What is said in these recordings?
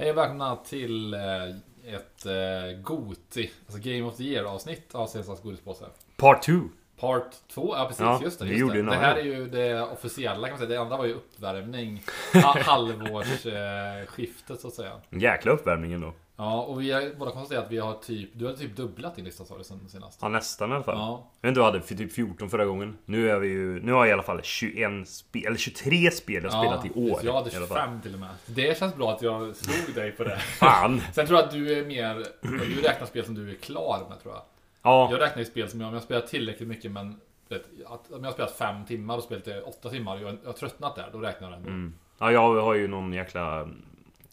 Hej och välkomna till eh, ett eh, Goti, alltså Game of the Year avsnitt av Cesars godispåse. Part 2. Part 2, ja precis, Ja, just det. Just det. det här är ju det officiella kan man säga. Det andra var ju uppvärmning. Ha- Halvårsskiftet eh, så att säga. Jäkla uppvärmning ändå. Ja, och vi har båda konstaterat att vi har typ, du har typ dubblat din lista sa du sen senast. Ja, nästan i alla fall. Ja, Jag vet inte, du hade typ 14 förra gången. Nu är vi ju... Nu har jag i alla fall 21 spel, eller 23 spel jag spelat i år. Jag hade i alla fall. 25 till och med. Det känns bra att jag slog dig på det. Fan! Sen tror jag att du är mer, du räknar spel som du är klar med tror jag. Ja, Jag räknar ju spel som jag, om jag spelar tillräckligt mycket men vet, att, om jag har spelat fem timmar och spelat i åtta timmar och jag, jag har tröttnat där, då räknar jag ändå. ja, jag har ju någon jäkla mm,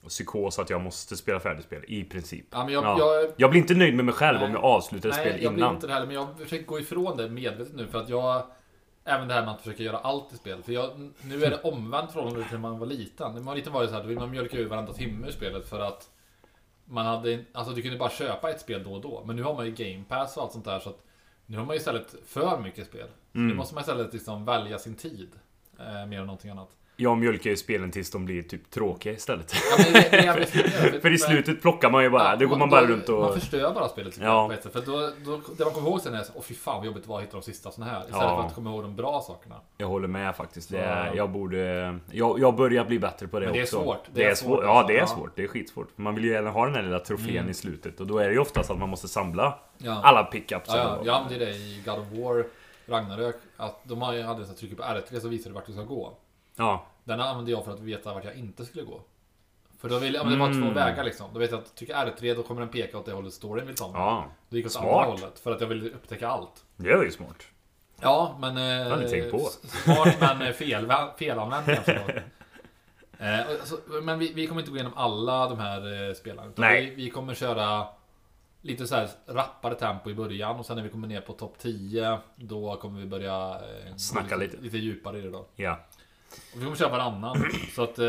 psykos att jag måste spela färdigt spel. I princip. Ja, men jag, Ja. jag, Jag blir inte nöjd med mig själv Nej. om jag avslutar ett spel jag blir innan. inte det heller, men jag försöker gå ifrån det medvetet nu för att jag Även det här med att försöka göra allt i spel. För jag, nu är det omvänt förhållande till när man var liten. När man var liten var det så här, då vill man mjölka ur varenda timme i spelet för att man hade, alltså du kunde bara köpa ett spel då och då. Men nu har man ju Game Pass och allt sånt där så att nu har man ju istället för mycket spel. Mm. Nu måste man istället liksom välja sin tid. Eh, mer än någonting annat. Jag mjölkar ju spelen tills de blir typ tråkiga istället. Ja, men det, det är fint. För i slutet plockar man ju bara. Ja, då går man bara då- runt och... Man förstör bara spelet tycker Ja. på ett sätt. För då, då, det man kommer ihåg sen är åh fy fan vad jobbigt det var att hitta de sista såna här. Istället Ja. för att komma ihåg de bra sakerna. Jag håller med faktiskt. Det är, jag borde... Jag, jag börjar bli bättre på det Men det är också. svårt. Det, är svårt. Ja, alltså. det är svårt. Det är skitsvårt. Man vill ju gärna ha den här lilla trofén Mm. i slutet. Och då är det ju oftast att man måste samla alla pickups. Ja, ja, och- jag använde det i God of War, Ragnarök. Att de hade så trycker på R3 så visar det vart du ska gå. Ja. Den använde jag för att veta vart jag inte skulle gå. För då ville, ja, men det var Mm. två vägar liksom. Då vet jag att trycker R3 då kommer den peka åt det hållet storyn vill ta mig. ja. Då gick jag åt Smart. andra hållet. För att jag ville upptäcka allt. Det var ju smart. Ja, men... Eh, har ni tänkt på. s- Smart men eh, fel, felanvänt kanske då. Eh, och så, men vi, vi kommer inte gå igenom alla de här eh, spelarna. utan Nej. Vi, vi kommer köra lite så här rappare tempo i början och sen när vi kommer ner på topp 10 då kommer vi börja eh, gå Snacka lite. lite djupare i det då. Ja. Och vi kommer köra varannan. så att eh,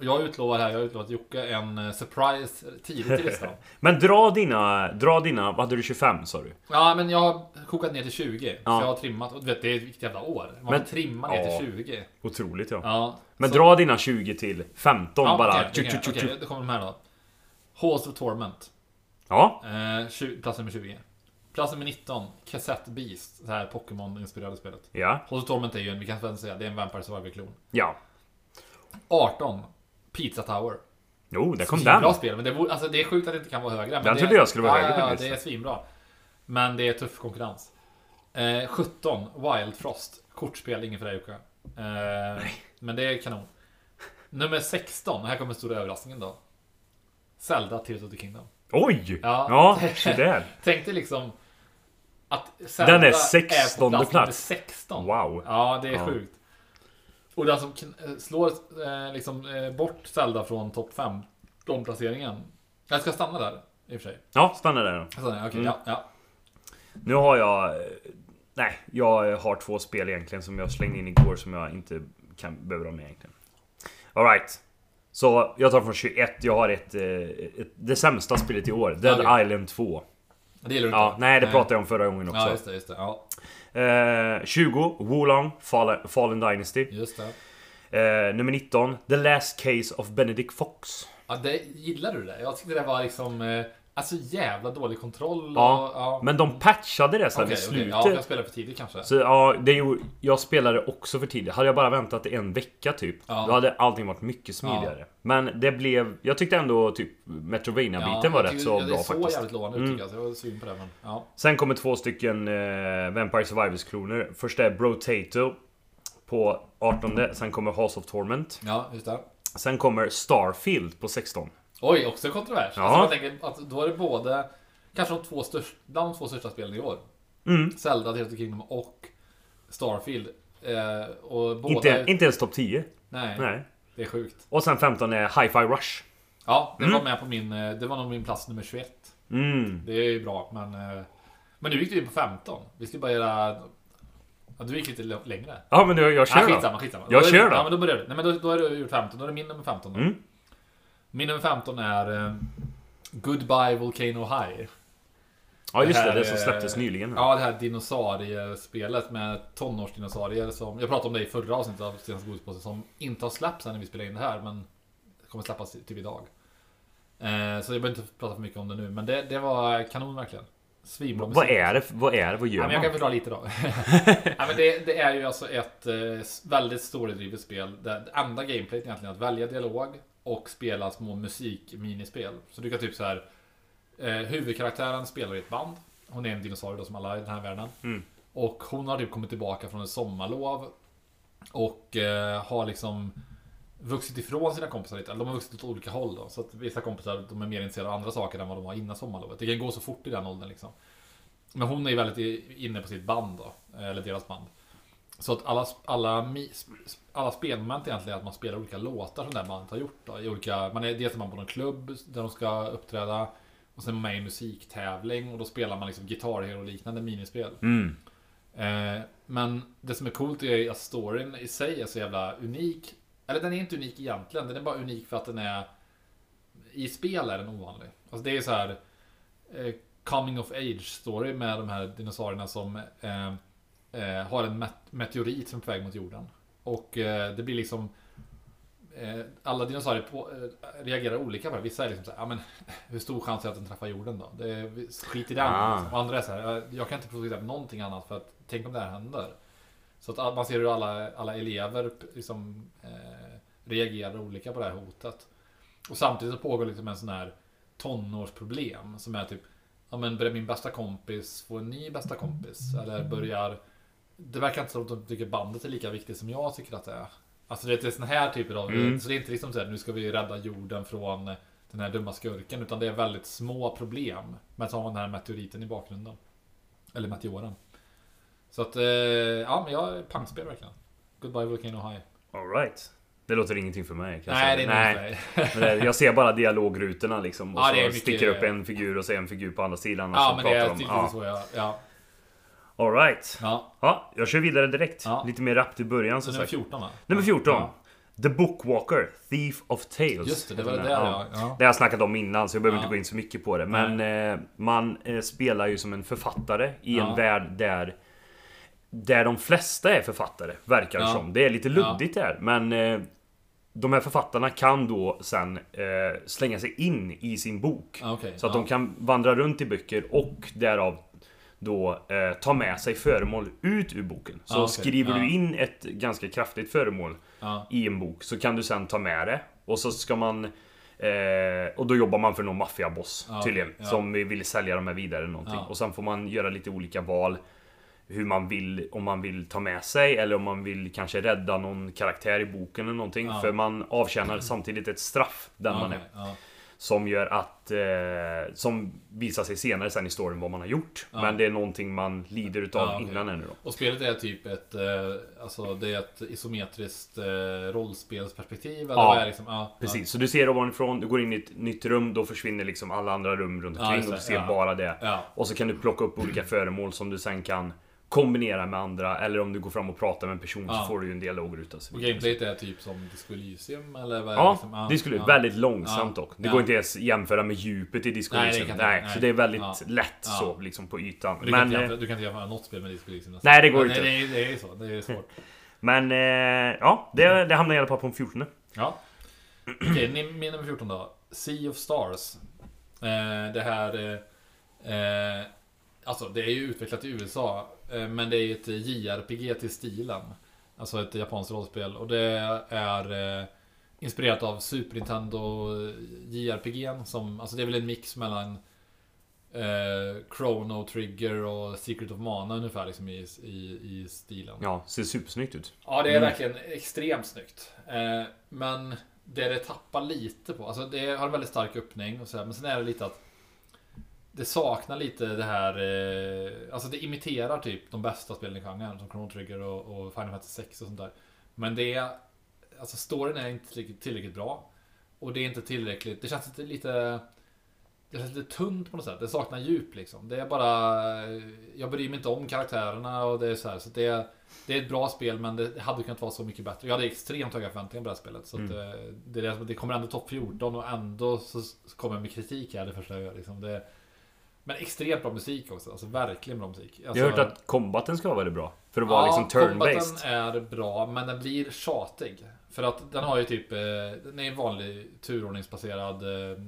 jag utlovar här, jag har utlovat Jocke en eh, surprise tidigt i listan. Men dra dina... Dra dina... Vad hade du? 25 sa du? Ja, men jag har kokat ner till 20. Så Ja. jag har trimmat. Och du vet, det är ett vilket jävla år. Man Men- får trimma ner ja. till 20. Otroligt ja. Ja. Men så- dra dina 20 till 15 Ja, bara. okej, tju, okej, tju. då kommer de här då. Halls of Torment. Ja. Eh, 20, plats nummer 20. Plats nummer 19. Cassette Beast. Det här Pokémon-inspirerade spelet. Ja. Of Torment är ju en, vi kan väl säga, det är en Vampire Survivor-klon. Ja. 18. Pizza Tower. Jo, där kom den. spel, men det, vore, alltså, det är sjukt att det inte kan vara högre. Men Den det, trodde jag skulle vara ja, högre Ja, faktiskt. det är svinbra. Men det är tuff konkurrens. Eh, 17. Wild Frost. Kortspel, ingen för dig Jocke. Eh, men det är kanon. Nummer 16. Här kommer stora överraskningen då. Zelda Tears of the Kingdom. Oj! Ja. Ja, så där. Tänk dig liksom att Zelda Den är är på 16:e plats, plats. nummer 16. Wow. Ja, det är Ja. sjukt. Och den som eh, slår eh, liksom eh, bort Zelda från topp 15 placeringen. Jag ska stanna där i och för sig. Ja, stanna där. Stannar, Okej, Mm. ja, ja. Nu har jag... Nej, jag har två spel egentligen som jag slängde in igår som jag inte kan, behöver ha med egentligen. Alright. Så jag tar från 21. Jag har ett, ett det sämsta spelet i år. Dead Okej. Island 2. Det gillar du Ja, inte? nej det pratade jag om förra gången också. Ja, just det, just det. Ja, Eh, 20. Wolong Fallen, Fallen Dynasty. just det. Eh, nummer 19. The Last Case of Benedict Fox. Ja, det, gillar du det? Jag tyckte det var liksom... Alltså jävla dålig kontroll och... Ja, ja. Men de patchade det sen Okej, i slutet. Ja, för jag spelade för tidigt kanske. Så ja, det gjorde, jag spelade också för tidigt. Hade jag bara väntat en vecka typ, Ja. då hade allting varit mycket smidigare. Men det blev... Jag tyckte ändå typ Metrovania-biten var jag rätt tycker- så ja, bra Det såg faktiskt. jävligt lovande ut Mm. tycker jag. Så jag var sugen på det, men... Ja. Sen kommer två stycken eh, Vampire Survivors-kloner. Första är Brotato på 18. Sen kommer House of Torment. ja, just det. Sen kommer Starfield på 16. Oj, också kontrovers. Ja. Alltså, jag tänker att då är det både... Kanske de två största, bland de två största spelen i år. Mm. Zelda, Tears of the Kingdom och Starfield. Eh, och båda... Inte, inte ens topp 10. nej, Nej. det är sjukt. Och sen 15 är Hi-Fi Rush. Ja, det Mm. var med på min... eh, Det var nog min plats nummer 21. Mm. Det är ju bra, men... eh, Men nu gick du in på 15. Vi ska bara göra... Ja, du gick lite längre. Ja men jag, jag kör Ja, då. skitsamma, skitsamma. Jag är kör då. Ja, men då börjar du. Nej, men då, då har du gjort 15. Då är det min nummer 15 då. Mm. Min nummer 15 är... eh, Goodbye Volcano High. Ja just det, här det som släpptes nyligen. Ja, det här dinosauriespelet med tonårsdinosaurier som... Jag pratade om det i förra avsnittet av Stenens Godispåse som inte har släppts än när vi spelar in det här, men kommer släppas typ idag. Eh, så jag behöver inte prata för mycket om det nu. Men det, det var kanon verkligen. Svinbra Vad musik. är det? Vad är det? Vad gör Ja, men jag kan man? förklara lite då. ja, men det, det är ju alltså ett eh, väldigt storydrivet spel. Det enda gameplayet egentligen är att välja dialog och spela små musikminispel. Så du kan typ så här. Eh, huvudkaraktären spelar i ett band. Hon är en dinosaurie då som alla i den här världen. Mm. Och hon har typ kommit tillbaka från ett sommarlov. Och eh, har liksom vuxit ifrån sina kompisar lite. Eller de har vuxit åt olika håll då. Så att vissa kompisar de är mer intresserade av andra saker än vad de var innan sommarlovet. Det kan gå så fort i den åldern liksom. Men hon är ju väldigt inne på sitt band då. Eller deras band. Så att alla, alla, alla spelmoment egentligen är att man spelar olika låtar som det här bandet har gjort. Då, i olika, man är dels är man på någon klubb där de ska uppträda. Och sen är man med i en musiktävling och då spelar man liksom Guitar Hero-liknande minispel. Mm. Eh, men det som är coolt är att storyn i sig är så jävla unik. Eller den är inte unik egentligen, den är bara unik för att den är... I spel är den ovanlig. Alltså det är så här eh, coming of age story med de här dinosaurierna som eh, eh, har en met- meteorit som är på väg mot jorden. Och eh, det blir liksom eh, alla dinosaurier på, eh, reagerar olika på det. Vissa är liksom såhär, ja men hur stor chans är det att den träffar jorden då? Det är, skit i den. Ah. Och andra är såhär, jag, kan inte producera någonting annat för att tänk om det här händer. Så att man ser hur alla, alla elever liksom, eh, reagerar olika på det här hotet. Och samtidigt så pågår liksom en sån här tonårsproblem som är typ Ja men börjar min bästa kompis få en ny bästa kompis? Eller börjar Det verkar inte som att de tycker bandet är lika viktigt som jag tycker att det är. Alltså det är sån här typer av Mm. Så det är inte liksom så här, nu ska vi rädda jorden från den här dumma skurken. Utan det är väldigt små problem. Men så har man den här meteoriten i bakgrunden. Eller meteoren. Så att, eh, ja men jag pangspel verkligen. Goodbye Volcano High. Alright. Det låter ingenting för mig. Kan jag Nej, säga. det är Nej. Men det- Jag ser bara dialogrutorna liksom. Och Ja, så mycket- sticker upp en figur och så en figur på andra sidan. Och Ja så men det är de. ja. så ja. ja. Alright. ja. Ja, jag kör vidare direkt. Ja. Lite mer rappt i början Så som nummer sagt. 14 va? Nummer 14. Ja. The Bookwalker, Thief of Tales. Just det, det var det den. ja. ja. Det har jag snackat om innan så jag behöver inte gå in så mycket på det. Men eh, man eh, spelar ju som en författare i en värld där Där de flesta är författare, verkar det som. Det är lite luddigt där. Men eh, de här författarna kan då sen eh, slänga sig in i sin bok. Okej. Så att ja. de kan vandra runt i böcker och därav då eh, ta med sig föremål ut ur boken. Så Ja, okej. skriver Ja. du in ett ganska kraftigt föremål Ja. i en bok så kan du sen ta med det. Och så ska man... Eh, och då jobbar man för någon maffiaboss Ja, tydligen. ja. Som vill sälja de här vidare eller någonting. Och sen får man göra lite olika val. Hur man vill, om man vill ta med sig eller om man vill kanske rädda någon karaktär i boken eller någonting. För man avtjänar samtidigt ett straff den man är. Som gör att... Eh, som visar sig senare sen i storyn vad man har gjort. Ja. Men det är någonting man lider utav Ja, okej. innan ännu då. Och spelet är typ ett, eh, alltså det är ett isometriskt eh, rollspelsperspektiv? Eller Ja, vad är det liksom? ja, Precis, så du ser ovanifrån, du går in i ett nytt rum, då försvinner liksom alla andra rum runt omkring och du ser bara det. Och så kan du plocka upp olika föremål som du sen kan kombinera med andra. Eller om du går fram och pratar med en person Ja. så får du ju en dialogruta. och så Och gameplayet är typ som Disco Elysium? Eller vad är det Ja, liksom? det skulle ja. väldigt långsamt Ja. dock. Det Ja. går inte ens jämföra med djupet i Disco Nej, det Elysium. kan Nej, inte- nej. så det är väldigt Ja. lätt så liksom på ytan. Du kan, Men, inte eh, jämföra, du kan inte jämföra något spel med Disco Elysium nästan. Nej, det går Men inte. Det, är- det är så, det är svårt. men eh, ja, det, det hamnar i alla fall på en 14. Ja. Okej, ni- min nummer 14 då. Sea of Stars. Eh, det här... Eh, eh, alltså, det är ju utvecklat i USA. Eh, men det är ett JRPG till stilen. Alltså ett japanskt rollspel. Och det är eh, inspirerat av Super Nintendo JRPG. Som, alltså det är väl en mix mellan eh, Chrono Trigger och Secret of Mana ungefär liksom i, i, i stilen. Ja, ser supersnyggt ut. Ja, det är Mm. verkligen extremt snyggt. Eh, men det det tappar lite på, alltså det har en väldigt stark öppning och så här, men sen är det lite att det saknar lite det här, eh, alltså det imiterar typ de bästa spelen i genren som Chrono Trigger och, och Final Fantasy 6 och sånt där. Men det är, alltså storyn är inte tillräckligt, tillräckligt bra. Och det är inte tillräckligt, det känns lite, lite det känns lite tunt på något sätt. Det saknar djup liksom. Det är bara... Jag bryr mig inte om karaktärerna och det är så här. Så det, det är ett bra spel men det hade kunnat vara så mycket bättre. Jag hade extremt höga förväntningar på det här spelet. Så Mm. eh, det, det, det kommer ändå topp 14 och ändå så så kommer jag med kritik här det första jag gör. Liksom. Det, Men extremt bra musik också. Alltså verkligen bra musik. Alltså, Jag har hört att combaten ska vara väldigt bra. För att vara liksom turn-based. är bra, men den blir tjatig. För att den har ju typ, eh, den är en vanlig turordningsbaserad eh,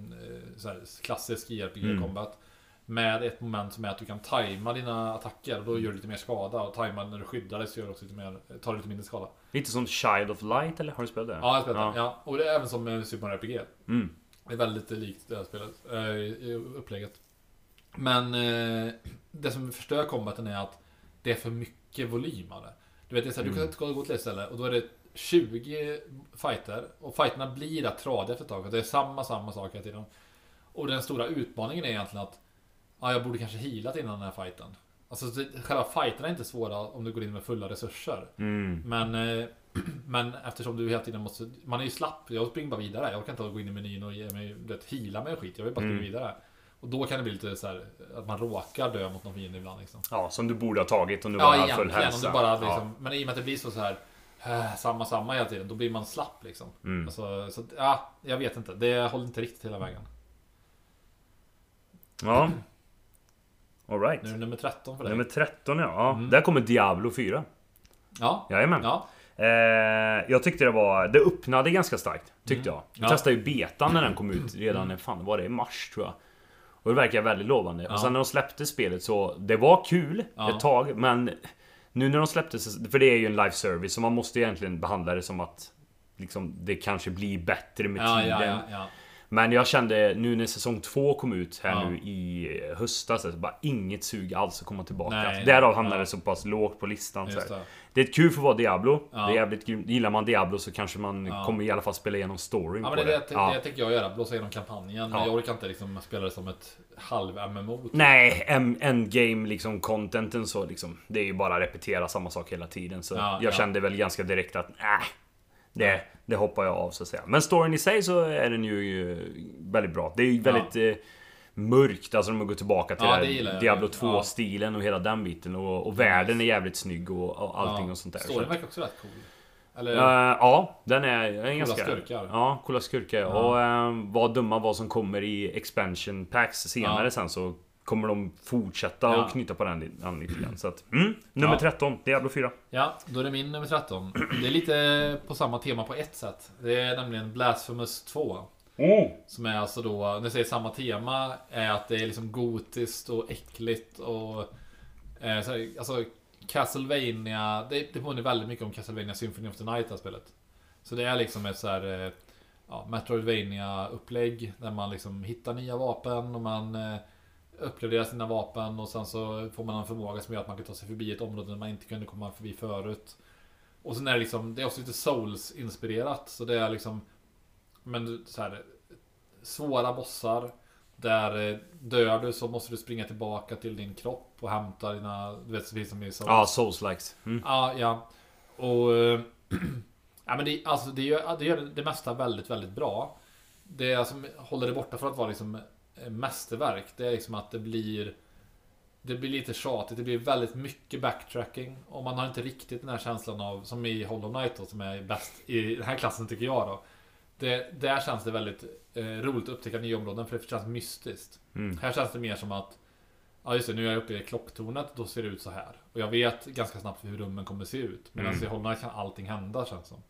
så här, klassisk JRPG-combat. Med ett moment som är att du kan tajma dina attacker och då gör du lite mer skada. Och tajma när du skyddar dig så gör du också lite mer, tar du lite mindre skada. Lite som Child of Light eller? Har du spelat det? Ja, jag har spelat ja. ja. Och det är även som eh, Super Mario RPG. Mm. Det är väldigt likt det här spelet, i upplägget. Men eh, det som förstör combaten är att det är för mycket volym av det. Du vet, det är så här, Mm. du ska gå till ett ställe och då är det 20 fighter och fighterna blir rätt tradiga efter ett tag. Det är samma, samma sak hela tiden. Och den stora utmaningen är egentligen att ja, jag borde kanske healat innan den här fighten. Alltså själva fighterna är inte svåra om du går in med fulla resurser. Mm. Men, eh, men eftersom du hela tiden måste... Man är ju slapp. Jag springer bara vidare. Jag kan inte gå in i menyn och ge mig, vet, heala mig och skit. Jag vill bara springa Mm. vidare. Och då kan det bli lite så här att man råkar dö mot någon fiende ibland liksom. Ja, som du borde ha tagit om du Ja, bara hade full hälsa. bara hade ja. liksom, Men i och med att det blir så, så här äh, samma, samma hela tiden. Då blir man slapp liksom. Mm. Alltså, så, ja, jag vet inte. Det håller inte riktigt hela vägen. ja. Alright. Nu är det nummer 13 för dig. Nummer 13 ja. ja. Mm. Där kommer Diablo 4. Ja. Jajamän. Ja. Eh, jag tyckte det var... Det öppnade ganska starkt. Tyckte Mm. jag. Jag Ja. testade ju betan när den kom ut redan, fan var det? I mars tror jag. Och det verkar väldigt lovande. Ja. Och sen när de släppte spelet så... Det var kul Ja. ett tag, men... Nu när de släppte För det är ju en live service, så man måste egentligen behandla det som att... Liksom, det kanske blir bättre med Ja, tiden. Men jag kände nu när säsong två kom ut här Ja. nu i höstas, så bara inget sug alls att komma tillbaka. Nej, Därav nej, hamnade ja. det så pass lågt på listan. Det. Det är kul för att vara Diablo. Ja. Det är jävligt grymt. Gillar man Diablo så kanske man Ja. kommer i alla fall spela igenom storyn Ja men det, det, det. Ja. det tänker jag göra, blåsa igenom kampanjen. Ja. jag orkar inte liksom spela det som ett halv-MMO. typ. Nej, en- endgame liksom contenten så liksom. Det är ju bara repetera samma sak hela tiden. Så Ja, jag ja. kände väl ganska direkt att äh, det, det hoppar jag av så att säga. Men storyn i sig så är den ju väldigt bra. Det är ju väldigt eh, mörkt, alltså om man går tillbaka till Ja, här. Diablo Ja. 2-stilen och hela den biten. Och, och världen är jävligt snygg och, och allting Ja. och sånt där. Storyn verkar också rätt cool. Eller? Eh, ja, den är, den är ganska... skurkar. Ja, coola skurkar. Ja. Och uh, vad dumma vad som kommer i expansion packs senare Ja. sen så kommer de fortsätta Ja. och knyta på den, den lite grann. Så att, mm, nummer Ja. 13, Diablo 4. Ja, då är det min nummer 13. Det är lite på samma tema på ett sätt. Det är nämligen Blasphemous 2. Som är alltså då, när jag säger samma tema, är att det är liksom gotiskt och äckligt och... Eh, så alltså Castlevania, det, det påminner väldigt mycket om Castlevania Symphony of the Night, det här spelet. Så det är liksom ett så här, eh, ja, metroidvania upplägg där man liksom hittar nya vapen och man eh, uppgraderar sina vapen och sen så får man en förmåga som gör att man kan ta sig förbi ett område där man inte kunde komma förbi förut. Och sen är det liksom, det är också lite Souls-inspirerat. Så det är liksom, men så här, svåra bossar. Där eh, dör du så måste du springa tillbaka till din kropp och hämta dina, du vet, finns som i Souls. Ja, Souls-likes. Mm. Ja, ja. Och... ja, men det, alltså, det, gör, det gör det mesta väldigt, väldigt bra. Det som håller det borta från att vara liksom mästerverk, det är liksom att det blir... Det blir lite tjatigt, det blir väldigt mycket backtracking. Och man har inte riktigt den här känslan av, som i Hollow Knight då, som är bäst i den här klassen tycker jag då. Det, där känns det väldigt eh, roligt att upptäcka nya områden, för det känns mystiskt. Mm. Här känns det mer som att Ja just det, nu är jag uppe i klocktornet, då ser det ut så här. Och jag vet ganska snabbt hur rummen kommer se ut. Medan Mm. i Holland kan allting hända känns som.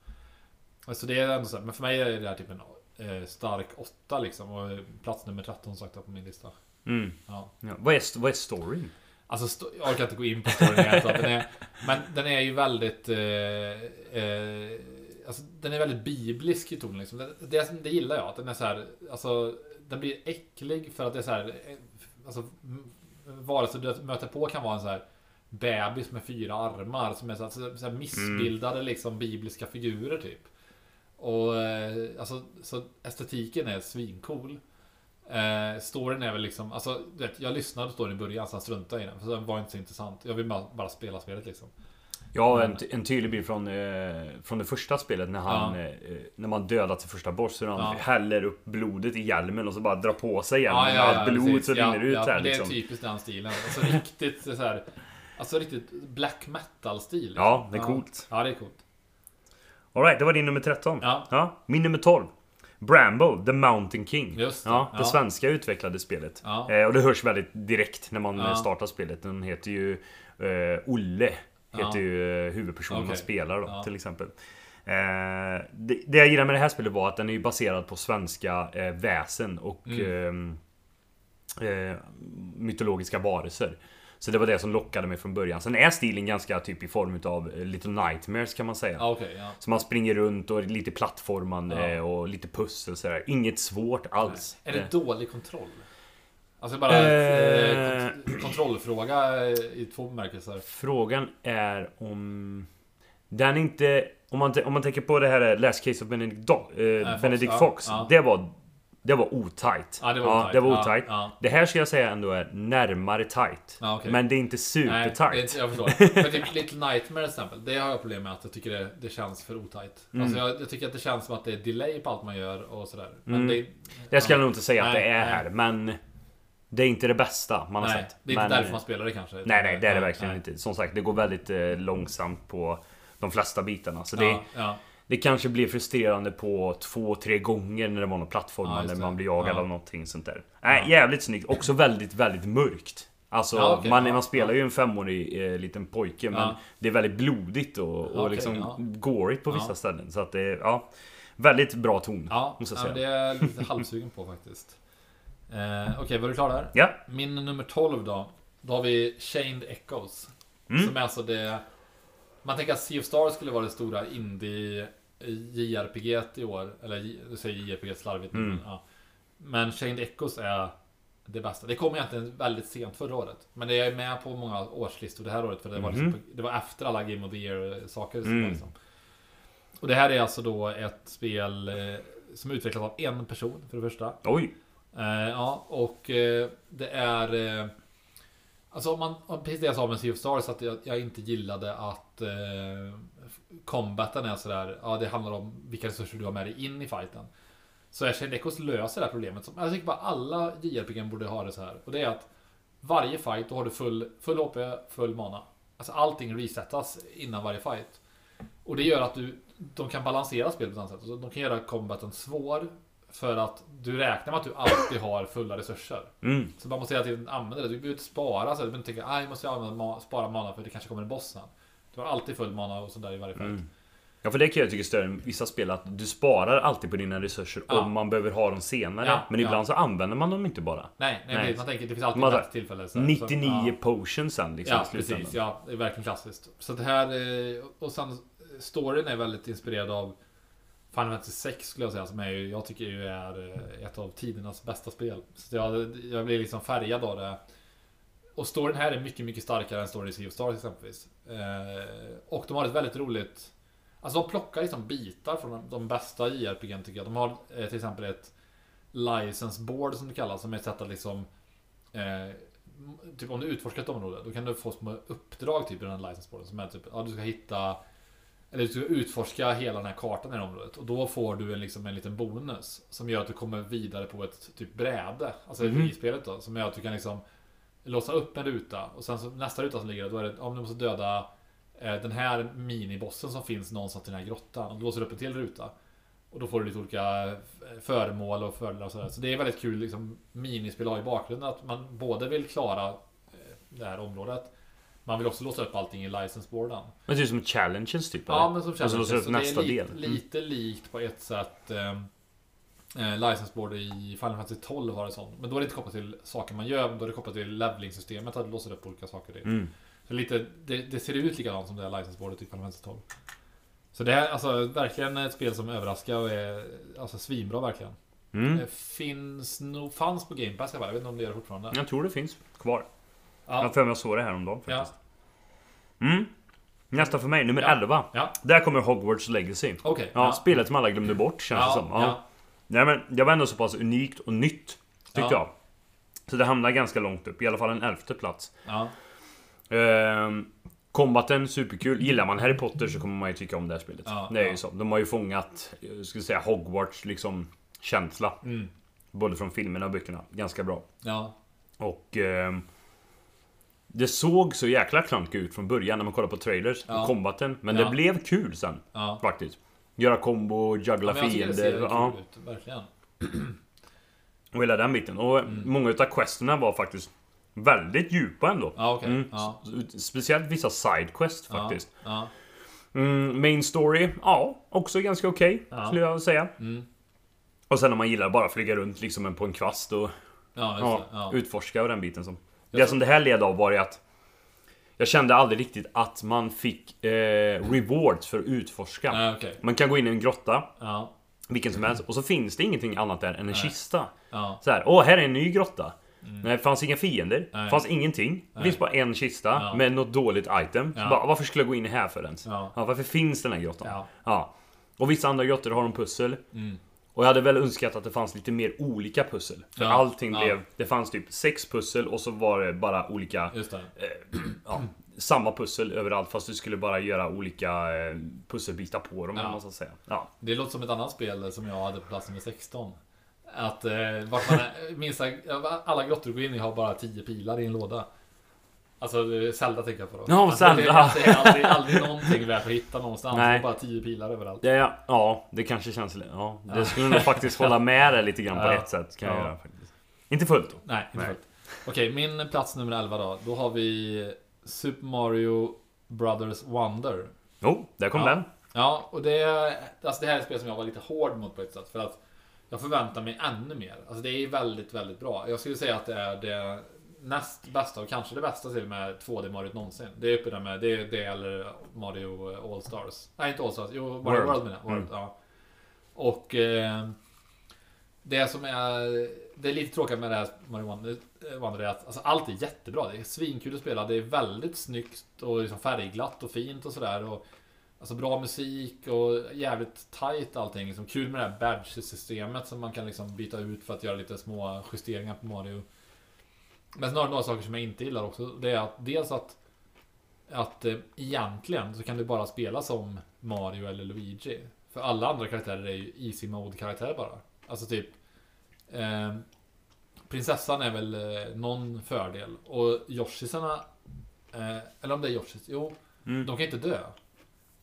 Alltså det är ändå så här, men för mig är det här typ en eh, stark åtta liksom. Och eh, plats nummer 13 sagt på min lista. Mm. Ja. Ja. Vad, är, vad är storyn? Alltså sto- jag orkar inte gå in på storyn så att den är, Men den är ju väldigt eh, eh, Alltså den är väldigt biblisk i tonen liksom. det, det, det gillar jag, att den är så här, Alltså Den blir äcklig för att det är så här eh, Alltså m- Vare sig du möter på kan vara en så här Bebis med fyra armar som är så här, så här missbildade liksom bibliska figurer typ Och eh, alltså så estetiken är svincool Eh, storyn är väl liksom, alltså jag lyssnade på storyn i början, sen struntade jag i den. För den var inte så intressant. Jag vill bara, bara spela spelet liksom. Ja, en, en tydlig bild från, eh, från det första spelet när han... Ja. Eh, när man dödat till första boss. Hur han Ja. häller upp blodet i hjälmen och så bara drar på sig hjälmen. med allt blod precis. så rinner ut ja, här Det är liksom. typiskt den stilen. Alltså riktigt så här, Alltså riktigt black metal-stil. liksom. Ja, det är coolt. Ja, det är coolt. Alright, det var din nummer 13. Ja. Min nummer 12. Bramble, The Mountain King. Just det, ja, det ja. svenska utvecklade spelet. Ja. Eh, och det hörs väldigt direkt när man Ja. eh, startar spelet. Den heter ju eh, Olle. Heter Ja. ju eh, huvudpersonen man Okej. spelar då, Ja. till exempel. Eh, det, det jag gillar med det här spelet var att den är baserad på svenska eh, väsen och Mm. eh, eh, mytologiska varelser. Så det var det som lockade mig från början. Sen är stilen ganska typ i form av Little Nightmares kan man säga. Ja, okej. ja. Så man springer runt och lite plattformande Ja. och lite pussel sådär. Inget svårt alls. Är det Eh, dålig kontroll? Alltså bara Eh. eh, kont- kontrollfråga eh, i två bemärkelser. Frågan är om... Den är inte... Om man, om man tänker på det här Last Case of Benedict, Do, eh, Fox, Benedict ja, Fox. ja. Det var... Det var otajt. Ja, det var otajt. det var Ja, otajt. ja. Det här ska jag säga ändå är närmare tight. Ja, okej. Men det är inte Nej, det är supertight. inte- jag förstår. Men typ Little Nightmare till exempel. Det har jag problem med att jag tycker det, det känns för otajt. Mm. Alltså jag, jag tycker att det känns som att det är delay på allt man gör och sådär. Men Mm. det, Det ska ja. jag nog inte säga att Nej, det är nej. här. Men... Det är inte det bästa man har Nej, sett. det är inte men, därför man spelar det kanske. Nej, nej, det är det Nej, verkligen nej. inte. Som sagt, det går väldigt eh, långsamt på de flesta bitarna. Så det, Ja, ja. Det kanske blir frustrerande på två, tre gånger när det var någon plattform Ja, man blir jagad Ja. av någonting sånt där. Nej, Ja. jävligt snyggt. Också väldigt, väldigt mörkt. Alltså, Ja, okej, man, ja, man spelar ja. ju en femårig eh, liten pojke, men Ja. det är väldigt blodigt och, och okej, liksom ja. gorigt på vissa Ja. ställen. Så att det är, ja. Väldigt bra ton, Ja, måste ja jag säga. det är jag lite halvsugen på faktiskt. Eh, Okej, var du klar där? Ja. Min nummer 12 då. Då har vi Chained Echoes. Mm. Som är alltså det... Man tänker att Sea of Stars skulle vara det stora indie JRPG i år. Eller du säger JRPG slarvigt. Mm. Men, ja. men Chained Echoes är det bästa. Det kom egentligen väldigt sent förra året. Men det är med på många årslistor det här året. För det var, liksom, Mhm. på- det var efter alla Game of the Year saker. Mm. Liksom. Och det här är alltså då ett spel eh, som är utvecklat av en person för det första. Oj! Eh, ja, och eh, det är... Eh, alltså man, precis det jag sa med Sea of Stars, att jag, jag inte gillade att eh, combaten är sådär, ja det handlar om vilka resurser du har med dig in i fighten. Så känner Ekos löser det här problemet. Som, jag tycker bara alla JRPG borde ha det så här. Och det är att varje fight, då har du full, full HP, full mana. Alltså allting resetas innan varje fight. Och det gör att du, de kan balansera spelet på ett annat sätt. Så De kan göra combaten svår. För att du räknar med att du alltid har fulla resurser. Mm. Så man måste hela tiden använda det. Du behöver inte spara. Så du behöver inte tänka att jag måste använda spara mana för det kanske kommer en boss sen. Du har alltid full mana och sådär i varje fight. Mm. Ja för det kan jag tycka än vissa spel att du sparar alltid på dina resurser Ja. om man behöver ha dem senare. Ja, men ibland ja. så använder man dem inte bara. Nej, nej, Nej. man tänker det finns alltid Man rätt tillfälle. så här. 99 Så, ja. potions sen liksom Ja, precis. Ja, det är verkligen klassiskt. Så det här... eh, Och sen... eh, Storyn är väldigt inspirerad av Final Fantasy 6 skulle jag säga. Som är jag tycker ju är eh, ett av tidernas bästa spel. Så jag, jag blir liksom färgad av det. Och storyn här är mycket, mycket starkare än storyn i Sea of Stars exempelvis. Eh, och de har ett väldigt roligt... Alltså de plockar liksom bitar från de, bästa JRPG tycker jag. De har eh, till exempel ett license board som det kallas. Som är ett sätt att liksom... Eh, typ om du utforskar ett område, då kan du få små uppdrag typ i den här licenseboarden. Som är typ, ja du ska hitta... Eller du ska utforska hela den här kartan i det här området. Och då får du en, liksom, en liten bonus. Som gör att du kommer vidare på ett typ bräde. Alltså Mhm. i spelet då. Som gör att du kan liksom låsa upp en ruta. Och sen så nästa ruta som ligger där, då är det om du måste döda eh, den här minibossen som finns någonstans i den här grottan. Och då låser du upp en till ruta. Och då får du lite olika eh, föremål och fördelar och sådär. Så det är väldigt kul liksom, minispel i bakgrunden. Att man både vill klara eh, det här området. Man vill också låsa upp allting i licenseboarden. Men det är som challenges typ? Ja, eller? men som Och så låser du upp det är li- del. Mm. lite likt på ett sätt eh, eh, Licenseboard i Final Fantasy 12 har det sånt. Men då är det inte kopplat till saker man gör, då är det kopplat till leveling-systemet att låser upp olika saker i. Mm. Så lite, det, det ser ut likadant som det här licenseboardet i Final Fantasy 12. Så det här alltså verkligen ett spel som överraskar och är alltså svinbra verkligen. Mm. Det finns nog, fanns på Game Pass jag vet inte om det gör det fortfarande. Jag tror det finns kvar. Jag Ja, för mig jag såg det här om dagen ja, faktiskt. Mm. Nästa för mig, nummer Ja. 11. ja. Där kommer Hogwarts Legacy. okej. Ja, spelet som alla glömde bort känns det som. Nej, men det var ändå så pass unikt och nytt. Tyckte Ja. jag. Så det hamnar ganska långt upp, i alla fall en elfte plats. ja. Ehm, Combaten, superkul. Gillar man Harry Potter så kommer man ju tycka om det här spelet. Ja, det är ja. ju så. De har ju fångat, skulle säga Hogwarts liksom känsla. Mm. Både från filmerna och böckerna. Ganska bra. Ja. Och... ehm, det såg så jäkla klunk ut från början när man kollade på trailers Ja. och combaten. Men det blev kul sen Ja. faktiskt. Göra kombo, juggla ser fiender. Ja, ut, verkligen. och hela den biten. Och Mm. många utav questerna var faktiskt väldigt djupa ändå. Ja, okej. Mm. Ja. S- Speciellt vissa sidequest Ja, faktiskt. Ja. Mm, main story, ja, också ganska okej Ja. skulle jag säga. Mm. Och sen om man gillar bara flyga runt liksom på en kvast och Ja, ja. Ja. utforska och den biten som. Det som det här led av var ju att jag kände aldrig riktigt att man fick eh, rewards för att utforska. Nej, okej. Man kan gå in i en grotta, Ja. vilken som helst, och så finns det ingenting annat där än en Nej. kista. Ja. Så här, åh här är en ny grotta. Mm. Nej, det fanns inga fiender. Nej. fanns ingenting. Det finns bara en kista Ja. med något dåligt item. Ja. bara, varför skulle jag gå in här för ens? Ja. Varför finns den här grottan? Ja. Och vissa andra grottor har de pussel. Mm. Och jag hade väl önskat att det fanns lite mer olika pussel. För Ja. allting Ja. blev... Det fanns typ sex pussel och så var det bara olika... Just det. Ja, samma pussel överallt fast du skulle bara göra olika eh, pusselbitar på dem Ja. man ska säga. Ja. Det låter som ett annat spel som jag hade på plats nummer 16. Att eh, vart man är, minsta, alla grottor du går in i har bara 10 pilar i en låda. Alltså Zelda tänker jag på då. Ja, alltså, Zelda. Det, alltså, det är aldrig, aldrig någonting värt att hitta någonstans. Nej. Det är bara 10 pilar överallt. Det, ja, ja, det kanske känns... li- Ja, det Ja. skulle nog faktiskt hålla med det lite grann på Ja. ett sätt. Kan jag Ja. göra faktiskt. Inte fullt då. Nej, inte Nej. fullt. Okej, min plats nummer 11 då. Då har vi Super Mario Brothers Wonder. Jo, där kom Ja. den. Ja, och det, alltså det här är ett spel som jag var lite hård mot på ett sätt. För att jag förväntar mig ännu mer. Alltså det är väldigt, väldigt bra. Jag skulle säga att det är det näst bästa och kanske det bästa till med 2D Mario någonsin. Det är uppe där med det, det eller Mario All Stars. Nej, inte All Stars. Jo, Mario World. World, menar jag. Mm. ja. Och eh, det som är Det är lite tråkigt med det här Mario eh, Wonder är att alltså, allt är jättebra. Det är svinkul att spela. Det är väldigt snyggt och liksom färgglatt och fint och sådär. Och Alltså bra musik och jävligt tight allting. Liksom kul med det här badge-systemet som man kan liksom byta ut för att göra lite små justeringar på Mario. Men snarare några saker som jag inte gillar också. Det är att dels att att eh, egentligen så kan du bara spela som Mario eller Luigi. För alla andra karaktärer är ju easy mode karaktärer bara. Alltså typ eh, Prinsessan är väl eh, någon fördel. Och Yoshisarna eh, Eller om det är Yoshis, jo Mm. De kan inte dö.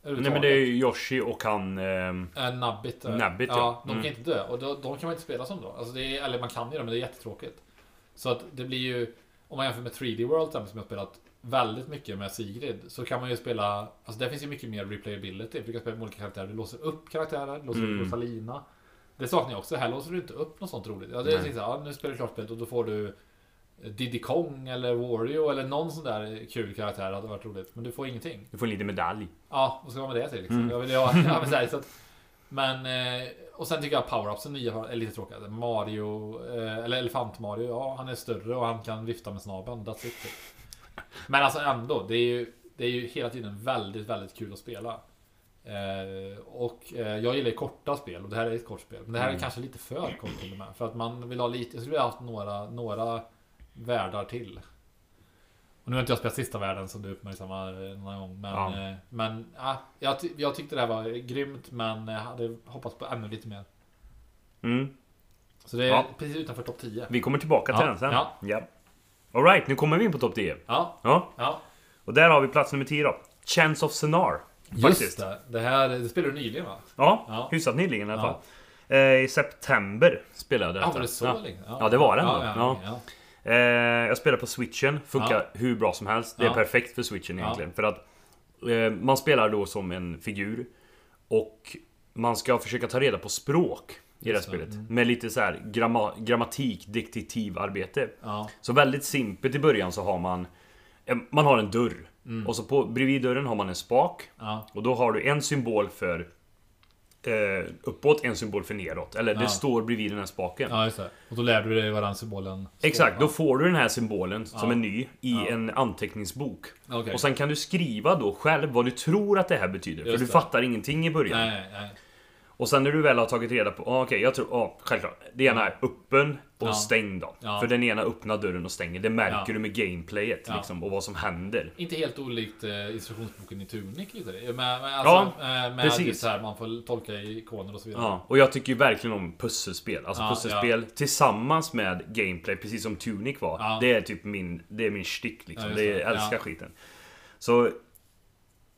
Nej men det är ju Yoshi och han... ehm, Eh, Nabbit. eh, Nabbit, ja. ja. De Mm. kan inte dö. Och då, de kan man inte spela som då. Alltså det är, eller man kan ju det, men det är jättetråkigt. Så att det blir ju... Om man jämför med 3D World som jag har spelat väldigt mycket med Sigrid. Så kan man ju spela... Alltså där finns ju mycket mer replayability. För du kan spela med olika karaktärer. Du låser upp karaktärer, du låser Mm. upp Rosalina. Det saknar jag också. Här låser du inte upp något sånt roligt. Ja, det är Nej. så här, ja, nu spelar du klart spelet och då får du Diddy Kong eller Wario eller någon sån där kul karaktär hade varit roligt. Men du får ingenting. Du får en liten medalj. Ja, vad ska man med det till liksom? Mm. Jag vill, ja, ja, men, så här, så att, men eh, och sen tycker jag power-upsen är lite tråkiga. Mario, eh, eller Elefant-Mario, ja han är större och han kan vifta med snabeln. That's it. typ. Men alltså ändå, det är ju, det är ju hela tiden väldigt, väldigt kul att spela. Eh, och eh, jag gillar ju korta spel och det här är ett kort spel. Men det här är Mm. kanske lite för kort till och med. För att man vill ha lite, jag skulle vilja ha haft några, några världar till. Och nu har inte jag spelat sista världen som du uppmärksammar eh, någon gång. Men, Ja. eh, men ja, jag, ty- jag tyckte det här var grymt men jag hade hoppats på ännu lite mer. Mm. Så det är Ja. precis utanför topp 10. Vi kommer tillbaka till Ja, den sen. ja. ja. Alright, nu kommer vi in på topp 10. Ja, Ja. ja. Och där har vi plats nummer 10 då. Chance of Sonar. Just det. Det här det spelade du nyligen va? Ja, Ja. hyfsat nyligen i alla Ja. fall. Eh, I september spelade jag Ja, detta. var det så ja. länge? Ja, det var det Ja, ja, Ja. ja. Eh, jag spelar på switchen, funkar hur bra som helst. Det är Ja. perfekt för switchen Ja. egentligen. För att eh, man spelar då som en figur. Och man ska försöka ta reda på språk i det här det, spelet. mm. Med lite så här gramma, grammatik, detektivarbete. ja. Så väldigt simpelt i början så har man eh, Man har en dörr. Mm. Och så på, bredvid dörren har man en spak. ja. Och då har du en symbol för eh, uppåt, en symbol för neråt. Eller Ja. det står bredvid den här spaken. Ja, just det. Och då lär du dig vad den symbolen står Exakt, för. då får du den här symbolen som Ja. är ny i Ja. en anteckningsbok. Okej. Och sen kan du skriva då själv vad du tror att det här betyder. för Just du det. fattar ingenting i början. Nej, nej. Och sen när du väl har tagit reda på, ah, okej jag tror, ja självklart. Det ena är öppen och Ja. stängd då. Ja. För den ena öppnar dörren och stänger. Det märker Ja. du med gameplayet Ja. liksom, och vad som händer. Inte helt olikt eh, instruktionsboken i Tunic lite. Med, med, Ja, alltså, eh, med precis. just här, man får tolka ikoner och så vidare. Ja, och jag tycker ju verkligen om pusselspel. Alltså Ja, pusselspel tillsammans med gameplay, precis som Tunic var. Ja. Det är typ min, det är min stick liksom. Ja, det, det. jag älskar Ja. skiten. Så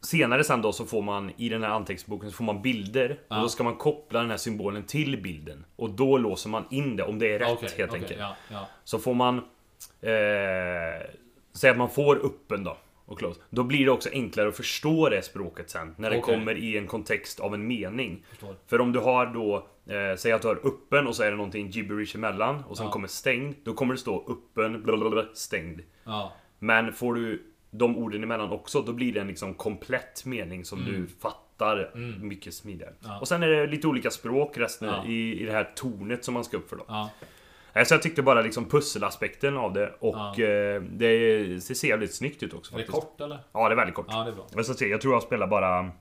Senare sen då så får man i den här anteckningsboken så får man bilder Ja. och då ska man koppla den här symbolen till bilden och då låser man in det om det är rätt Okej, helt okej, enkelt. Ja, ja. Så får man eh, Säg att man får uppen då och close. Då blir det också enklare att förstå det språket sen när det Okej. kommer i en kontext av en mening. Förstår. För om du har då eh, Säg att du har uppen och så är det någonting gibberish emellan och sen kommer stängd. Då kommer det stå uppen blablabla, stängd. Men får du de orden emellan också, då blir det en liksom komplett mening som du fattar mycket smidigare. Mm. Ja. Och sen är det lite olika språk resten Ja. i, i det här tornet som man ska upp för då. ja. Nej, Så jag tyckte bara liksom pusselaspekten av det och eh, det, det ser jävligt snyggt ut också Är det faktiskt. kort eller? Ja, det är väldigt kort. Ja, det är bra. Ska se, jag tror jag spelar bara... Kan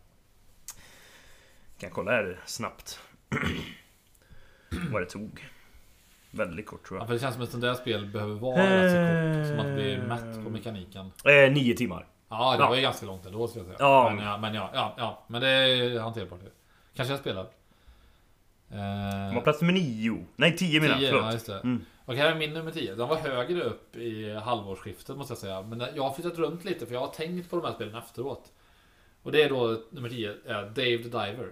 jag kolla här snabbt? Vad det tog. Väldigt kort tror Ja, jag. för det känns som ett sånt där spel behöver vara rätt så kort. Så man inte blir mätt på mekaniken. Eh, nio timmar. Ja, det Ja. var ju ganska långt ändå skulle jag säga. Ja. Men, ja, men ja, ja, ja. Men det är hanterbart. Kanske jag spelar. De har Eh, plats nummer nio. Nej, tio menar jag. tio, ja Förlåt. just det. Mm. Okej, här är min nummer 10. Den var högre upp i halvårsskiftet måste jag säga. Men jag har flyttat runt lite för jag har tänkt på de här spelen efteråt. Och det är då nummer 10, eh, Dave the Diver.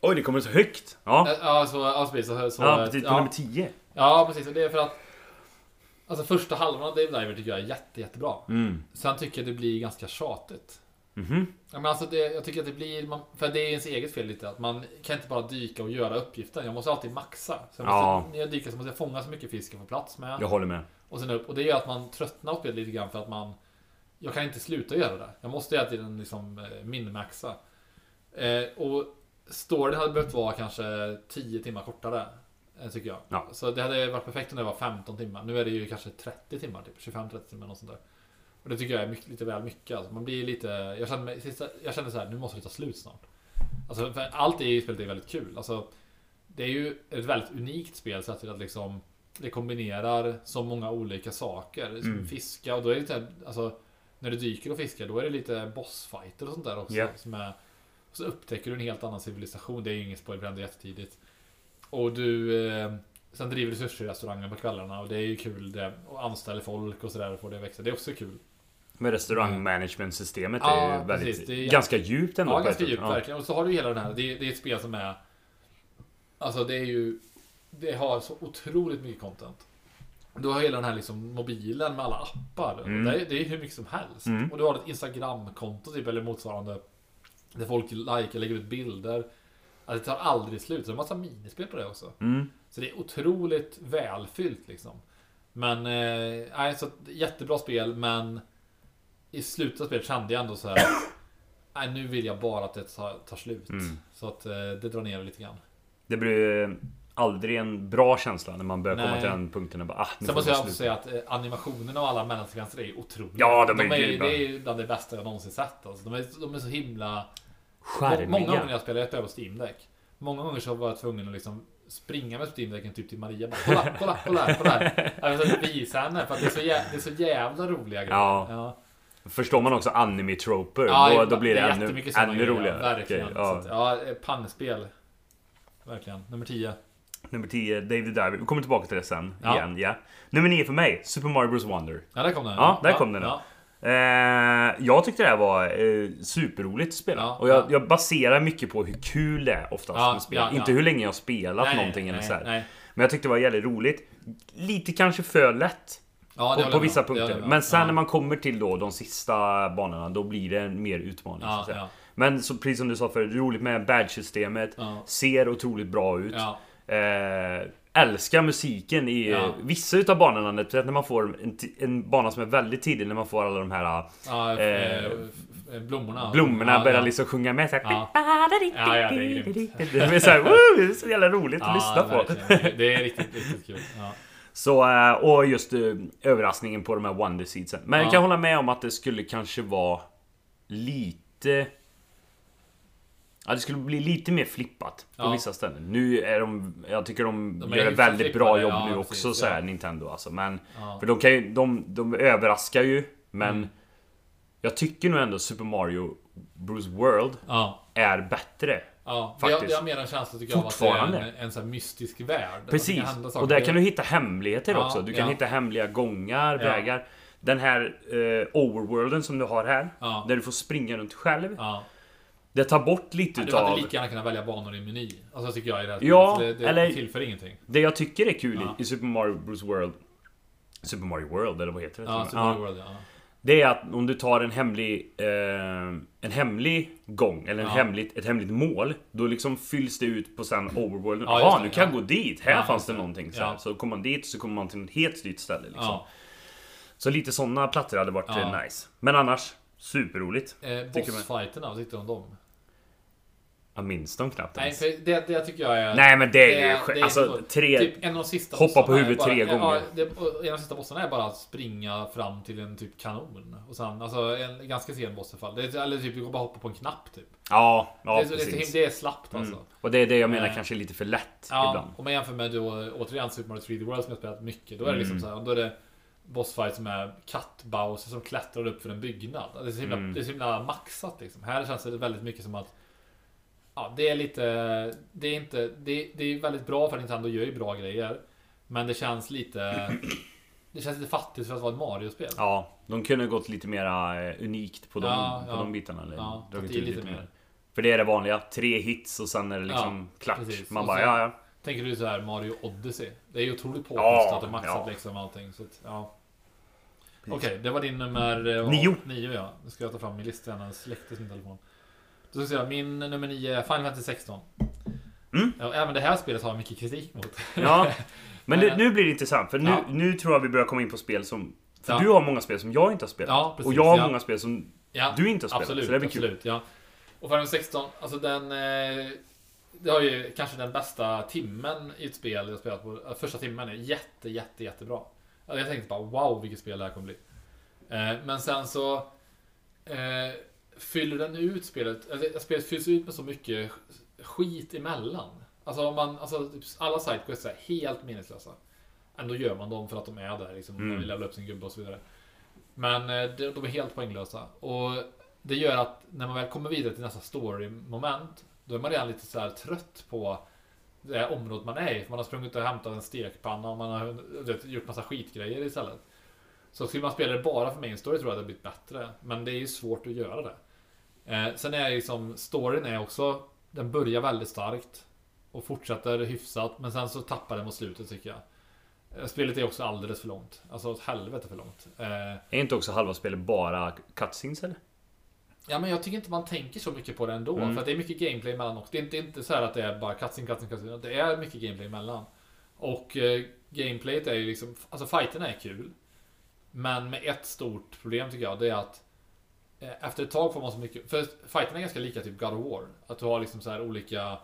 Oj, det kommer så högt! Ja, Eh, Ja, så, ja, precis, så, så, ja precis. På ja. nummer tio. Ja, precis. Och det är för att Alltså första halvan av Dave Diver tycker jag är jätte, jättebra. Mm. Sen tycker jag det blir ganska tjatigt. Mhm. Ja, men alltså det, jag tycker att det blir, man, för det är ens eget fel lite, att man kan inte bara dyka och göra uppgiften. Jag måste alltid maxa. Så jag måste, Ja. När jag dyker så måste jag fånga så mycket fisk jag får plats med. Jag håller med. Och sen upp. Och det gör att man tröttnar på spelet lite grann för att man Jag kan inte sluta göra det. Jag måste hela tiden liksom eh, minmaxa. Eh, och storyn hade behövt vara kanske 10 timmar kortare. Eh, Tycker jag. Ja. Så det hade varit perfekt om det var 15 timmar. Nu är det ju kanske 30 timmar, typ 25-30 timmar något sånt där. Och det tycker jag är mycket, lite väl mycket. Alltså, man blir lite... Jag kände, mig, jag kände så här, nu måste det ta slut snart. Alltså, för allt i spelet är väldigt kul. Alltså, det är ju ett väldigt unikt spel så att liksom det kombinerar så många olika saker. Som Mm. Fiska och då är det lite, alltså när du dyker och fiskar då är det lite bossfighter och sånt där också. Ja. Som är, så upptäcker du en helt annan civilisation. Det är ju ingen spoiler, det jättetidigt. Och du eh, Sen driver du sushi-restaurangen på kvällarna och det är ju kul det. Och anställer folk och sådär och får det att växa. Det är också kul. Men restaurangmanagement-systemet Ja, är ju väldigt, precis. Det är- ganska djupt ändå. Ja, ganska djupt verkligen. Och så har du hela den här, det är, det är ett spel som är Alltså det är ju Det har så otroligt mycket content. Du har hela den här liksom mobilen med alla appar. Mm. Det, är, det är hur mycket som helst. Mm. Och du har ett Instagram-konto typ eller motsvarande. Där folk likar, lägger ut bilder. Alltså, det tar aldrig slut. Så det är en massa minispel på det också. Mm. Så det är otroligt välfyllt liksom. Men, eh, nej, så att, jättebra spel men i slutet av spelet kände jag ändå så här. Nej, nu vill jag bara att det tar, tar slut. Mm. Så att eh, det drar ner lite grann. Det blir aldrig en bra känsla när man börjar komma Nej. till den punkten och bara ah, Sen måste jag också säga att eh, animationerna och alla mellansekvenser är otroliga. Ja, de är är, grymma. Det är bland det bästa jag någonsin sett. Alltså. De, är, de är så himla... Charmiga. Många gånger när jag spelar, spelar på Steam Deck. Många gånger så var jag tvungen att liksom springa med Steam Decken typ till Maria. Bara, kolla, kolla, kolla här, kolla här. Vill visa henne för att det är så, jä, det är så jävla roliga grejer. Ja. ja. Förstår man också anime-troper, Ja, då, då blir det, är ännu, ännu roligare. Verkligen. Så ja. att, ja, pannspel. Verkligen. Nummer 10. Nummer 10, Dave the Diver. Vi kommer tillbaka till det sen. Ja. Igen, ja. Nummer 9 för mig, Super Mario Bros Wonder. Ja, där kom den. Ja, där kom den. Eh, jag tyckte det här var eh, superroligt att spela. Ja, och jag, ja. jag baserar mycket på hur kul det är oftast Ja, med spel. ja. Inte hur länge jag har spelat Nej, någonting nej, eller så nej. Men jag tyckte det var jävligt roligt. Lite kanske för lätt. På, på vissa punkter. Men sen när man kommer till då de sista banorna, då blir det en mer utmaning. så Men så, precis som du sa förut, roligt med badge-systemet. Ser otroligt bra ut. Eh, älskar musiken i Ja. vissa utav banorna. Speciellt när man får en, en bana som är väldigt tidig, när man får alla de här ja Eh, eh, blommorna. blommorna ja, börjar ja. liksom sjunga med. Så här, Ja. Ja, ja, det är grymt. Det är så, här, det är så jävla roligt att lyssna på. verkligen. Det är riktigt, riktigt kul. Så, eh, och just eh, överraskningen på de här Wonder Seedsen. Men jag Ja. kan hålla med om att det skulle kanske vara lite... Ja, det skulle bli lite mer flippat på Ja. vissa ställen. Nu är de... Jag tycker de, De gör ett väldigt bra jobb ja, nu precis, också så här. Nintendo alltså. Men... För de kan ju... De, de överraskar ju, men... Mm. Jag tycker nog ändå Super Mario Bros World är bättre. Ja, Faktiskt. det, det har mer en känsla tycker jag av att det är en, en sån mystisk värld. Precis. Och där kan du hitta hemligheter också. Du kan hitta hemliga gångar, vägar. Den här eh, overworlden som du har här. Där du får springa runt själv. Ja. Det tar bort lite Du utav... hade lika gärna kunnat välja banor i meny. Alltså tycker jag i det här Ja. Det, det eller- tillför ingenting. Det jag tycker är kul Ja. i, Super Mario Bros World Super Mario World, eller vad heter det? Ja, Super? Mario World, ja. Det är att om du tar en hemlig eh, En hemlig gång eller en Ja. hemligt, ett hemligt mål Då liksom fylls det ut på sen overworlden Ja, Jaha, nu kan jag ja. gå dit! Här Ja, fanns det någonting så, Ja. så kommer man dit så kommer man till ett helt nytt ställe liksom. ja. Så lite sådana platser hade varit Ja. eh, nice Men annars Superroligt Eh. Bossfighterna, vad tyckte du om dem? Jag minns dem knappt Nej, ens för det, det tycker jag är... Nej men det är ju det- det är Alltså så- tre Typ en av de sista Hoppa på bossarna är huvudet bara, tre Ja, gånger. det, och en av de sista bossarna är bara att springa fram till en typ kanon. Och sen, alltså en ganska sen boss i fall. Det eller typ, du går bara hoppa på en knapp typ. Ja, ja det, är, det, precis him- det är slappt alltså. mm. Och det är det jag menar Eh, kanske är lite för lätt Ja, ibland om man jämför med då, återigen Super Mario 3D World som jag spelat mycket. Då är det liksom Mm. så här, då är det bossfight som är katt-Bowser som klättrar upp för en byggnad. Det är så himla, Mm. det är så himla maxat liksom. Här känns det väldigt mycket som att Ja, det är lite... Det är inte... Det, det är väldigt bra för att Nintendo gör ju bra grejer. Men det känns lite... Det känns lite fattigt för att vara ett Mario-spel. Ja, de kunde gått lite mera eh, unikt på de, Ja, på ja. de bitarna. Eller Ja, dragit till lite mer. För det är det vanliga. Tre hits och sen är det liksom klart. precis. Man Och bara, ja ja. Tänker du så här Mario Odyssey? Det är ju otroligt Ja, påkostat och maxat ja. liksom allting. Så att, ja. Okej, det var din nummer... eh, Nio. Nio ja. Nu ska jag ta fram min lista. Den släcktes min telefon. Då ska då, min nummer nio är Final Fantasy 16. Mm. Ja, även det här spelet har jag mycket kritik mot. ja. Men det, nu blir det intressant. För nu, Ja. nu tror jag vi börjar komma in på spel som... För Ja. du har många spel som jag inte har spelat. Ja, precis, och jag har många spel som du inte har spelat. absolut. så det blir kul. absolut, ja. Och Final Fantasy 16, alltså den... Eh, det har ju kanske den bästa timmen i ett spel jag spelat på. Eh, Första timmen är jätte, jätte, jättebra. Alltså, Jag tänkte bara wow vilket spel det här kommer bli. Eh, men sen så eh, fyller den ut spelet. Alltså, spelet fylls ut med så mycket skit emellan. Alltså, om man, alltså typ alla sidequests är helt meningslösa. Ändå gör man dem för att de är där. Liksom, Man Mm. vill levela upp sin gubbe och så vidare. Men eh, de, är helt poänglösa. Och det gör att när man väl kommer vidare till nästa story-moment Då är man redan lite så här trött på det området man är i. Man har sprungit och hämtat en stekpanna och man har vet, gjort massa skitgrejer istället. Så skulle man spela det bara för main story tror jag det hade blivit bättre. Men det är ju svårt att göra det. Eh, sen är liksom storyn är också Den börjar väldigt starkt och fortsätter hyfsat men sen så tappar den mot slutet tycker jag. Eh, Spelet är också alldeles för långt. Alltså åt helvete för långt. Eh, Är inte också halva spelet bara cutscenes eller? Ja men jag tycker inte man tänker så mycket på det ändå. Mm. För att det är mycket gameplay emellan också. Det är inte, inte så här att det är bara cutscene, cutscene, cutscene. Det är mycket gameplay emellan. Och eh, gameplayet är ju liksom... Alltså fighterna är kul. Men med ett stort problem tycker jag. Det är att efter ett tag får man så mycket... För fighterna är ganska lika typ God of War. Att du har liksom så här olika...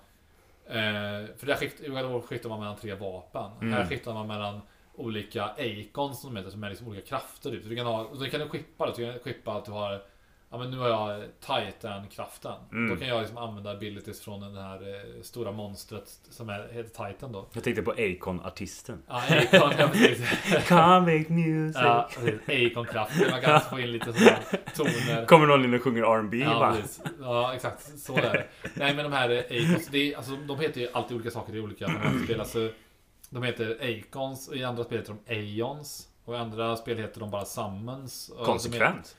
Eh, för där skift, i God of War skiftar man mellan tre vapen. Mm. Här skiftar man mellan olika Acons som de heter, som är liksom olika krafter. Typ. Så du kan ha, och då kan du skippa det. Du kan skippa att du har Ja men nu har jag Titan-kraften. Mm. Då kan jag liksom använda abilities från den här eh, stora monstret som är, heter Titan då. Jag tänkte på Acon-artisten. Ja, Acon, ja precis. Comic music. Ja. Acon-kraften. Man kan få in lite sådana toner. Kommer någon in och sjunger R&B Ja, bara. precis. ja, exakt. Så är det. Nej, men de här Acons, det är, alltså, de heter ju alltid olika saker i olika spel. Alltså, de heter Acons och i andra spel heter de Aeons. Och i andra spel heter de bara Summons. Konsekvent.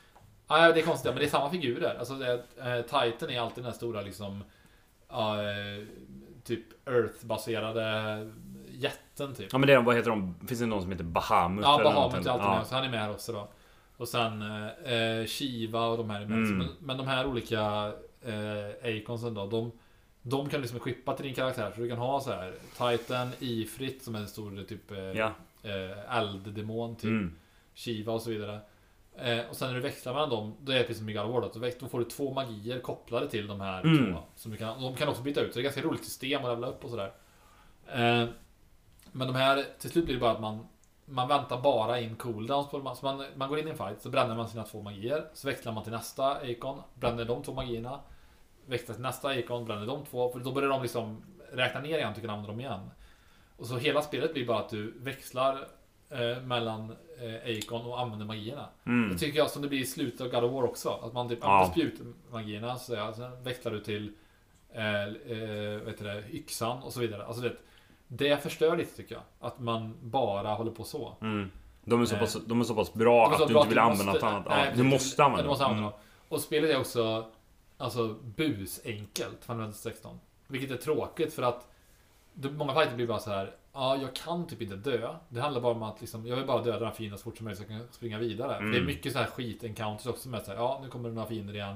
Ja, det är konstigt, men det är samma figurer. Alltså, eh, Titan är alltid den här stora liksom... Eh, typ Earth-baserade jätten typ. Ja men det är, vad heter de? Finns det någon som heter Bahamut? Ja, Bahamut är alltid ja. med, så han är med här också då. Och sen eh, eh, Shiva och de här är med. Mm. Men, men de här olika eh, Aconsen då, de, de kan liksom skippa till din karaktär. Så du kan ha så här Titan, Ifrit som är en stor typ eh, Ja. eh, elddemon typ. Mm. Shiva och så vidare. Eh, och sen när du växlar mellan dem, då är det precis som i War, då, då får du två magier kopplade till de här Mm. två. Som du kan, de kan också byta ut, så det är ganska roligt system att levela upp och sådär. Eh, men de här, till slut blir det bara att man man väntar bara in cooldowns på. Så man, man går in i en fight, så bränner man sina två magier. Så växlar man till nästa Acon, bränner de två magierna. Växlar till nästa Acon, bränner de två. För då börjar de liksom räkna ner igen, du kan använda dem igen. Och så hela spelet blir bara att du växlar eh, mellan eh, Acon och använder magierna. Mm. Det tycker jag som det blir i slutet av God of War också. Att man typ Ja. använder spjutmagierna, så ja, sen växlar du till eh, eh, vet det, yxan och så vidare. Alltså det, det förstör lite tycker jag. Att man bara håller på så. Mm. De är så Eh. pass, de är så pass bra att du bra inte vill använda något annat. nej, Ja, du måste använda Du måste dem. använda dem. Och spelet är också alltså, busenkelt, Final Fantasy 16. Vilket är tråkigt för att många fighter blir bara så här. Ja, jag kan typ inte dö. Det handlar bara om att liksom, jag vill bara döda den fienden så fort som möjligt så jag kan springa vidare. För Mm. Det är mycket så här skit-encounters också med så här, ja nu kommer det några fiender igen.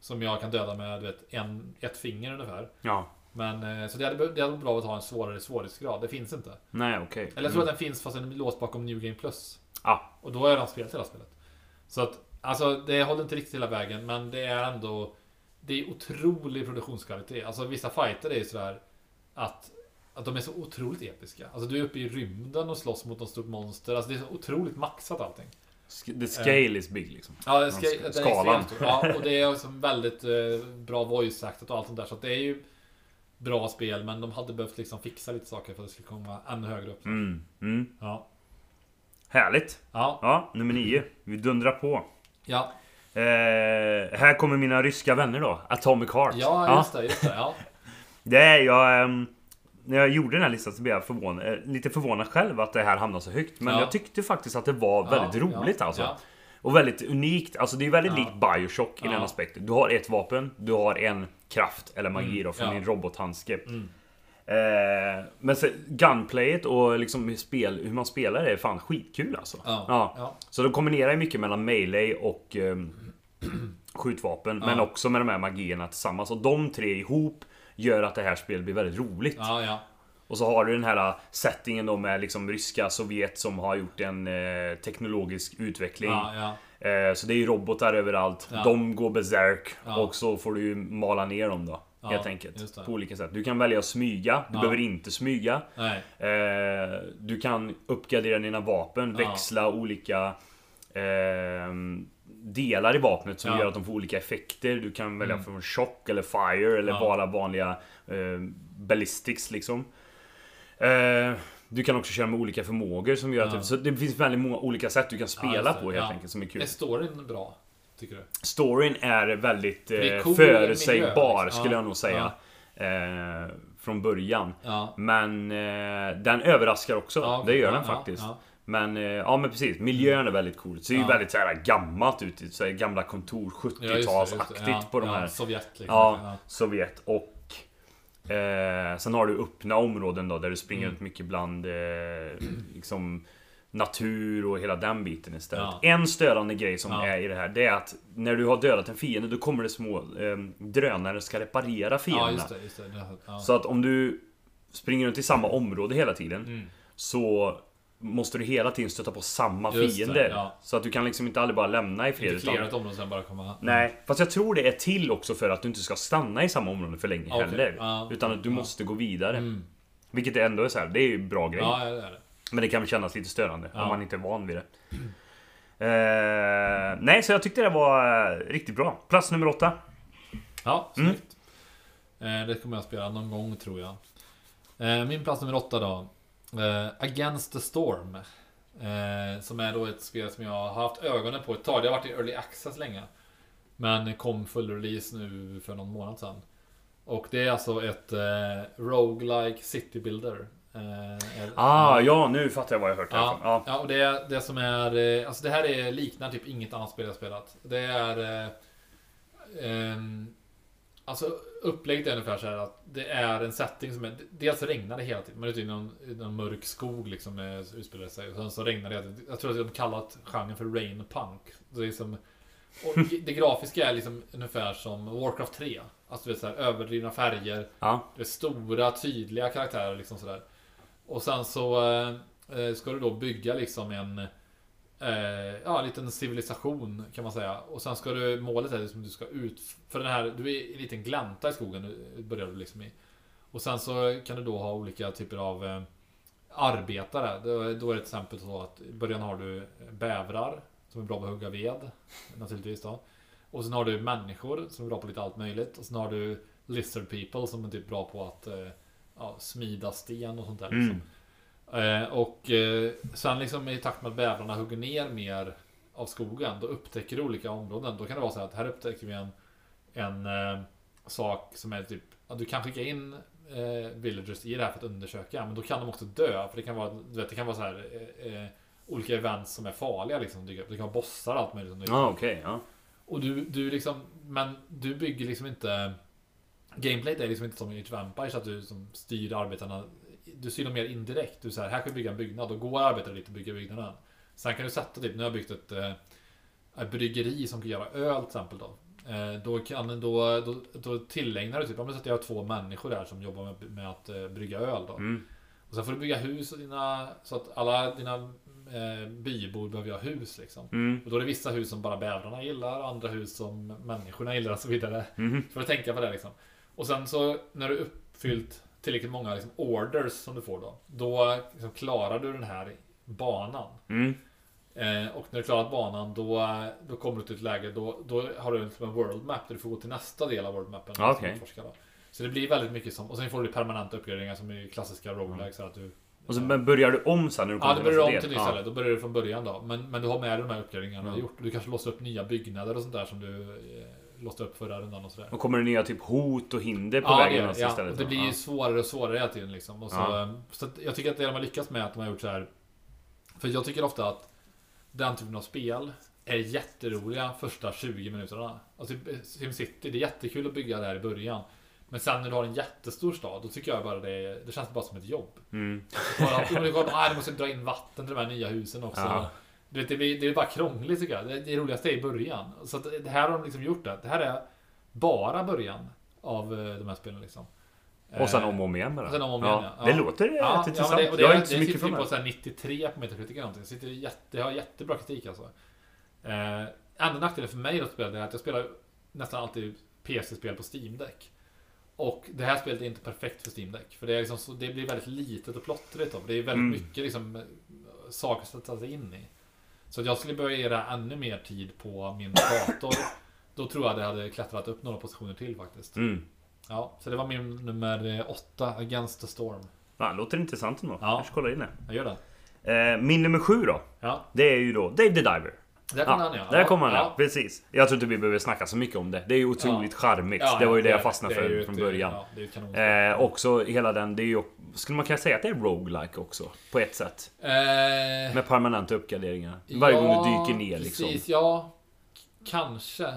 Som jag kan döda med du vet, en, ett finger ungefär. Ja. Men, eh, så det hade, det hade varit bra att ha en svårare svårighetsgrad. Det finns inte. Nej, okej. Eller jag tror att den finns fast den är låst bakom New Game Plus. Ja. Och då har jag redan spelat hela spelet. Så att, alltså det håller inte riktigt hela vägen, men det är ändå... Det är otrolig produktionskvalitet. Alltså vissa fighter är ju sådär att, att de är så otroligt episka. Alltså du är uppe i rymden och slåss mot något stort monster. Alltså det är så otroligt maxat allting. The scale is big liksom. Ja, det ska, den skalan. Ja, och det är också väldigt eh, bra voice actat och allt sånt där. Så att det är ju bra spel, men de hade behövt liksom fixa lite saker för att det skulle komma ännu högre upp. Mm. Mm. Ja. Härligt. Ja. Ja, nummer nio. Vi dundrar på. Ja, Eh, här kommer mina ryska vänner då. Atomic Heart. ja just det. Just det ja. Det är jag... ehm, när jag gjorde den här listan så blev jag förvånad, eh, lite förvånad själv att det här hamnade så högt. Men Ja. jag tyckte faktiskt att det var väldigt Ja, roligt ja, alltså. Och väldigt unikt. Alltså det är väldigt likt Bioshock i den aspekten. Du har ett vapen, du har en kraft eller magi Mm, då från din robothandske. Mm. Eh, men så, gunplayet och liksom hur, spel, hur man spelar är fan skitkul alltså. Ja. Så de kombinerar ju mycket mellan melee och ehm, skjutvapen. Men också med de här magierna tillsammans. Och de tre ihop gör att det här spelet blir väldigt roligt. Ja, ja. Och så har du den här settingen då med liksom ryska Sovjet som har gjort en eh, teknologisk utveckling. ja, ja. Eh, så det är ju robotar överallt. Ja. De går berserk. Och så får du ju mala ner dem då. Ja, helt enkelt. På olika sätt. Du kan välja att smyga. Du behöver inte smyga. Eh, du kan uppgradera dina vapen, växla olika delar i vapnet som Ja. gör att de får olika effekter. Du kan välja Mm. från chock eller fire eller Ja. bara vanliga eh, ballistics liksom. Eh, du kan också köra med olika förmågor som gör att Ja. det, så det finns väldigt många olika sätt du kan spela på helt enkelt som är kul. Är storyn bra? Tycker du? Storyn är väldigt det är eh, cool förutsägbar miljö, liksom. skulle Ja. jag nog säga. Eh, från början. Ja. Men eh, den överraskar också. det gör den faktiskt. Men eh, ja men precis, miljön är väldigt cool. Det ser ju Ja. väldigt så här gammalt ut. Så här, gamla kontor, Ja, just det, just det. 70-talsaktigt Ja, på de här. Sovjet liksom. Ja. Sovjet och eh, Sen har du öppna områden då där du springer Mm. runt mycket bland eh, liksom natur och hela den biten istället. Ja. En störande grej som Ja. är i det här det är att när du har dödat en fiende då kommer det små eh, drönare som ska reparera fienderna. ja, just det. Just det. Så att om du springer runt i samma område hela tiden Mm. så måste du hela tiden stöta på samma Just det, fiende. ja. Så att du kan liksom inte aldrig bara lämna i fred. Utan- ett område sen bara komma... Nej, fast jag tror det är till också för att du inte ska stanna i samma område för länge Okej, heller. ja. Utan att du Ja. måste gå vidare. Mm. Vilket ändå är så här, det är ju en bra grej. Det det. Men det kan kännas lite störande om man inte är van vid det. Eh, nej, så jag tyckte det var eh, riktigt bra. Plats nummer åtta. Ja, Mm. snyggt. Eh, det kommer jag spela någon gång tror jag. Eh, min plats nummer åtta då. Eh, Against the Storm. Eh, som är då ett spel som jag har haft ögonen på ett tag. Det har varit i Early Access länge. Men kom full release nu för någon månad sedan. Och det är alltså ett eh, roguelike city builder. Är- Ah, ja, nu fattar jag vad jag hört Ja. Ja. ja, och det, det som är... Alltså det här är, liknar typ inget annat spel jag spelat. Det är... Ehm, alltså upplägget är ungefär så här att det är en setting som är... Dels regnar det hela tiden. Man är ute i någon, någon mörk skog liksom eh, utspelar det sig. Och sen så regnar det. Jag tror att de kallat genren för rain punk. Det är som, och det grafiska är liksom ungefär som Warcraft 3. Alltså du vet så här, överdrivna färger. Ja. Det är stora, tydliga karaktärer liksom sådär. Och sen så eh, ska du då bygga liksom en eh, Ja, en liten civilisation kan man säga. Och sen ska du, målet är liksom du ska ut För den här, du är i en liten glänta i skogen börjar du liksom i. Och sen så kan du då ha olika typer av eh, arbetare. Då, då är det till exempel så att i början har du bävrar som är bra på att hugga ved. Naturligtvis då. Och sen har du människor som är bra på lite allt möjligt. Och sen har du lizard people som är typ bra på att eh, ja, smida sten och sånt där. Liksom. Mm. Eh, och eh, sen liksom i takt med att bävrarna hugger ner mer av skogen, då upptäcker du olika områden. Då kan det vara så här att här upptäcker vi en, en eh, sak som är typ, att du kan skicka in eh, villagers i det här för att undersöka, men då kan de också dö. För det kan vara, du vet, det kan vara så här eh, olika events som är farliga liksom. Det kan vara bossar och allt möjligt. som Ja, upp. okej. ja. Och du, du liksom, men du bygger liksom inte Gameplayet är liksom inte som i Age of Empires att du som styr arbetarna Du styr dem mer indirekt. Du säger här ska vi bygga en byggnad. Då går arbetare dit och bygger byggnaden. Sen kan du sätta typ, nu har jag byggt ett, eh, ett bryggeri som kan göra öl till exempel då. Eh, Då, kan, då, då, då tillägnar du typ, om du sätter jag har två människor där som jobbar med, med att eh, brygga öl då. Mm. Och sen får du bygga hus och dina, så att alla dina eh, bybor behöver ju ha hus liksom. Mm. Och då är det vissa hus som bara bävrarna gillar, andra hus som människorna gillar och så vidare. Mhm. För att tänka på det liksom. Och sen så när du uppfyllt tillräckligt många liksom, orders som du får då. Då liksom, klarar du den här banan. Mm. Eh, och när du klarat banan då, då kommer du till ett läge då, då har du liksom en world map där du får gå till nästa del av world mappen. Ja, utforskar då. Så det blir väldigt mycket som, och sen får du permanenta uppgraderingar som är klassiska roguelikes. så Att du, Och så men börjar du om sen när du kommer Ja, då börjar du om nästa till del? nytt ställe. Då börjar du från början då. Men, men du har med dig de här uppgraderingarna du har Mm. gjort. Du kanske låser upp nya byggnader och sånt där som du eh, låste upp förra rundan och sådär. Och kommer det nya typ hot och hinder på Ja, det, vägen det. någonstans ja, istället? det blir ju Ja. svårare och svårare hela tiden liksom. Och så, Ja. eh, så att jag tycker att det de har lyckats med att de har gjort så här. För jag tycker ofta att den typen av spel är jätteroliga första 20 minuterna. Alltså SimCity, det är jättekul att bygga där i början. Men sen när du har en jättestor stad, då tycker jag bara det, det känns bara som ett jobb. Mm. Bara, det går, ah, du måste dra in vatten till de här nya husen också. Ja. Du vet, det, blir, det är bara krångligt tycker jag. Det, det roligaste är i början. Så att det här har de liksom gjort det. Det här är bara början av eh, de här spelen liksom. Och sen Eh, om och om igen och sen om om igen, ja. Det Ja. låter Ja, rätt ja, intressant. det, det, jag har det, inte så det mycket sitter från ju på det. så här 93 på Metacritic eller någonting. Sitter jätte, det har jättebra kritik alltså. Eh, enda nackdelen för mig då att spela är att jag spelar nästan alltid PC-spel på Steam Deck. Och det här spelet är inte perfekt för Steam Deck. För det, är liksom så, det blir väldigt litet och plottrigt. Då. Det är väldigt Mm. mycket liksom, eh, saker att sätta sig in i. Så att jag skulle börja ge det ännu mer tid på min dator. Då tror jag det hade klättrat upp några positioner till faktiskt. Mm. Ja, så det var min nummer eh, åtta, Against the Storm. Ja, det låter intressant ändå. Ja. Kanske kollar in det. Jag gör det. Eh, min nummer sju då. Ja, Det är ju då Dave the Diver. Där kommer han ja. Där ja, kommer han ja. ja. Precis. Jag tror inte vi behöver snacka så mycket om det. Det är ju otroligt charmigt. det var ju det jag fastnade för ju från ett- början. Ja, ett. Eh, också hela den, det är ju... Skulle man kunna säga att det är roguelike också? På ett sätt. Eh, Med permanenta uppgraderingar. Varje gång du dyker ner liksom. Precis, ja. Kanske.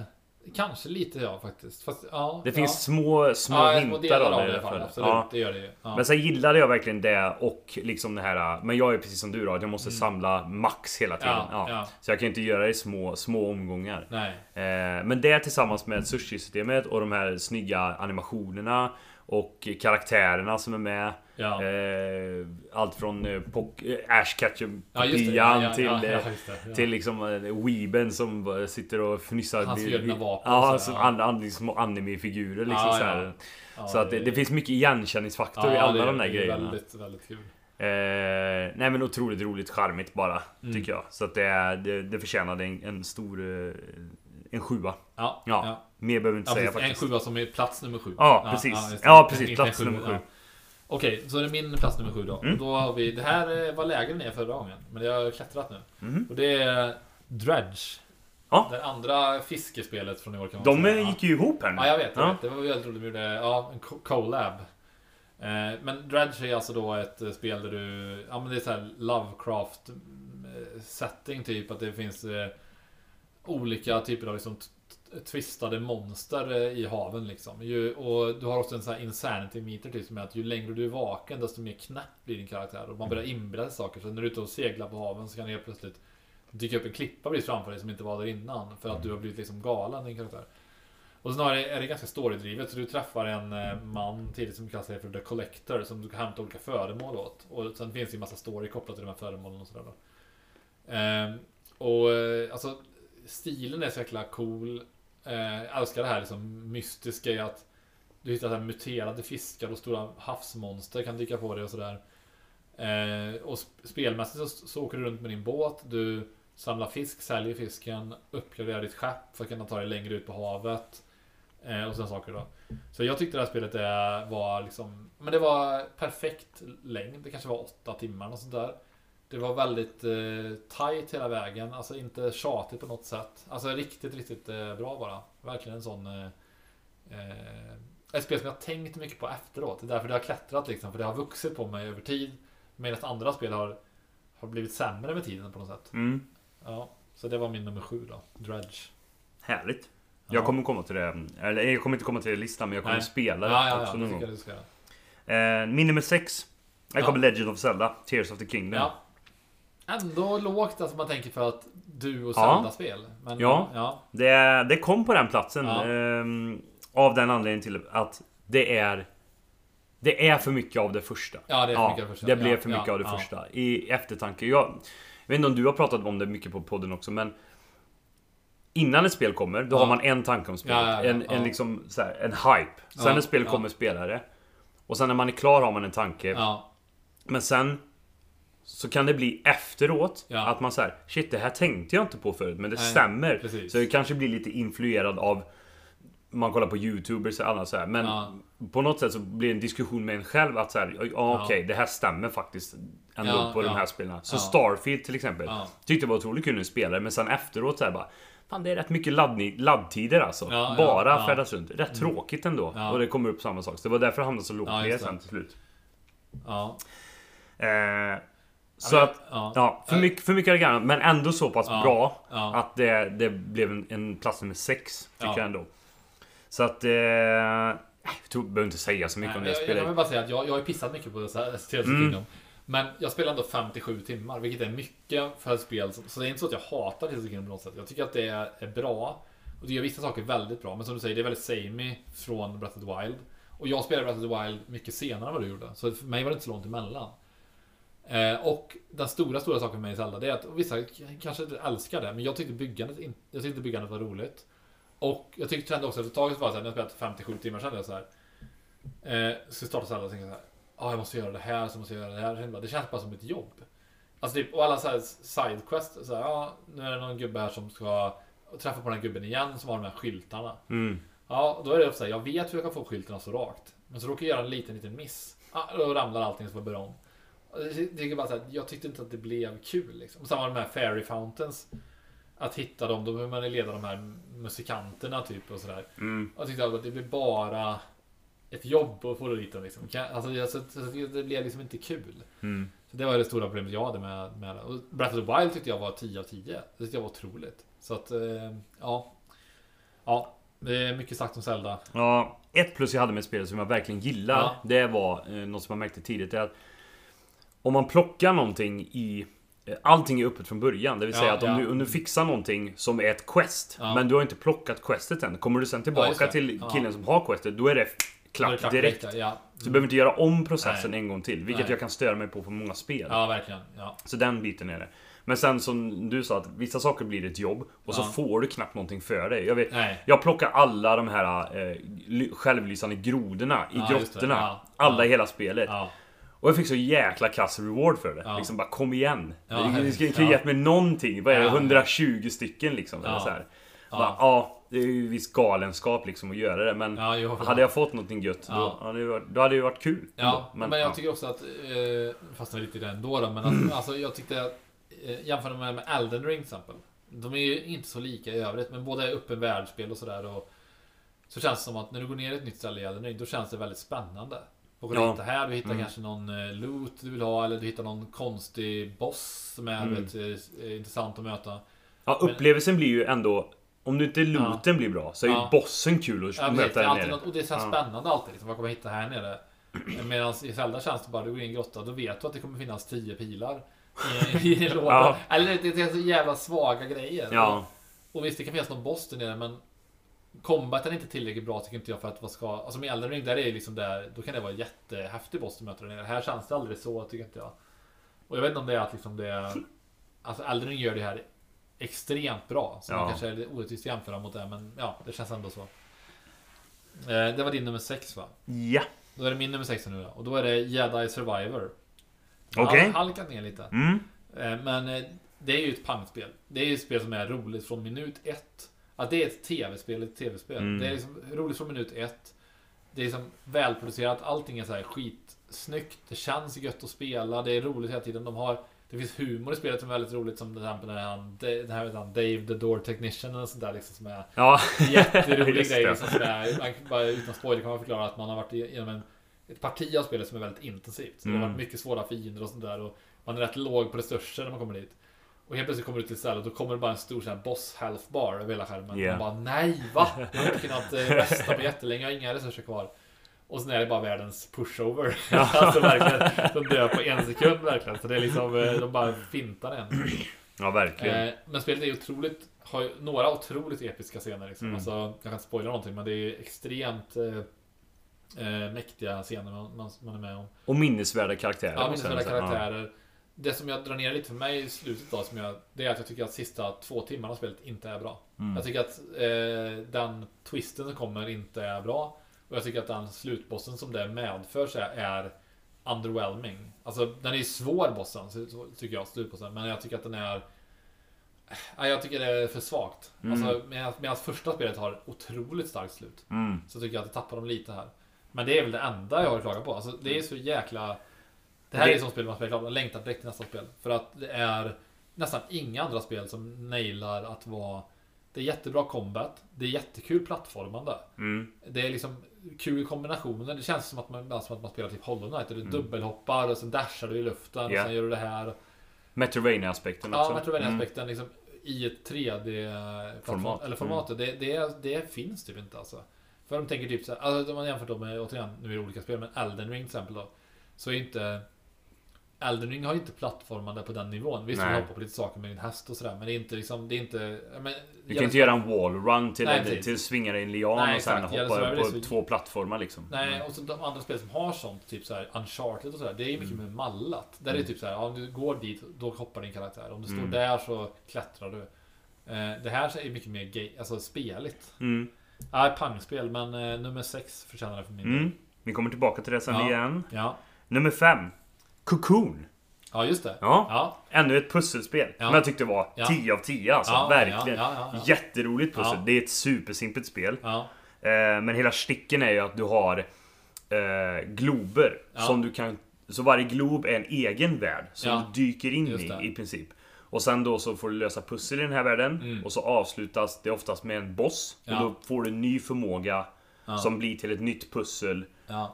Kanske lite ja faktiskt. Fast, ja, Det ja. finns små, små ja, hintar av det. fall. Absolut, Ja. det gör det ju. Ja. Men sen gillade jag verkligen det och liksom det här Men jag är precis som du då, att jag måste samla max hela tiden. Mm. Ja. Så jag kan inte göra det i små, små omgångar. Eh, men det tillsammans med sushi-systemet och de här snygga animationerna och karaktärerna som är med. Ja. Eh, allt från eh, eh, Ash Ketchum Ja, Ja, ja, till, eh, till liksom eh, Weeben som bara sitter och fnissar. Hans förbjudna vapen, Ja, så, så, ja. an, an, liksom anime-figurer liksom så, så att det, det finns mycket igenkänningsfaktor i alla det, de där det är grejerna. Väldigt, väldigt kul. Eh, nej men otroligt roligt charmigt bara, Mm. tycker jag. Så att det, det, det förtjänade en, en stor... eh, En sjua. Ja. Mer behöver vi inte säga precis. En faktiskt. sjua som är plats nummer sju. Ja, precis. Ja, precis. En Plats nummer sju. Okej, så är det min plats nummer sju då. Mm. Då har vi, det här eh, var lägre än jag förra gången. Men det har klättrat nu. Mhm. Och det är Dredge. Ja. Det andra fiskespelet från i år kan man De säga. gick ju ihop här nu. Ja, jag vet. Jag Ja. vet. Det var väldigt roligt. De gjorde ja, en co- collab. Eh, men Dredge är alltså då ett eh, spel där du... Ja, men det är så här Lovecraft setting typ. Att det finns eh, olika typer av liksom twistade monster eh, i haven liksom. Ju, och du har också en sån här insanity meter typ som är att ju längre du är vaken desto mer knäpp blir din karaktär. Och man börjar inbilla sig saker. Så när du är ute och seglar på haven så kan det helt plötsligt dyka upp en klippa precis framför dig som inte var där innan. För att du har blivit liksom galen din karaktär. Och sen det- är det ganska storydrivet så du träffar en eh, man tidigt som kallar sig för The Collector som du kan hämta olika föremål åt. Och sen finns det ju massa story kopplat till de här föremålen och sådär då. Ehm, och eh, alltså stilen är så jäkla cool. Eh, jag älskar det här liksom mystiska i att du hittar så här muterade fiskar och stora havsmonster kan dyka på dig och sådär. Eh, och sp- spelmässigt så, så åker du runt med din båt. Du samlar fisk, säljer fisken, uppgraderar ditt skepp för att kunna ta dig längre ut på havet. Eh, och sådana saker då. Så jag tyckte det här spelet eh, var liksom Men det var perfekt längd. Det kanske var åtta timmar och sånt där. Det var väldigt eh, tight hela vägen. Alltså inte tjatigt på något sätt. Alltså riktigt, riktigt eh, bra bara. Verkligen en sån eh, eh, Ett spel som jag tänkt mycket på efteråt. Det är därför det har klättrat liksom. För det har vuxit på mig över tid. Medan andra spel har, har blivit sämre med tiden på något sätt. Mm. Ja, så det var min nummer sju då. Dredge. Härligt. Ja. Jag kommer komma till det. Eller jag kommer inte komma till listan men jag kommer Nej. spela det Ja, ja, också Det någon gång. Eh, min nummer sex. Här kommer Legend of Zelda. Tears of the Kingdom. Ändå lågt alltså man tänker för att du och. Zelda-spel. Men Ja. ja. Det, det kom på den platsen. Ja. ehm, av den anledningen till att det är... Det är för mycket av det första. Ja, det är för mycket av det första. Det blev för mycket av det första. I eftertanke. Jag, jag vet inte om du har pratat om det mycket på podden också men Innan ett spel kommer, då har man en tanke om spelet. En, en liksom så här, en hype. Sen när spelet ja. kommer spelar det. Och sen när man är klar har man en tanke. Ja, Men sen så kan det bli efteråt Ja. att man säger Shit det här tänkte jag inte på förut men det Nej, stämmer. precis. Så det kanske blir lite influerad av man kollar på youtubers och alla så här. Men Ja. på något sätt så blir det en diskussion med en själv att så här, ja, Ja. okej det här stämmer faktiskt ändå Ja, på de här spelen. Så. Starfield till exempel. Tyckte det var otroligt kul att spela men sen efteråt så här bara Fan det är rätt mycket laddni- laddtider alltså. Bara ja. färdas runt. Rätt tråkigt ändå. Och det kommer upp samma sak. Så det var därför det hamnade så lågt ner sen till slut. ja. Eh, så att ja. Ja, för mycket, för mycket Argana, men ändå så pass Ja, bra ja. att det, det blev en, en plats nummer sex, tycker Ja. jag ändå. Så att... Eh, jag tror, behöver inte säga så mycket Nej, om det jag, jag spelet. väl bara säga att jag, jag har pissat mycket på Tears the Mm. Kingdom. Men jag spelar ändå 57 timmar, vilket är mycket för ett spel. Så det är inte så att jag hatar Tears of the Kingdom på något sätt. Jag tycker att det är, är bra. Och det gör vissa saker väldigt bra. Men som du säger, det är väldigt samey från Breath of the Wild. Och jag spelade Breath of the Wild mycket senare än vad du gjorde. Så för mig var det inte så långt emellan. Eh, och den stora, stora saken med Zelda, det är att vissa kanske inte älskar det, men jag tyckte byggandet, jag tyckte byggandet var roligt. Och jag tyckte kände också efter ett tag så var det så här, när jag spelat 57 timmar kände jag så här. Eh, ska starta Zelda och tänkte så här. Ja, jag måste göra det här, så måste jag göra det här. Bara, Det känns bara som ett jobb. Alltså typ, och alla så här sidequest, så här, ja, nu är det någon gubbe här som ska träffa på den här gubben igen som har de här skyltarna. Mm. Ja, då är det så här, jag vet hur jag kan få skylten att stå rakt. Men så råkar jag göra en liten, liten miss. Ja, då ramlar allting som jag börjar om. Jag tycker bara så här, jag tyckte inte att det blev kul liksom. Och samma med de här Fairy Fountains. Att hitta dem, då behöver man leda de här musikanterna typ och sådär. Mm. Jag tyckte att det blev bara ett jobb att få dit dem liksom. Alltså, det blev liksom inte kul. Mm. Så det var det stora problemet jag hade med, med det. Och Breath of the Wild tyckte jag var 10 av 10. Det tyckte jag var otroligt. Så att, eh, ja. Ja, det är mycket sagt om Zelda. Ja, ett plus jag hade med spelet som jag verkligen gillar, Ja. det var eh, något som jag märkte tidigt. Det är att om man plockar någonting i... eh, Allting är öppet från början. Det vill Ja, säga att om, ja. du, om du fixar någonting som är ett quest, Ja. men du har inte plockat questet än. Kommer du sen tillbaka till killen som har questet, då är det klart direkt. direkt, Ja. Så du behöver inte göra om processen Nej. en gång till. Vilket Nej. jag kan störa mig på på många spel. ja, verkligen. Så den biten är det. Men sen som du sa att vissa saker blir ett jobb och så Ja. får du knappt någonting för dig. Jag, vet, Nej. jag plockar alla de här eh, ly- självlysande grodorna i Ja, grottorna. Ja. Alla i hela spelet. Och jag fick så jäkla kass reward för det. Ja. Liksom bara kom igen. Ja, ni skulle ja. gett mig någonting. Vad är det? Ja. 120 stycken liksom. Ja. Så här. Ja. Bara, ja, det är ju viss galenskap liksom att göra det. Men Ja, jo, hade jag fått någonting gött då, hade det varit, då hade det varit kul. Ja, ändå. men, jag ja. tycker också att, eh, fastnar lite i det ändå då, men att, alltså, jag tyckte att, eh, jämför med, med Elden Ring till exempel. De är ju inte så lika i övrigt, men båda är öppen världsspel och sådär. Så känns det som att när du går ner i ett nytt ställe i Elden Ring, då känns det väldigt spännande. Och du Ja. hittar här, du hittar Mm. kanske någon eh, loot du vill ha, eller du hittar någon konstig boss som är Mm. väldigt eh, intressant att möta. Ja, upplevelsen blir ju ändå... Om du inte looten blir bra så är ju Ja. bossen kul att Ja, precis, det möta är där alltid nere. något, och det är så här Ja. spännande alltid, liksom, vad kommer jag hitta här nere? Medan i Zelda känns det bara, du går in i en grotta, då vet du att det kommer finnas tio pilar i, i en låda. Ja. Eller det, det är så jävla svaga grejer. Ja. Och visst, det kan finnas någon boss där nere, men Combaten är inte tillräckligt bra tycker inte jag för att vad ska... Alltså med Elden Ring, där är det liksom där, då kan det vara en jättehäftig boss du möter. Här känns det aldrig så, tycker inte jag. Och jag vet inte om det är att liksom det... Alltså Elden Ring gör det här extremt bra. Så Ja. man kanske är orättvist att jämföra mot det, men ja, det känns ändå så. Eh, det var din nummer sex va? Ja. Då är det min nummer sex nu då. Och då är det Jedi Survivor. Okej. Har halkat ner lite. Mm. Eh, Men eh, det är ju ett pangspel. Det är ju ett spel som är roligt från minut ett. Att det är ett tv-spel, ett tv-spel. Mm. Det är liksom roligt från minut ett. Det är liksom välproducerat, allting är så här skitsnyggt. Det känns gött att spela, det är roligt hela tiden. De har, det finns humor i spelet som är väldigt roligt, som till exempel när han, den här han, Dave the Door Technician och sånt där liksom som är Ja. jätterolig grej. Liksom, som är, man, bara utan spoiler kan man förklara att man har varit igenom en, ett parti av spelet som är väldigt intensivt. Så det har Mm. varit mycket svåra fiender och sånt där. Och Man är rätt låg på resurser när man kommer dit. Och helt plötsligt kommer du till stället och då kommer det bara en stor sån här boss health bar över hela skärmen. Yeah. Man bara nej va? Jag har inte kunnat eh, resta på jättelänge, jag har inga resurser kvar. Och sen är det bara världens pushover. alltså verkligen, de dör på en sekund verkligen. Så det är liksom, eh, de bara fintar en. Ja, verkligen. Eh, men spelet är otroligt, har ju några otroligt episka scener. Liksom. Mm. Alltså, jag kan inte spoila någonting, men det är extremt eh, mäktiga scener man, man, man är med om. Och minnesvärda karaktärer. Ja, minnesvärda så- ja. Det som jag drar ner lite för mig i slutet då, som jag, det är att jag tycker att sista två timmarna av spelet inte är bra. Mm. Jag tycker att eh, den twisten som kommer inte är bra. Och jag tycker att den slutbossen som det medför sig är underwhelming. Alltså den är ju svår bossen, så, så tycker jag, slutbossen. Men jag tycker att den är... Ja, jag tycker det är för svagt. Mm. Alltså, medan, medan första spelet har otroligt starkt slut. Mm. Så tycker jag att det tappar dem lite här. Men det är väl det enda jag har att klaga på. Alltså, det är så jäkla... Det här Det- är som spel man spelar klart. Jag längtar direkt till nästa spel. För att det är nästan inga andra spel som nailar att vara... Det är jättebra combat. Det är jättekul plattformande. Mm. Det är liksom kul kombinationer. Det känns som att man, som att man spelar typ Hollow Knight. Du Mm. dubbelhoppar och sen dashar du i luften. Ja. Och sen gör du det här. Metroidvania-aspekten Ja, också. Metroidvania-aspekten liksom i ett 3D-format. Format. Eller formatet. Det, det, det finns typ inte alltså. För de tänker typ så här, alltså om man jämför då med, återigen, nu är det olika spel, men Elden Ring till exempel då. Så är inte... Elden Ring har ju inte plattformande på den nivån. Visst, du Nej. hoppar på lite saker med din häst och sådär, men det är inte liksom, det är inte... Men, Du kan inte göra en wallrun till, Nej, till svinga dig i en lian Nej, och sen exakt. Hoppa på så- två plattformar liksom. Nej, och så de andra spel som har sånt, typ så här Uncharted och sådär, det är ju mycket mer mallat. Där är det Mm. typ så här, ja, om du går dit, då hoppar din karaktär. Om du står Mm. där så klättrar du. Eh, det här är mycket mer gay, alltså speligt. Mm. Ja, pangspel, men eh, nummer 6 förtjänar det för min del. Mm. Vi kommer tillbaka till det sen Ja. igen. Ja. Nummer fem. Cocoon. ja, just det. Ja. Ja, Ännu ett pusselspel. Ja. Som jag tyckte var Ja. 10 av 10 alltså. Ja, Verkligen. Jätteroligt pussel. Det är ett supersimpelt spel. Eh, men hela sticken är ju att du har eh, glober. Som du kan... Så varje glob är en egen värld. Som du dyker in i i princip. Och sen då så får du lösa pussel i den här världen. Mm. Och så avslutas det oftast med en boss. Och då får du en ny förmåga. Som blir till ett nytt pussel.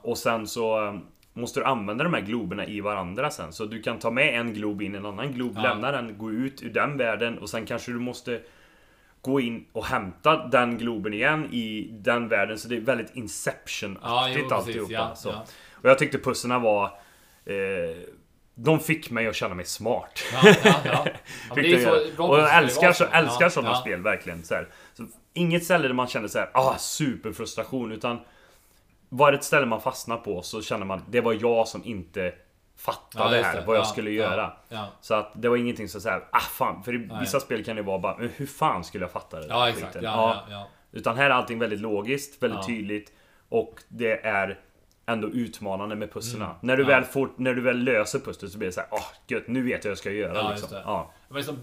Och sen så eh, måste du använda de här globerna i varandra sen. Så du kan ta med en glob in i en annan glob, Ja. lämna den, gå ut ur den världen och sen kanske du måste gå in och hämta den globen igen i den världen. Så det är väldigt Ja, Inception-aktigt precis. alltihopa. Ja, så. ja. Och jag tyckte pusslarna var... Eh, de fick mig att känna mig smart. Ja, ja, ja. ja och jag älskar, så, älskar Ja, sådana ja. spel verkligen. Så. Så inget ställe där man känner så här, ah, superfrustration. Utan var det ett ställe man fastnar på så känner man, det var jag som inte fattade Ja, här. Vad jag Ja, skulle ja, göra. Så att det var ingenting så såhär, ah fan. För i Nej. vissa spel kan det vara bara, men hur fan skulle jag fatta det? ja exakt. Ja, ja, ja. Utan här är allting väldigt logiskt, väldigt tydligt. Och det är ändå utmanande med pusslen. Mm. När, du Ja. väl får, när du väl löser pusslet så blir det såhär, åh gött, nu vet jag vad jag ska göra. Ja, liksom. det. Ja. Men som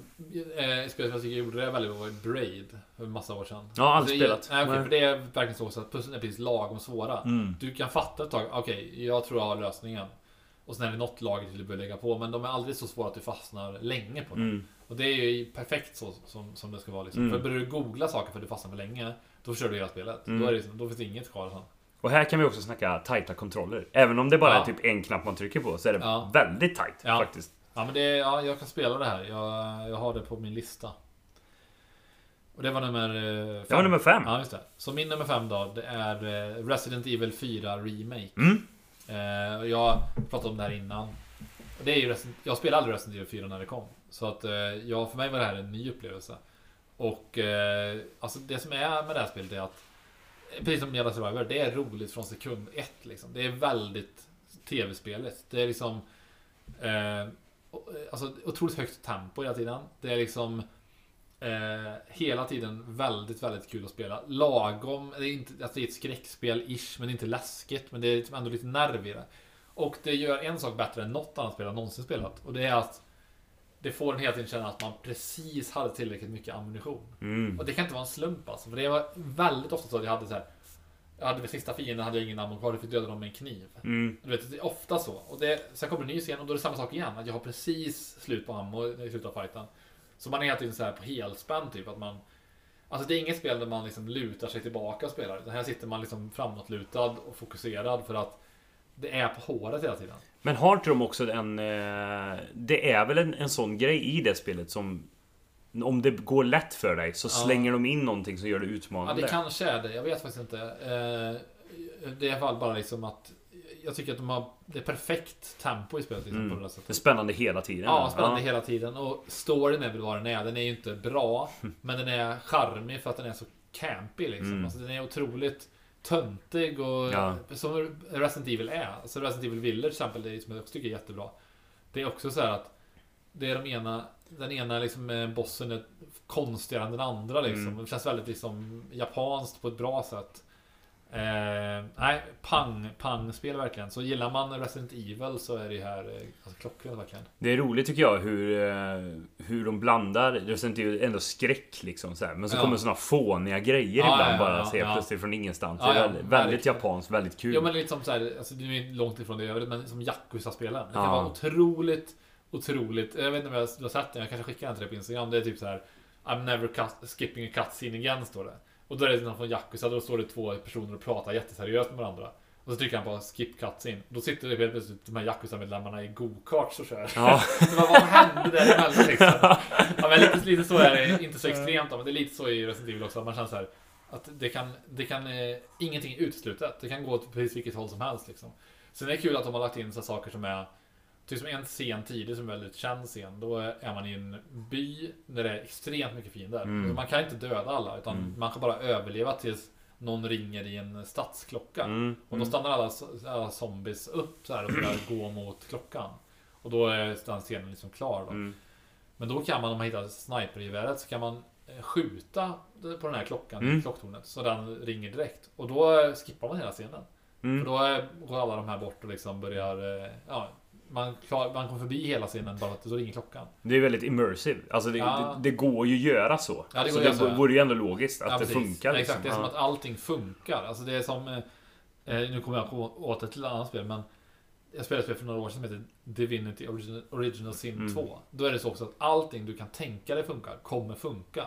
eh, jag tycker gjorde det väldigt bra var Braid för en massa år sedan. Jag har aldrig det spelat. Nej, okej, Nej. för det är verkligen så, så att pusslen är precis lagom svåra. Mm. Du kan fatta ett tag, okej, jag tror jag har lösningen. Och sen är det något lager till du bör lägga på, men de är aldrig så svåra att du fastnar länge på dem. Mm. Och det är ju perfekt så som, som det ska vara. Liksom. Mm. För börjar du googla saker för att du fastnar för länge, då förstör du hela spelet. Mm. Då, är det, liksom- då finns det inget kvar sen. Och här kan vi också snacka tajta kontroller. Även om det bara Ja. är typ en knapp man trycker på så är det Ja. väldigt tajt Ja. faktiskt. Ja men det, ja, jag kan spela det här. Jag, jag har det på min lista. Och det var nummer eh, fem. Det var nummer fem. Ja, just det. Så min nummer fem då, det är eh, Resident Evil 4 Remake. Mm. Eh, jag pratade om det här innan. Och Det är ju Resident, jag spelade aldrig Resident Evil 4 när det kom. Så att eh, ja, för mig var det här en ny upplevelse. Och eh, alltså det som är med det här spelet är att eh, Precis som Jedi Survivor, det är roligt från sekund ett liksom. Det är väldigt tv-spelet. Det är liksom eh, eh, Alltså otroligt högt tempo hela tiden. Det är liksom eh, Hela tiden väldigt, väldigt kul att spela. Lagom, det är inte, alltså det är ett skräckspel-ish, men det är inte läskigt. Men det är liksom ändå lite nerv i det. Och det gör en sak bättre än något annat spel jag någonsin spelat. Och det är att det får en hela tiden känna att man precis hade tillräckligt mycket ammunition. Mm. Och det kan inte vara en slump alltså. För det var väldigt ofta så att jag hade så här. Jag hade med sista fienden hade jag ingen ammo kvar, jag fick döda dem med en kniv. Mm. Du vet, det är ofta så. Och det, sen kommer en ny scen och då är det samma sak igen. Att jag har precis slut på ammo i slutet av fighten. Så man är hela tiden så här på helspänn typ. Att man, alltså det är inget spel där man liksom lutar sig tillbaka och spelar. Utan här sitter man liksom framåtlutad och fokuserad för att det är på håret hela tiden. Men har inte de också en... eh, Det är väl en, en sån grej i det spelet som... Om det går lätt för dig så Ja. slänger de in någonting som gör det Ja, utmanande. det kanske är det. Jag vet faktiskt inte. Eh, det är fall bara liksom att jag tycker att de har det är perfekt tempo i spelet liksom, Mm. på det där Det är sättet. spännande hela tiden. Ja, spännande hela tiden. Och storyn är väl vad den är. Den är ju inte bra, men den är charmig för att den är så campy liksom. Mm. Alltså, den är otroligt töntig och Ja. som Resident Evil är. Alltså Resident Evil Village till exempel, det är som jag också tycker är jättebra. Det är också så här att det är de ena, den ena liksom eh, bossen är konstigare än den andra liksom. Mm. Det känns väldigt liksom japanskt på ett bra sätt. Eh, nej, pang, pang-spel verkligen. Så gillar man Resident Evil så är det här eh, alltså, klockrent verkligen. Det är roligt tycker jag hur, eh, hur de blandar Resident Evil ändå skräck liksom så här. Men så Ja. kommer såna fåniga grejer Ja, ibland ja, bara ja, ja. plötsligt från ingenstans. Det är ja, väldigt, väldigt japanskt, väldigt kul. Ja men lite som såhär, alltså det är långt ifrån det övrigt, men som Yakuza-spelen. Det kan Ja. vara otroligt, otroligt, jag vet inte om jag har sett den, jag kanske skickar den till dig på Instagram. Det är typ så här I'm never cut, skipping a cutscene again står det. Och då är det någon från Yakuza, då står det två personer och pratar jätteseriöst med varandra. Och så trycker han på skip cutscene. Då sitter det helt plötsligt de här Yakuza-medlemmarna i go-karts och kör. Ja. Så vad, vad hände däremellan liksom? Ja, men lite, lite så är det, inte så extremt men det är lite så i Resident Evil också. Man känner så här att det kan, det kan, eh, ingenting är uteslutet. Det kan gå åt precis vilket håll som helst liksom. Sen är det kul att de har lagt in så här saker som är Typ som en scen tidigt som är väldigt känd scen. Då är man i en by där det är extremt mycket fiender. Mm. Man kan inte döda alla utan Mm. man kan bara överleva tills någon ringer i en stadsklocka. Mm, Och då mm. stannar alla, alla zombies upp så här och börjar gå mot klockan. Och då är den scenen liksom klar då. Mm. Men då kan man, om man hittar snipergeväret, så kan man eh, skjuta på den här klockan Mm. i klocktornet. Så den ringer direkt. Och då skippar man hela scenen. Mm. För då går alla de här bort och liksom börjar... eh, Ja, man, klar, man kommer förbi hela scenen bara att då ringer klockan. Det är väldigt immersive. Alltså det, Ja. det, det går ju att göra så. Ja, det så det så, vore ju ändå logiskt att Ja, det funkar. Liksom. Exakt, det är som att allting funkar. Alltså det är som... eh, Eh, nu kommer jag på- åter till ett annat spel, men jag spelade ett spel för några år sedan som heter Divinity Original, Original Sin Mm. 2. Då är det så också att allting du kan tänka dig funkar, kommer funka.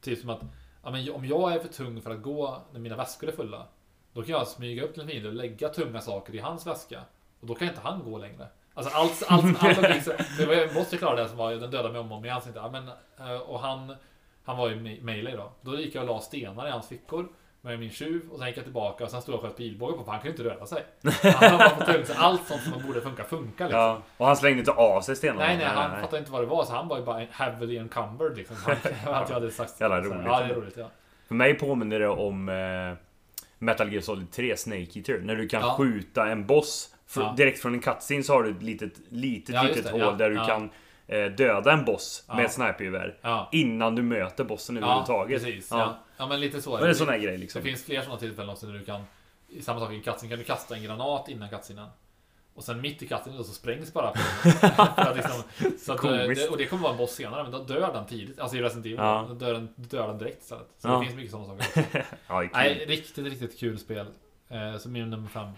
Typ som att ja, men om jag är för tung för att gå när mina väskor är fulla, då kan jag smyga upp till en fiende och lägga tunga saker i hans väska. Och då kan inte han gå längre. Alltså allt, allt, allt så- det var jag måste klara det som var, den dödade mig om och om igen. ja, men, eh, Och han, han var ju me- melee då. Då gick jag och la stenar i hans fickor med min tjuv och sen gick jag tillbaka och sen stod jag och sköt pilbåge på för han kunde inte röra sig. Han var för tung, så allt sånt som borde funka funkar liksom. Ja. Och han slängde inte av sig stenarna. Nej, nej, han fattade inte vad det var så han var ju bara heavily encumbered liksom. Han, att jag hade sagt Jävla roligt. Ja, det är roligt ja. För mig påminner det om eh, Metal Gear Solid 3 Snake Eater. När du kan Ja. skjuta en boss. Ja. Direkt från en cutscene så har du ett litet, litet, Ja, litet det. hål Ja, där du kan eh, döda en boss med ett snipergevär. Innan du möter bossen överhuvudtaget. precis. Ja. Ja. men lite så Det är en sån här grej liksom. Det finns fler sådana tillfällen också när du kan i samma sak i cutscene kan du kasta en granat innan cutscenen. Och sen mitt i då så sprängs bara liksom, så att, eh, det, Och det kommer vara en boss senare men då dör den tidigt. Alltså i Resident Evil. Ja. Då dör den, dör den direkt istället. Så Ja. det finns mycket sådana saker. Ja. Nej, riktigt, riktigt kul spel. Eh, så min nummer fem.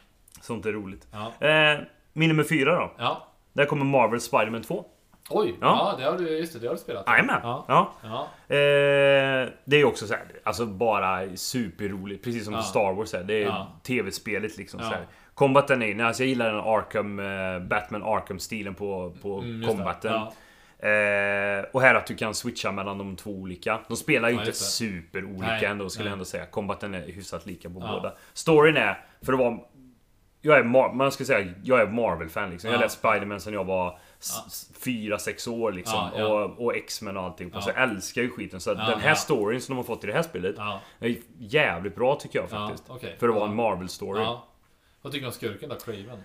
Sånt är roligt. Ja. Eh, min nummer fyra då. ja. Där kommer Marvel Spider-Man 2. Oj, Ja. ja. det har du, just det, det har du spelat. Jajamän. Ja. Ja. Ja. Eh, det är också så här, alltså bara superroligt. Precis som. Star Wars är. Det är tv-spelet liksom. Så här. Combaten är, alltså jag gillar den Arkham, eh, Batman Arkham-stilen på, på Mm, combaten. Eh, och här att du kan switcha mellan de två olika. De spelar ju Ja, inte superolika Nej, ändå skulle nej. jag ändå säga. Combaten är hyfsat lika på Ja. båda. Storyn är, för att vara... Jag är, Mar- man ska säga, jag är Marvel-fan liksom. Jag har Ja. läst Spiderman sedan jag var Ja. 4-6 år liksom. Ja, ja. Och, och X-Men och allting. Ja. Så jag älskar ju skiten. Så Ja, den här ja. storyn som de har fått i det här spelet Ja. är jävligt bra tycker jag Ja, faktiskt. okej. För att vara Ja. en Marvel-story. Ja. Ja. Vad tycker du om skurken då, Craven?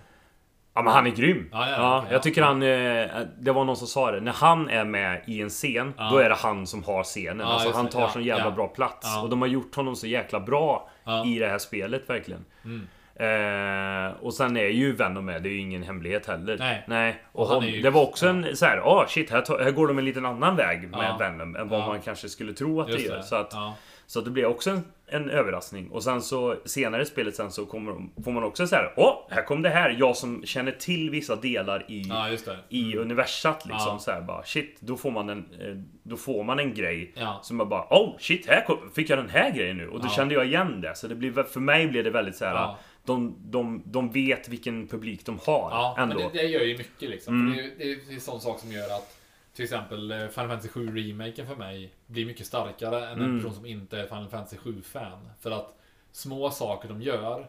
men han är grym. Ja, ja, Ja, jag ja. tycker han... eh, Det var någon som sa det. När han är med i en scen, Ja. då är det han som har scenen. Ja, alltså han tar Ja, sån jävla ja. bra plats. Ja. Och de har gjort honom så jäkla bra Ja. i det här spelet verkligen. Mm. Eh, och sen är ju Venom med, det är ju ingen hemlighet heller. Nej. Och, Och han hon, ju- det var också en så här, åh shit, här, tar- här går de en liten annan väg med Ja. Venom än vad Ja. man kanske skulle tro att det Just gör. det. Så att, ja. så att det blir också en, en överraskning. Och sen så senare i spelet sen så kommer de, får man också så här, åh, här kom det här. Jag som känner till vissa delar i, ja, just det. i universat liksom. Ja. Så här, bara, shit, då får man en, eh, då får man en grej. Ja. Som jag bara, oh shit, här kom, fick jag den här grejen nu. Och då Ja. kände jag igen det. Så det blir, för mig blev det väldigt så här. De, de, de vet vilken publik de har. Ja, ändå. men det, det gör ju mycket liksom. Mm. Det, är- det, är- en sån sak som gör att till exempel eh, Final Fantasy 7 remaken för mig blir mycket starkare än en Mm. person som inte är Final Fantasy 7-fan. För att små saker de gör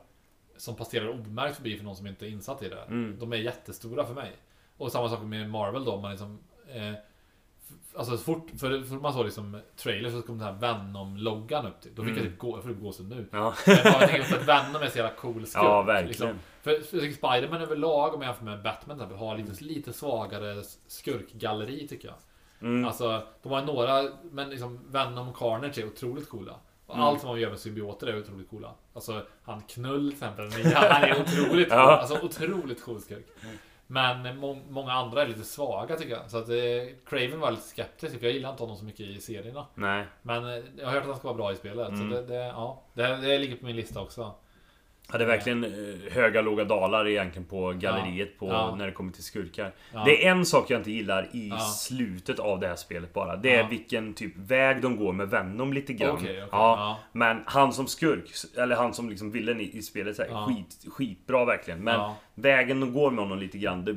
som passerar omärkt förbi för någon som inte är insatt i det. Mm. De är jättestora för mig. Och samma sak med Marvel då. Man liksom, eh, alltså så fort, för, för man såg liksom trailer så kom den här Venom-loggan upp till. Då fick Mm. jag typ gå, jag får typ gåshud nu. Ja. Men jag tänker på att Venom är så jävla cool skurk. ja, verkligen. Liksom. För, Spiderman överlag, om jag jämför med Batman till har lite, lite svagare skurkgalleri tycker jag. Mm. Alltså, de har några, men liksom Venom och Carnage är otroligt coola. Och Mm. allt som man gör med symbioter är otroligt coola. Alltså, han Knull till exempel, han är otroligt cool. Alltså, otroligt cool skurk. Men må många andra är lite svaga tycker jag. Så att eh, Craven var lite skeptisk, för jag gillar inte honom så mycket i serierna. Nej. Men eh, jag har hört att han ska vara bra i spelet. Mm. Så det, det, ja, det, det ligger på min lista också. Är verkligen eh, höga låga dalar egentligen på galleriet på Ja. när det kommer till skurkar. Ja. Det är en sak jag inte gillar i slutet av det här spelet bara. Det är vilken typ väg de går med Venom lite grann. Okej, okej, ja. Men han som skurk, eller han som liksom villen i, i spelet, så här, skit, skitbra verkligen. Men vägen de går med honom lite grann, det,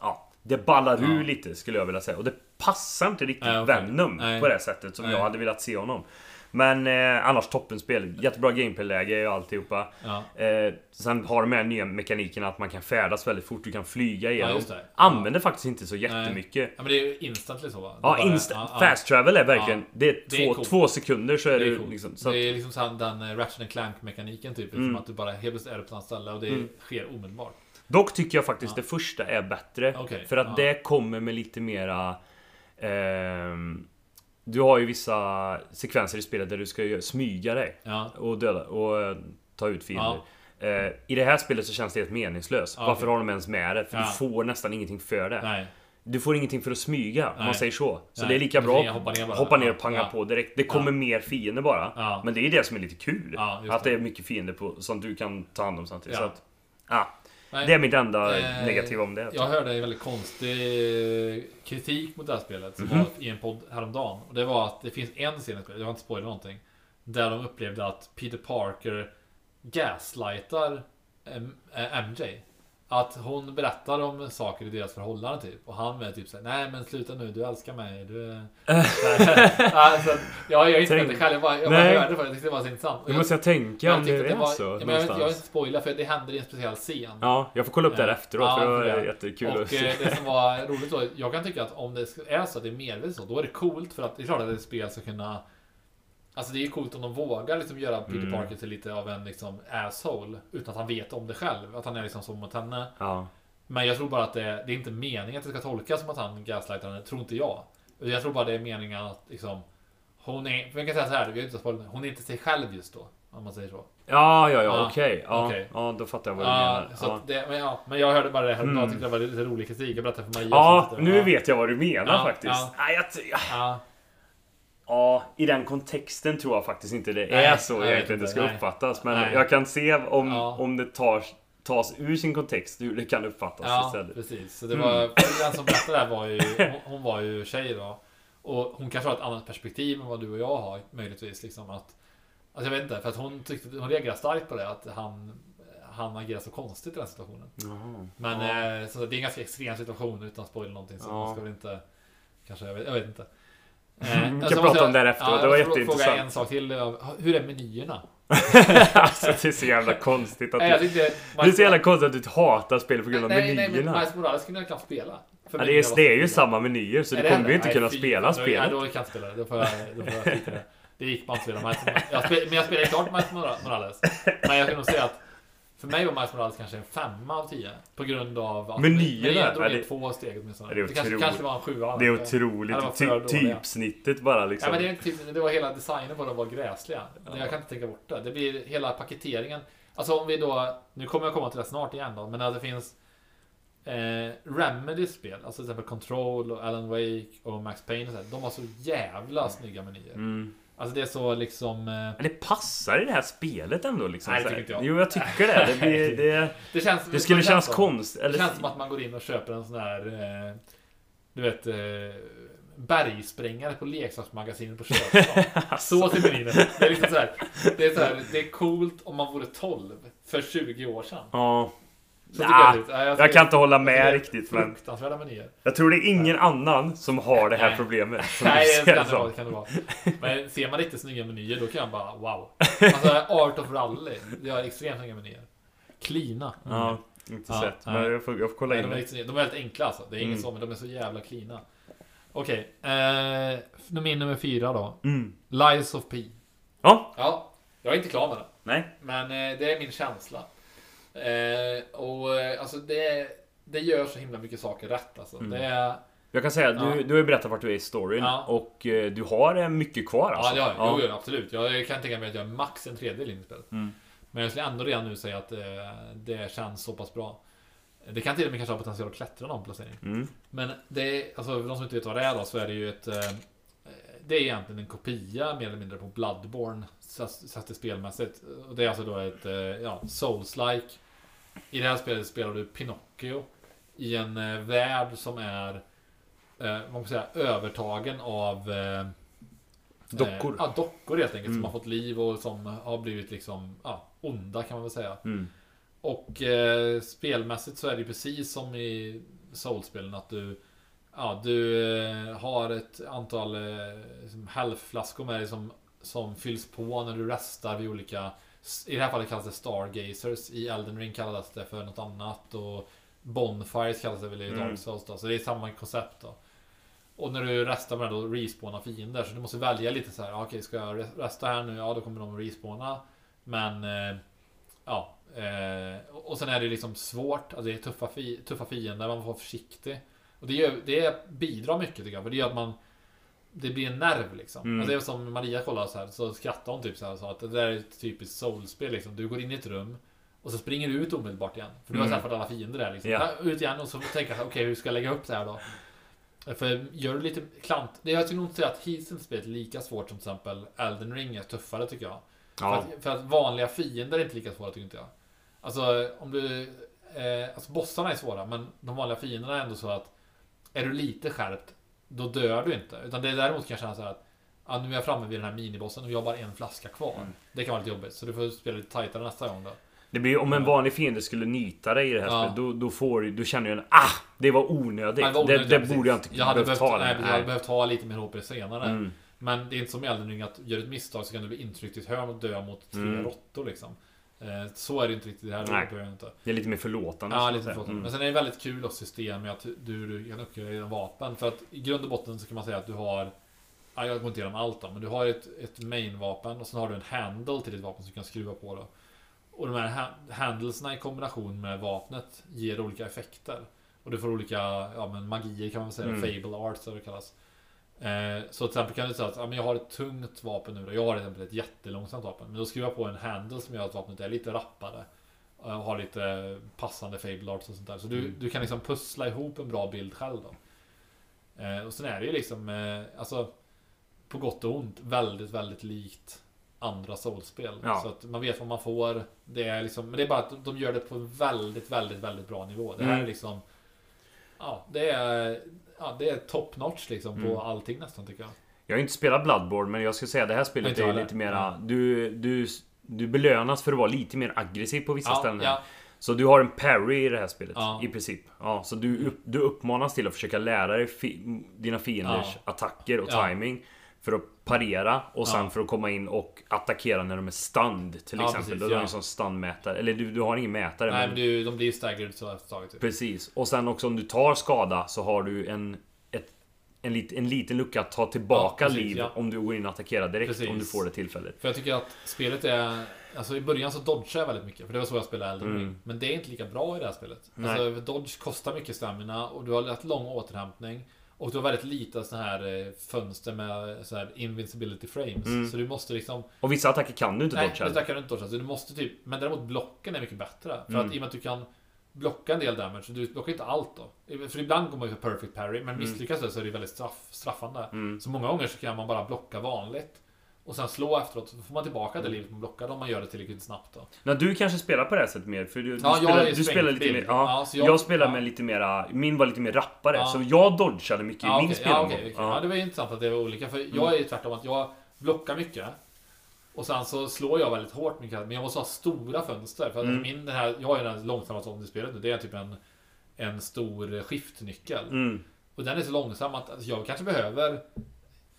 ja, det ballar ur lite skulle jag vilja säga. Och det passar inte riktigt Nej, okej. Venom Nej. på det sättet som Nej. jag hade velat se honom. Men eh, annars toppenspel. Jättebra gameplayläge och alltihopa. Ja. Eh, sen har de här nya mekanikerna att man kan färdas väldigt fort, du kan flyga Ja, igenom. det. Använder faktiskt inte så jättemycket. Ja men det är ju instantly så va? Ja, insta- ja, ja. fast travel är verkligen... Det är, Det är två, coolt. två sekunder så är Det är coolt. liksom... Så att, det är liksom så här, den eh, Ratchet and Clank mekaniken typ. Liksom Mm. att du bara helt plötsligt är på ett annat ställe och det Mm. sker omedelbart. dock tycker jag faktiskt Ja. det första är bättre. Okej, För att ja. det kommer med lite mera... ehm, du har ju vissa sekvenser i spelet där du ska smyga dig Ja. och döda och eh, ta ut fiender. Eh, I det här spelet så känns det helt meningslöst. Ja, Varför har de ens med det? För Ja. du får nästan ingenting för det. Nej. Du får ingenting för att smyga, om man säger så. Så Nej. det är lika bra får hoppa ner bara. hoppa ner och Ja. panga Ja. på direkt. Det kommer mer fiender bara. Ja. Men det är det som är lite kul. Ja, att det det. är mycket fiender på, som du kan ta hand om samtidigt. Ja. Så att, ja, Nej. det är mitt enda Eh, negativa om det. Jag hörde en väldigt konstig kritik mot det här spelet som Mhm. var i en podd häromdagen. Och det var att det finns en scen jag har inte spoilat någonting. Där de upplevde att Peter Parker gaslightar em, eh, MJ. Att hon berättar om saker i deras förhållande typ. Och han är typ såhär, nej men sluta nu, du älskar mig. Du är... alltså, ja, jag har inte Tänk- det själv, jag bara, jag bara hörde det för jag tyckte det var så intressant. Jag- måste jag tänka jag om det är var- så. ja, men jag, vill inte spoila för det händer i en speciell scen. Ja, jag får kolla upp det här efteråt Ja, för det var det. jättekul Och eh, det som var roligt då, jag kan tycka att om det är så att det är medvetet så, då är det coolt för att det är klart att ett spel ska kunna Alltså det är ju coolt om de vågar liksom göra Peter Mm. Parker till lite av en liksom asshole Utan att han vet om det själv, att han är liksom så mot henne Ja. Men jag tror bara att det, det är inte meningen att det ska tolkas som att han gaslightar henne, tror inte jag Jag tror bara det är meningen att liksom Hon är, för jag kan säga så här, vi har inte spoilat, hon är inte sig själv just då Om man säger så Ja, ja, ja, Ja, okej. Ja, okej. ja, då fattar jag vad du Ja, menar. att det, men, ja, men jag hörde bara det här Mm. jag tyckte det var lite rolig kritik, jag berättade för Maja Ja, nu vet jag vad du menar faktiskt. ja. Jag, ja. Ja, i den kontexten tror jag faktiskt inte det Nej, är så vet egentligen det ska nej. uppfattas. Men Nej. jag kan se om, Ja. om det tar, tas ur sin kontext hur det kan uppfattas ja istället. precis. Så det Mm. var, den som berättade det här var ju, hon, var ju tjej då. Och hon kanske har ett annat perspektiv än vad du och jag har möjligtvis. Liksom att, alltså jag vet inte, för att hon, tyckte, hon reagerade starkt på det. Att han, han agerar så konstigt i den situationen. Jaha. Men ja. eh, så det är en ganska extrem situation utan spoila någonting. Så Ja. man ska väl inte... Kanske, jag vet, jag vet inte. Eh, kan alltså, prata måste jag- om det här efteråt, ja, det var jag får jätteintressant. Fråga en sak till. eh, Hur är menyerna? alltså, det är så jävla konstigt att Nej, jag du... tyckte... Det är så jävla konstigt att du hatar spel på grund av nej, nej, men menyerna. Miles Morales kunde jag knappt spela. Ja, det, menyerna är, det är ju samma menyer så Är du kommer ju inte Nej, kunna fy, spela spelet. Nej, då kan jag inte spela det. Då får jag, då får jag skita i det. Det gick bara inte att spela Miles Morales. Jag men jag spelade klart Miles Morales. Men jag kan nog säga att för mig var Miles Morales kanske en femma av tio. På grund av att Menyerna, jag drog ja, det- två steg åtminstone. det Det kanske, kanske var en sjua. Det är Ja, otroligt. Ty, typsnittet bara Ja, liksom. men det, är typ, det var hela designen på det var gräsliga. Men Jag kan inte tänka bort det. Det blir hela paketeringen. Alltså om vi då, nu kommer jag komma till det snart igen då, men att det finns eh, Remedys spel, alltså till exempel Control och Alan Wake och Max Payne och så här, de har så jävla snygga menyer. Mm. Alltså det är så liksom... Eh, Men det passar i det här spelet ändå liksom. Nej, det tycker inte jag. Jo, jag tycker det. Det, blir, det, det känns... det skulle det kännas konstigt. Det Eller, känns som att man går in och köper en sån här... Eh, du vet... Eh, bergsprängare på leksaksmagasinet på Köpstan. så ser menyn. Det är liksom så här, det är så här, det är coolt om man vore 12 för 20 år sedan. Ja. Nah, tycker jag, jag, Jag kan inte hålla med riktigt men. Jag tror det är ingen annan som har det här Nej. problemet. Nej, det kan det vara. Det kan det vara. Men ser man riktigt snygga menyer då kan jag bara wow. Alltså Art of Rally. Det har extremt snygga menyer. Cleana. Ja, inte Ja, sett. nej. Men jag får, jag får kolla Nej, in de, är riktigt, de är väldigt enkla alltså. Det är inget Mm. så, men de är så jävla cleana. Okej, eh, min nummer fyra då. Mm. Lies of P. Ja, Ja, jag är inte klar med den. nej. Men eh, det är min känsla. Eh, och eh, alltså det, det gör så himla mycket saker rätt alltså. Mm. Det. Jag kan säga, du, Ja. du har ju berättat vart du är i storyn Ja. och eh, du har eh, mycket kvar alltså. Ja, ja, Jo, jo, absolut. Jag kan tänka mig att jag är max en tredjedel in i spelet. Mm. Men jag skulle ändå redan nu säga att eh, det känns så pass bra. Det kan till och med kanske ha potential att klättra någon placering. Mm. Men det är, alltså för de som inte vet vad det är då, så är det ju ett... Eh, det är egentligen en kopia mer eller mindre på Bloodborne, sett till spelmässigt. Och det är alltså då ett, eh, ja, Souls-like. I det här spelet spelar du Pinocchio i en eh, värld som är, eh, man kan säga, övertagen av eh, Dockor. Eh, ja, dockor helt enkelt. Mm. Som har fått liv och som har blivit liksom, ja, onda kan man väl säga. Mm. Och eh, spelmässigt så är det precis som i Soulspelen att du Ja, du eh, har ett antal eh, liksom health-flaskor med dig som, som fylls på när du restar vid olika I det här fallet kallas det Stargazers. I Elden Ring kallas det för något annat och Bonfires kallas det väl i Mm. Dark Souls då, så det är samma koncept då. Och när du restar med det då respawnar fiender. Så du måste välja lite så här. ah, Okej, ska jag re- resta här nu? Ja, då kommer de respawna. Men eh, Ja eh, Och sen är det liksom svårt, alltså det är tuffa, fi tuffa fiender, man får vara försiktig. Och det, gör, det bidrar mycket tycker jag, för det gör att man Det blir en nerv liksom. Mm. Alltså det är som Maria kollade så här, så skrattade hon typ så här och sa att det där är ett typiskt soulspel liksom. Du går in i ett rum och så springer du ut omedelbart igen. För du har Mm. träffat alla fiender där liksom. Ja. Ut igen och så tänker jag okej hur ska jag lägga upp det här då? För gör du lite klant... Det jag skulle nog inte säga att hittills spelet är lika svårt som till exempel Elden Ring är tuffare tycker jag. För, Ja. att, för att vanliga fiender är inte lika svåra tycker inte jag. Alltså om du... Eh, alltså bossarna är svåra men de vanliga fienderna är ändå så att Är du lite skärpt Då dör du inte. Utan det är däremot kan jag känna så här att Ja, nu är jag framme vid den här minibossen och vi har bara en flaska kvar. Mm. Det kan vara lite jobbigt. Så du får spela lite tajtare nästa gång då. Det blir, om en vanlig fiende skulle nita dig i det här Ja. spelet, då, då, får, då känner du en Ah! Det var onödigt. Nej, det onödigt, det precis. borde jag inte jag hade behövt ta. nej, jag hade behövt ha lite mer HP senare. Mm. Men det är inte som i Elden att gör du ett misstag så kan du bli intryckt i ett hörn och dö mot tre Mm. råttor liksom. Eh, Så är det inte riktigt det här. Nej. Det är lite mer förlåtande. Ja, lite säga. förlåt. Mm. Men sen är det väldigt kul också system med att du, du kan uppgradera dina vapen. För att i grund och botten så kan man säga att du har Ja, jag går inte igenom allt då, men du har ett, ett main-vapen och sen har du en handle till ditt vapen som du kan skruva på då. Och de här ha- handlesna i kombination med vapnet ger olika effekter. Och du får olika ja, men magier kan man säga, Mm. fable arts eller vad det kallas. Eh, så till exempel kan du säga att ja, men jag har ett tungt vapen nu då. Jag har till exempel ett jättelångsamt vapen. Men då skruvar jag på en handle som gör att vapnet är lite rappare. Och har lite passande fable arts och sånt där. Så du, Mm. du kan liksom pussla ihop en bra bild själv då. Eh, och sen är det ju liksom, eh, alltså på gott och ont, väldigt, väldigt likt andra soulspel. Ja. Så att man vet vad man får. Det är liksom, men det är bara att de gör det på en väldigt, väldigt, väldigt bra nivå. Det här Mm. är liksom, ja, det är, ja, det är top notch liksom på Mm. allting nästan tycker jag. Jag har inte spelat Bloodborne, men jag ska säga det här spelet är lite mera... Du, du, du belönas för att vara lite mer aggressiv på vissa Ja, ställen. ja, Så du har en parry i det här spelet, Ja. i princip. Ja, så du, upp, du uppmanas till att försöka lära dig fi, dina fienders attacker och timing För att parera och sen Ja. för att komma in och attackera när de är stunned till Ja, exempel. precis, Då har ja. en sån stun-mätare. Eller du, du har ingen mätare. nej men du, de blir staggered så efter ett tag typ. Precis. Och sen också om du tar skada så har du en, ett, en, lit, en liten lucka att ta tillbaka precis, liv om du går in och attackerar direkt Precis. om du får det tillfället. För jag tycker att spelet är... Alltså i början så dodgar jag väldigt mycket, för det var så jag spelade Elden Mm. Men det är inte lika bra i det här spelet. Nej. Alltså dodge kostar mycket stamina och du har rätt lång återhämtning. Och du har väldigt lite såna här eh, fönster med så här invincibility frames. Mm. Så du måste liksom... Och vissa attacker kan du inte Nej, dodga. det kan du inte dodga. Så du måste typ... Men däremot blocken är mycket bättre. För Mm. att i och med att du kan blocka en del damage, så du blockar inte allt då. För ibland går man ju för perfect parry, men Mm. misslyckas det så är det väldigt straff, straffande. Mm. Så många gånger så kan man bara blocka vanligt. Och sen slå efteråt, så får man tillbaka det livet man blockade om man gör det tillräckligt snabbt då. Nej, du kanske spelar på det här sättet mer, för du, du Ja, spelar, du spelar lite mer... Ja, Ja, jag, jag- spelar ja. med lite mera... Min var lite mer rappare, Ja. så jag dodgade mycket i Ja, min okej, ja, spelomgång. okej, okej. Ja. ja, det var intressant att det var olika. För jag är ju tvärtom att jag blockar mycket. Och sen så slår jag väldigt hårt mycket, men jag måste ha stora fönster. För att Mm. min, den här, jag har ju den långsamma zombie-spelet nu. Det är typ en, en stor skiftnyckel. Mm. Och den är så långsam att alltså, jag kanske behöver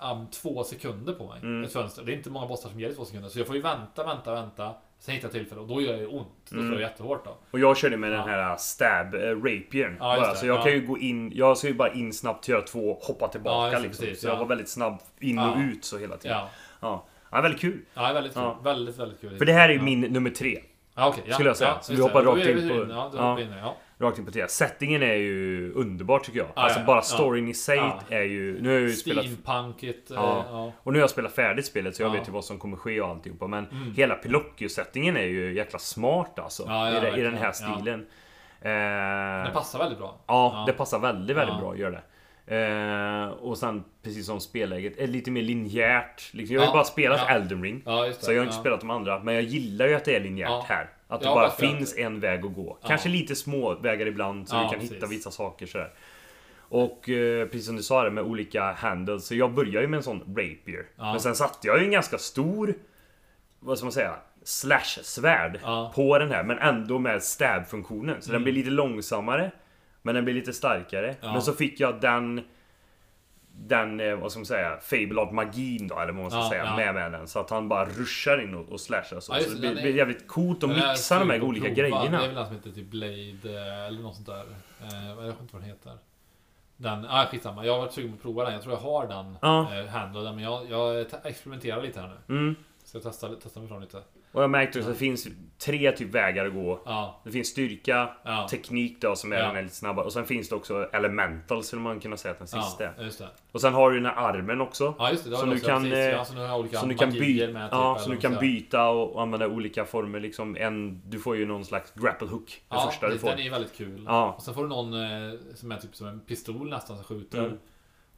um, två sekunder på mig. Mm. Ett fönster. Det är inte många bossar som ger det två sekunder. Så jag får ju vänta, vänta, vänta. Sen hittar jag tillfälle och då gör det ont. Då slår Mm. det jättehårt då. Och jag körde med Ja. den här stab, äh, rapiern. Ja, bara, så jag ja. kan ju gå in, jag ska ju bara in snabbt, göra två, hoppa tillbaka Ja, liksom. precis, så jag ja. var väldigt snabb in och ut så hela tiden. Ja, Ja. väldigt kul. ja väldigt kul. Väldigt, väldigt kul. För det här är min nummer tre. Ja, ja, skulle jag säga. Så vi hoppar rakt in på- Ja, ja. det, ja. Rakt in på tre. Settingen är ju underbar tycker jag. Ja, alltså ja, bara ja. storyn i sig Ja. är ju... Nu har jag ju spelat... Eh, Ja. Ja. Och nu har jag spelat färdigt spelet så jag Ja. vet ju vad som kommer ske och alltihopa. Men Mm. hela Pinocchio-settingen är ju jäkla smart alltså. Ja, ja, I, det- I den här Ja. stilen. Eh, passar väldigt bra. ja, Ja. det passar väldigt, väldigt Ja. bra. Gör det. Eh, och sen precis som spelläget, är lite mer linjärt. Liksom, jag har ju Ja, bara spelat ja. Elden Ring. Ja, det. Så jag har inte ja. spelat de andra. Men jag gillar ju att det är linjärt Ja. här. Att det Ja, bara varför finns en väg att gå. Ja. Kanske lite små vägar ibland så Ja, du kan precis. hitta vissa saker sådär. Och eh, precis som du sa det med olika handles. Så jag börjar ju med en sån rapier. Men sen satte jag ju en ganska stor, vad ska man säga, slash-svärd på den här. Men ändå med stab-funktionen. Så den Mm. blir lite långsammare. Men den blir lite starkare. Men så fick jag den den, eh, vad ska man säga, Fable of magin då, eller vad man ska Ja, säga, ja. med med den. Så att han bara ruschar in och, och slashar så. Ja, så det, blir, är- jävligt coolt att mixa de här olika prova. grejerna. Det är väl den som heter typ Blade eh, eller något sånt där. Eh, jag vet inte vad den heter. Den, ah, skitsamma. Jag har varit sugen på att prova den. Jag tror jag har den Ja. eh, handled, men jag, jag te- experimenterar lite här nu. Mm. Så jag testar, testar mig fram lite. Och jag märkte också att det finns tre typ vägar att gå. Ja, Det finns styrka, ja. teknik då som är Ja. den är lite snabbare. Och sen finns det också elemental skulle man kunna säga att den sista är. Och sen har du den här armen också. Ja, just det. det jag du kan, ja, så olika Så du kan, byta, med. Typ, ja, så du kan byta och, och använda olika former liksom. En, du får ju någon slags grapple hook. Det Ja, första du får. den är väldigt kul. Ja. Och sen får du någon eh, som är typ som en pistol nästan som skjuter. Mm.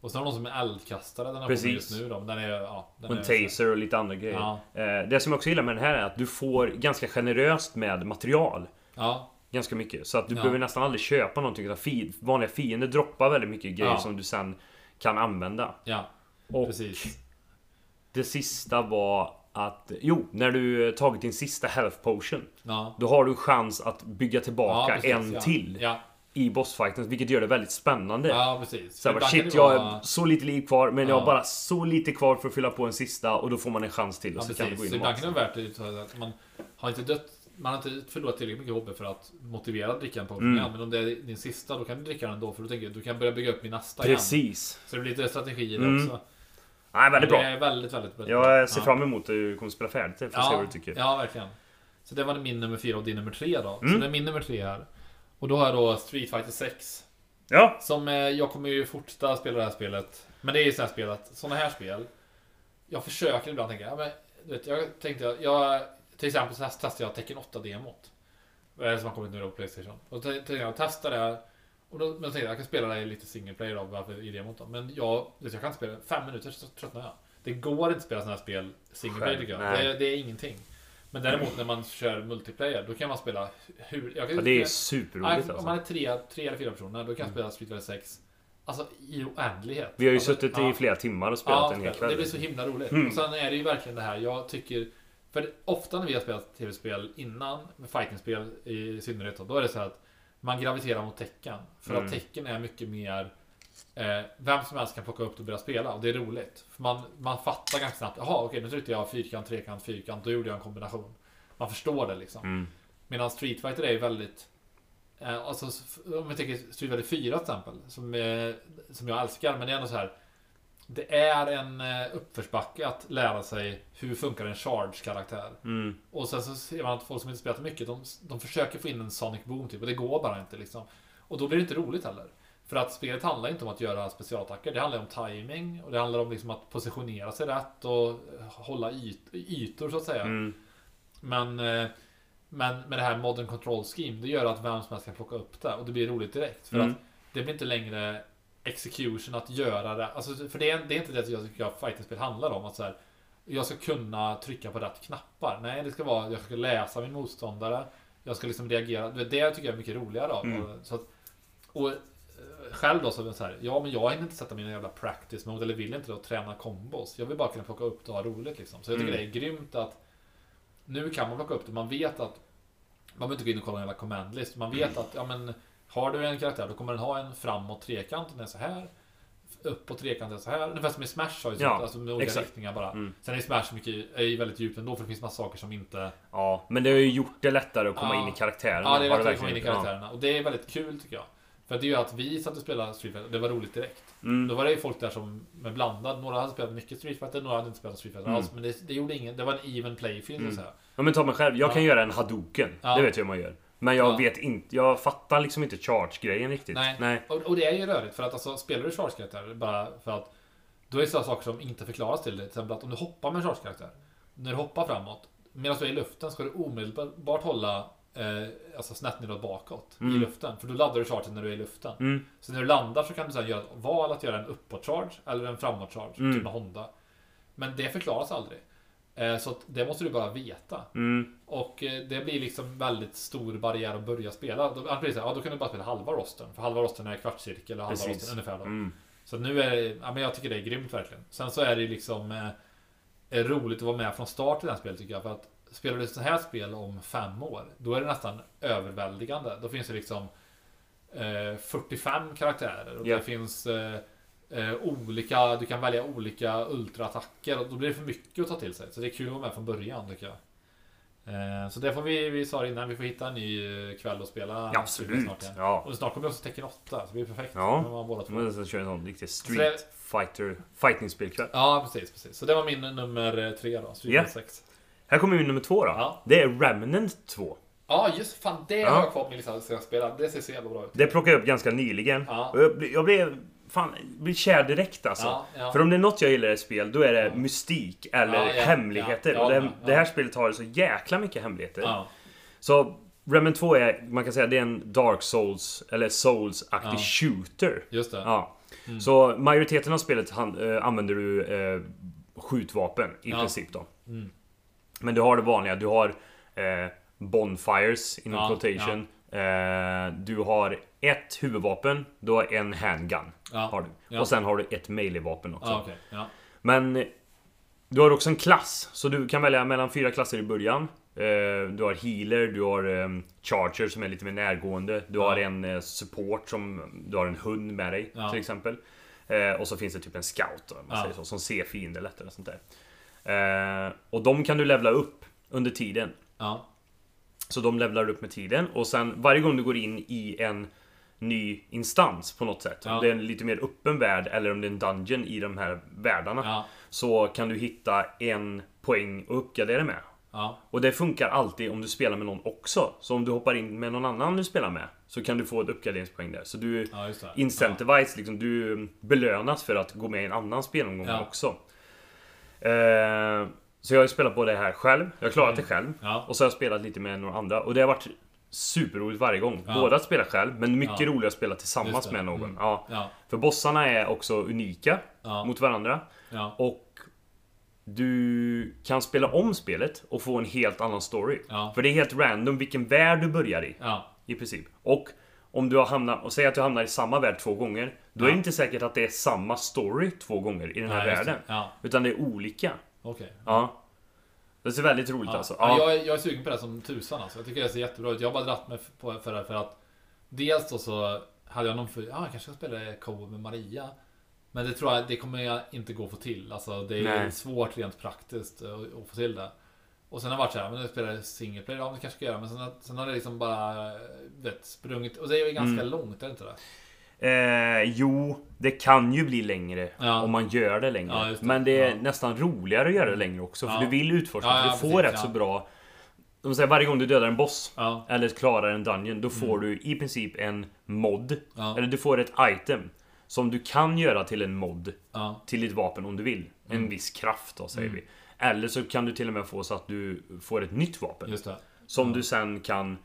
Och sen har någon som är eldkastare. Den har Precis. Just nu då. Den är ja, den Och en är, taser och lite andra grejer. Ja. Eh, det som jag också gillar med den här är att du får ganska generöst med material. Ja, Ganska mycket. Så att du Ja. behöver nästan aldrig köpa någonting. utan fi- Vanliga fiender droppar väldigt mycket grejer som du sen kan använda. ja, Och precis. det sista var att... Jo, när du eh, tagit din sista health potion. Då har du chans att bygga tillbaka precis, en till i bossfighten. Vilket gör det väldigt spännande. ja precis. Så jag bara, kan shit det jag har så lite liv kvar men jag har Ja. bara så lite kvar för att fylla på en sista och då får man en chans till och Ja, så kan du gå precis. in Så ibland kan det vara värt det så att man har inte dött man har inte förlorat tillräckligt mycket HP för att motivera att dricka en potion Mm. igen. Men om det är din sista, då kan du dricka den ändå. För då tänker du, du kan börja bygga upp min nästa igen. Precis. Så det blir lite strategi i det Mm. också. Nej, väldigt det bra. är väldigt, väldigt, väldigt Jag ser Ja. fram emot att du kommer spela färdigt det för att se vad du tycker. Ja, verkligen. Så det var min nummer fyra och din nummer tre då. Så Mm. det är min nummer tre här. Och då har jag då Street Fighter 6. Ja. Som eh, jag kommer ju fortsätta spela det här spelet. Men det är ju så här spel att sådana här spel. Jag försöker ibland tänka, ja, men, du vet, jag tänkte, jag, till exempel så testade jag Tekken 8-demot. eh, Som har kommit nu då på Playstation. Och då tänkte jag, testa det. Och då, men jag tänkte jag, jag kan spela det i lite single player då, varför i demot då. Men jag, vet, jag kan inte spela, fem minuter så tröttnar jag. Det går inte att spela sådana här spel single player tycker jag. Nej. Det, det är ingenting. Men däremot när man kör multiplayer, då kan man spela hur... Jag kan ja det är superroligt Nej, om man alltså. är tre, tre eller fyra personer, då kan jag spela Street Fighter 6 Alltså i oändlighet. Vi har ju alltså, suttit ja. i flera timmar och spelat Ja, en hel det kväll. blir så himla roligt. Mm. Och sen är det ju verkligen det här, jag tycker... För ofta när vi har spelat tv-spel innan, med fightingspel i synnerhet, då, då är det så här att man graviterar mot tecken. För Mm. att tecken är mycket mer... Eh, vem som helst kan plocka upp det och börja spela och det är roligt. För man, man fattar ganska snabbt, jaha okej nu tryckte jag fyrkant, trekant, fyrkant, då gjorde jag en kombination. Man förstår det liksom. Mm. Medan Street Fighter är väldigt... Eh, alltså, om vi tänker Street Fighter 4 till exempel, som, eh, som jag älskar, men det är ändå så här. Det är en eh, uppförsbacke att lära sig hur funkar en charge-karaktär. Mm. Och sen så ser man att folk som inte spelat mycket, de, de försöker få in en Sonic Boom typ, och det går bara inte liksom. Och då blir det inte roligt heller. För att spelet handlar inte om att göra specialattacker, det handlar om timing och det handlar om liksom att positionera sig rätt och hålla yt, ytor så att säga. Mm. Men, eh, men med det här Modern Control Scheme, det gör att vem som helst kan plocka upp det och det blir roligt direkt. För Mm. att det blir inte längre execution att göra det. Alltså, för det är, det är inte det jag tycker att fightingspel handlar om. Att så här, jag ska kunna trycka på rätt knappar. Nej, det ska vara jag ska läsa min motståndare. Jag ska liksom reagera. Det tycker jag är mycket roligare av. Mm. Så att, och själv då så är det så här, ja men jag hinner inte sätta mina jävla practice mode eller vill inte då träna kombos. Jag vill bara kunna plocka upp det och ha roligt liksom. Så jag tycker Mm. det är grymt att nu kan man plocka upp det. Man vet att man behöver inte gå in och kolla en jävla command list. Man vet att ja, men, har du en karaktär då kommer den ha en framåt trekant den är så här. Uppåt trekant är så här. Ungefär som i Smash har ju Ja, alltså med olika exakt. riktningar bara. Mm. Sen är Smash mycket, är ju väldigt djupt ändå för det finns massa saker som inte... Ja, men det har ju gjort det lättare att komma Ja. in i karaktärerna. Ja, det är lättare att komma in i karaktärerna. Och det är väldigt kul tycker jag. För det gör att vi satt och spelade Street Fighter det var roligt direkt. Mm. Då var det ju folk där som med blandad. Några hade spelat mycket Street Fighter, några hade inte spelat Street Fighter Mm. alls. Men det, det gjorde ingen. Det var en even play field Mm. så säga. Ja men ta mig själv, jag Ja. kan göra en hadoken. Ja. Det vet jag hur man gör. Men jag Ja. vet inte, jag fattar liksom inte charge-grejen riktigt. Nej. Nej. Och, och det är ju rörigt för att alltså, spelar du charge-karaktär bara för att då är det sådana saker som inte förklaras till dig. Till exempel att om du hoppar med en charge-karaktär. När du hoppar framåt. Medan du är i luften ska du omedelbart hålla eh, alltså snett nedåt bakåt i Mm. luften. För då laddar du chargen när du är i luften. Mm. Så när du landar så kan du sedan göra ett val att göra en uppåt-charge eller en framåt-charge. Mm. Typ med Honda. Men det förklaras aldrig. Eh, så det måste du bara veta. Mm. Och eh, det blir liksom väldigt stor barriär att börja spela. Då, här, ja, då kan du bara spela halva rosten. För halva rosten är kvartscirkel och halva Precis. rosten ungefär då. Mm. Så nu är det, ja, men jag tycker det är grymt verkligen. Sen så är det liksom eh, är roligt att vara med från start i det här spelet tycker jag. För att spelar du så här spel om fem år, då är det nästan överväldigande. Då finns det liksom eh, 45 karaktärer och Ja. det finns eh, eh, olika, du kan välja olika ultraattacker och då blir det för mycket att ta till sig. Så det är kul att vara med från början tycker jag. Eh, så det får vi, vi sa det innan, vi får hitta en ny eh, kväll och spela Ja, absolut. snart igen. Ja. Och snart kommer också Tekken 8, så det blir perfekt. Ja. Med båda två. Men sen kör en sån riktig Så street fighter fighting-spelkväll. Ja, precis, precis. Så det var min nummer tre då. Street. Fighter 6. Här kommer min nummer två då. Ja. Det är Remnant 2. Ja, just fan. Det har jag kvar på min lista. Ska jag spela. Det ser så jävla bra ut. Det plockade jag upp ganska nyligen. Ja. Och jag, jag blev fan, jag blev kär direkt alltså. Ja, ja. För om det är något jag gillar i spel, då är det mystik eller Ja, ja, hemligheter. ja, och ja, det, ja. det här spelet har så jäkla mycket hemligheter. Ja. Så Remnant 2 är, man kan säga, det är en Dark Souls, eller Souls-aktig Ja. shooter. Just det. Ja. Mm. Så majoriteten av spelet han, eh, använder du eh, skjutvapen i Ja. princip då. Mm. Men du har det vanliga, du har eh, Bonfires inom Ja, quotation. Eh, du har ett huvudvapen, du har en handgun. Ja. Har du. Ja. Och sen har du ett melee-vapen också. Ja. Ja. Men du har också en klass, så du kan välja mellan fyra klasser i början. Eh, Du har healer, du har eh, charger som är lite mer närgående. Du Ja. har en eh, support som du har en hund med dig Ja. till exempel. Eh, Och så finns det typ en scout då, man Ja. säger så, som ser fiender lättare och sånt där. Eh, Och de kan du levla upp under tiden. Ja. Så de levlar upp med tiden och sen varje gång du går in i en ny instans på något sätt. Ja. Om det är en lite mer öppen värld eller om det är en dungeon i de här världarna. Ja. Så kan du hitta en poäng att uppgradera med. Ja. Och det funkar alltid om du spelar med någon också. Så om du hoppar in med någon annan du spelar med Så kan du få ett uppgraderingspoäng där. Så du Ja, incentivize, liksom, du belönas för att gå med i en annan spelomgång också. Eh, så jag har ju spelat på det här själv. Jag har klarat det själv. Ja. Och så har jag spelat lite med några andra. Och det har varit superroligt varje gång. Ja. Både att spela själv, men mycket Ja. roligare att spela tillsammans med någon. Mm. Ja. Ja. För bossarna är också unika mot varandra. Och du kan spela om spelet och få en helt annan story. För det är helt random vilken värld du börjar i. I princip. Och om du har hamnat, och säg att du hamnar i samma värld två gånger. Då är Ja. det inte säkert att det är samma story två gånger i den här Ja, världen. Ja. Utan det är olika. Okej. Ja. Det ser väldigt roligt Ja. alltså. Ja. Ja. Jag, är, jag är sugen på det som tusan alltså. Jag tycker det ser jättebra ut. Jag har bara dratt mig på, för det för att Dels då så hade jag någon för, ja jag kanske ska spela co med Maria. Men det tror jag, det kommer jag inte gå att få till. Alltså det är Nej. svårt rent praktiskt att, få till det. Och sen har det varit så här, men nu spelar jag single player, ja men det kanske ska göra. Men sen, har- sen har det liksom bara, vet, sprungit. Och det är ju ganska Mm. långt, är det inte det? Eh, jo, det kan ju bli längre Ja. om man gör det längre. Ja, det. Men det är Ja. nästan roligare att göra det längre också. För du vill utforska, för du får precis, rätt så bra... De säger varje gång du dödar en boss eller klarar en dungeon, då får du i princip en mod. Eller du får ett item. Som du kan göra till en mod till ditt vapen om du vill. En Mm. viss kraft då säger Mm. vi. Eller så kan du till och med få så att du får ett nytt vapen. Som du sen kan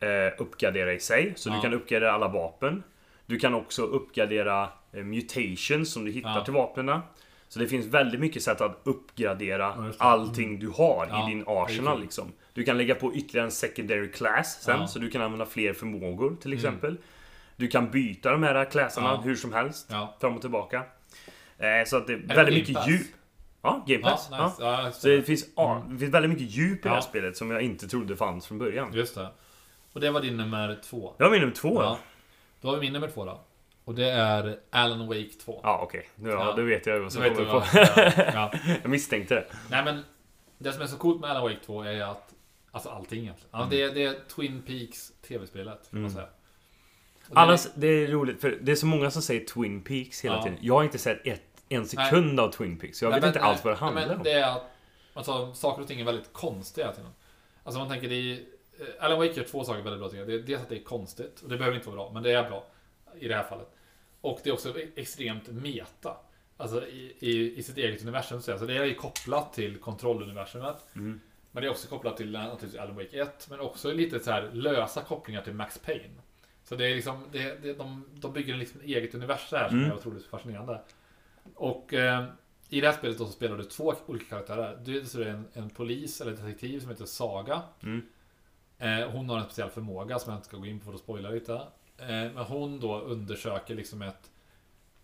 eh, uppgradera i sig. Så du kan uppgradera alla vapen. Du kan också uppgradera eh, mutations som du hittar Ja. till vapnen. Så det finns väldigt mycket sätt att uppgradera Ja, det. allting du har Ja, i din det är arsenal liksom. Du kan lägga på ytterligare en secondary class sen, Ja. så du kan använda fler förmågor till Mm. exempel. Du kan byta de här classarna Ja. hur som helst, Ja. fram och tillbaka. Eh, så att det är det väldigt Game mycket Pass? djup. Ja, Game Ja, Pass. nice. ja. Ja, just Så det det. finns, ja, det finns väldigt mycket djup i det här Ja. spelet som jag inte trodde fanns från början. Just det. Och det var din nummer två. Det var min nummer två. Ja. Då har vi min nummer två då. Och det är Alan Wake 2. Ja, okej. Ja, Ja. då vet jag vad som kommer på. ja, ja. jag misstänkte det. Nej men Det som är så coolt med Alan Wake 2 är att Alltså allting egentligen. Ja, det, är, det är Twin Peaks TV-spelet kan man Mm. säga. Det- Annars, det är roligt för det är så många som säger Twin Peaks hela Ja. tiden. Jag har inte sett ett, en sekund av Twin Peaks. Jag Nej, vet men- inte alls vad det nej, handlar men om. Det är att alltså, saker och ting är väldigt konstiga. Alltså man tänker det är, Alan Wake gör två saker väldigt bra tycker jag. Dels att det är konstigt, och det behöver inte vara bra, men det är bra i det här fallet. Och det är också extremt meta. Alltså i, i, i sitt eget universum. Så alltså det är ju kopplat till kontrolluniversumet. Mm. Men det är också kopplat till eh, naturligtvis Alan Wake 1. Men också lite så här lösa kopplingar till Max Payne. Så det är liksom, det, det, de, de bygger liksom eget universum här som Mm. är otroligt fascinerande. Och eh, i det här spelet då så spelar du två olika karaktärer. Dels är det en, en polis eller detektiv som heter Saga. Mm. Eh, hon har en speciell förmåga som jag inte ska gå in på för att spoila lite. Eh, men hon då undersöker liksom ett,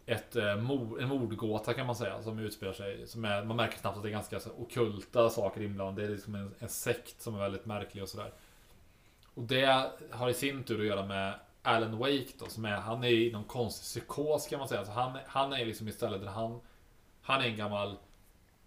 ett, eh, mord, en mordgåta kan man säga som utspelar sig. Som är, man märker snabbt att det är ganska så, ockulta saker inblandade. Det är liksom en, en sekt som är väldigt märklig och sådär. Och det har i sin tur att göra med Alan Wake då, som är, han är i någon konstig psykos kan man säga. Så han, han är liksom istället där han, han är en gammal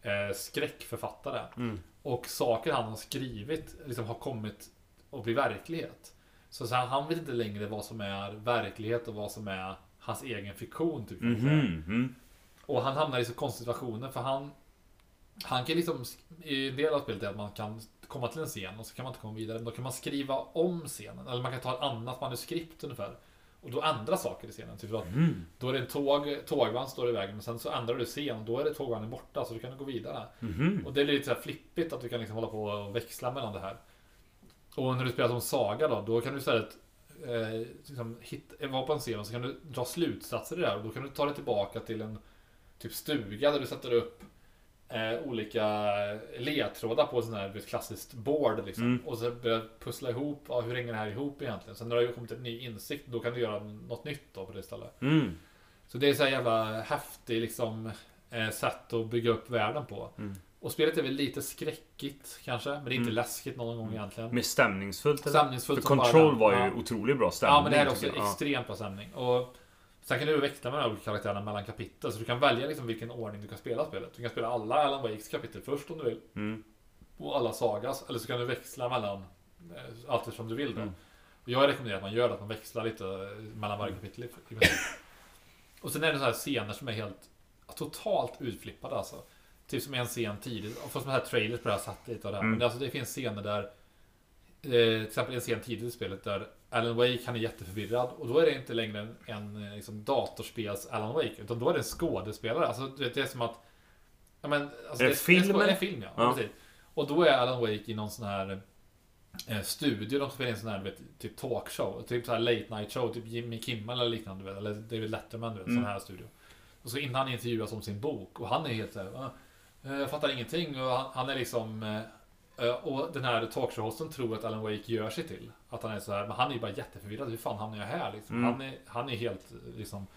eh, skräckförfattare. Mm. Och saker han har skrivit liksom har kommit att bli verklighet. Så, så han, han vet inte längre vad som är verklighet och vad som är hans egen fiktion. Typ, mm. Och han hamnar i så konstiga situationer för han Han kan liksom I en del av spelet är att man kan komma till en scen och så kan man inte komma vidare. Men då kan man skriva om scenen. Eller man kan ta ett annat manuskript ungefär. Och då ändras saker i scenen. Typ att Mm. då är det en tåg, tågvagn står i vägen. Men sen så ändrar du scen och då är det tågvagnen borta. Så du kan gå vidare. Mhm. Och det blir lite så här flippigt att du kan liksom hålla på och växla mellan det här. Och när du spelar som Saga då, då kan du istället eh, liksom hit, vara på en scen och så kan du dra slutsatser i det här. Och då kan du ta dig tillbaka till en typ stuga där du sätter upp eh, olika ledtrådar på sånt här du vet, klassiskt board liksom. Mm. Och så börjar pussla ihop, ja, hur hänger det här ihop egentligen? Sen när du har kommit en ny insikt, då kan du göra något nytt då på det stället. Mm. Så det är så här jävla häftig liksom eh, sätt att bygga upp världen på. Mm. Och spelet är väl lite skräckigt kanske, men det är inte Mm. läskigt någon gång egentligen. Mer stämningsfullt eller? Stämningsfullt För Control var ju Ja. otroligt bra stämning. Ja, men det här är också extremt bra stämning. Och sen kan du växla med de här olika karaktärerna mellan kapitel, så du kan välja liksom vilken ordning du kan spela spelet. Du kan spela alla Alan Wakes kapitel först om du vill. Mm. och alla Sagas, eller så kan du växla mellan eh, allt eftersom du vill då. Mm. Och jag rekommenderar att man gör det, att man växlar lite eh, mellan varje kapitel. Och sen är det så här scener som är helt totalt utflippade alltså. Typ som en scen tidigt, och fast med här trailers på det här satt lite av det här. Mm. Men det, alltså, det finns scener där eh, till exempel en scen tidigt i spelet där Alan Wake han är jätteförvirrad och då är det inte längre en, en eh, liksom, datorspels Alan Wake utan då är det en skådespelare. Alltså du vet, det är som att ja, men, alltså, Är det film, Det är en film ja. Ja. Precis. Och då är Alan Wake i någon sån här eh, studio. De spelar in sån här vet, typ talkshow. Typ så här late night show. Typ Jimmy Kimmel eller liknande. Vet, eller David Letterman. Du vet, Mm. Sån här studio. Och så innan han intervjuas om sin bok. Och han är helt såhär. "Ah, eh, Jag fattar ingenting. Och han, han är liksom eh, eh, och den här talkshow-hosten tror att Alan Wake gör sig till. Att han är så här, men han är ju bara jätteförvirrad. Hur fan hamnar jag här liksom? Mm. Han, är, han är helt liksom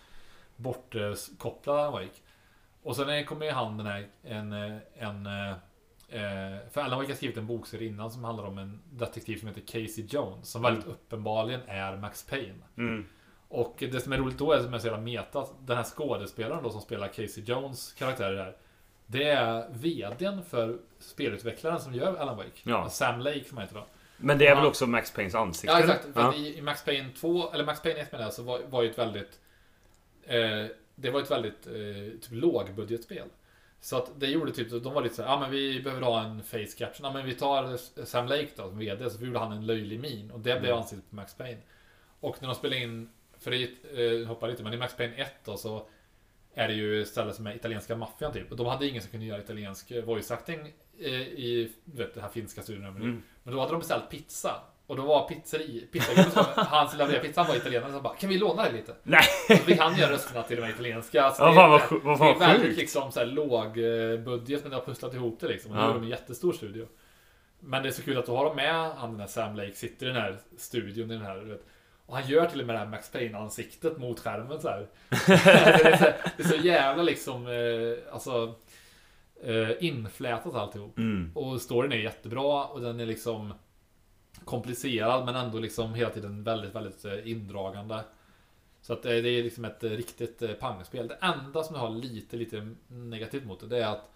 bortkopplad Alan Wake. Och sen är- kommer han den här, en, en för Alan Wake har skrivit en bokserie innan som handlar om en detektiv som heter Casey Jones. Som väldigt uppenbarligen är Max Payne. Mm. Och det som är roligt då är som jag säger meta. att Den här skådespelaren då som spelar Casey Jones karaktär i det är VDn för spelutvecklaren som gör Alan Wake. Ja. Sam Lake som heter då. Men det är väl Ja. också Max Paynes ansikte? Ja exakt. För Ja. i, Max Payne 2, eller Max Payne 1 menar jag, så var, var ju ett väldigt eh, Det var ett väldigt eh, typ lågbudgetspel. Så att det gjorde typ, de var lite så här, ja men vi behöver ha en face caption. Ja men vi tar Sam Lake då som VD, så gjorde han en löjlig min. Och det blev Mm. ansiktet på Max Payne. Och när de spelade in, för det eh, hoppar lite, men i Max Payne 1 då så är det ju ställen som är italienska maffian typ. Och de hade ingen som kunde göra italiensk voice acting eh, i du vet, det här finska studion. Mm. Men då hade de beställt pizza. Och då var pizzeri, pizzagubben som han som levererade pizzan var italienare som bara Kan vi låna det lite? Nej! Så fick han göra rösterna till och med italienska. Så Ja, det, fan vad är- sju- vad det är väldigt sjukt. liksom så här låg budget men de har pusslat ihop det liksom. Och nu Ja. är de en jättestor studio. Men det är så kul att då har de med han den här Sam Lake sitter i den här studion i den här du vet, och han gör till och med det här Max Payne-ansiktet mot skärmen så här. det, är så, det är så jävla liksom eh, Alltså eh, Inflätat alltihop. Mm. Och storyn är jättebra och den är liksom komplicerad men ändå liksom hela tiden väldigt, väldigt eh, indragande. Så att eh, det är liksom ett eh, riktigt pangspel. Det enda som jag har lite, lite negativt mot det, det är att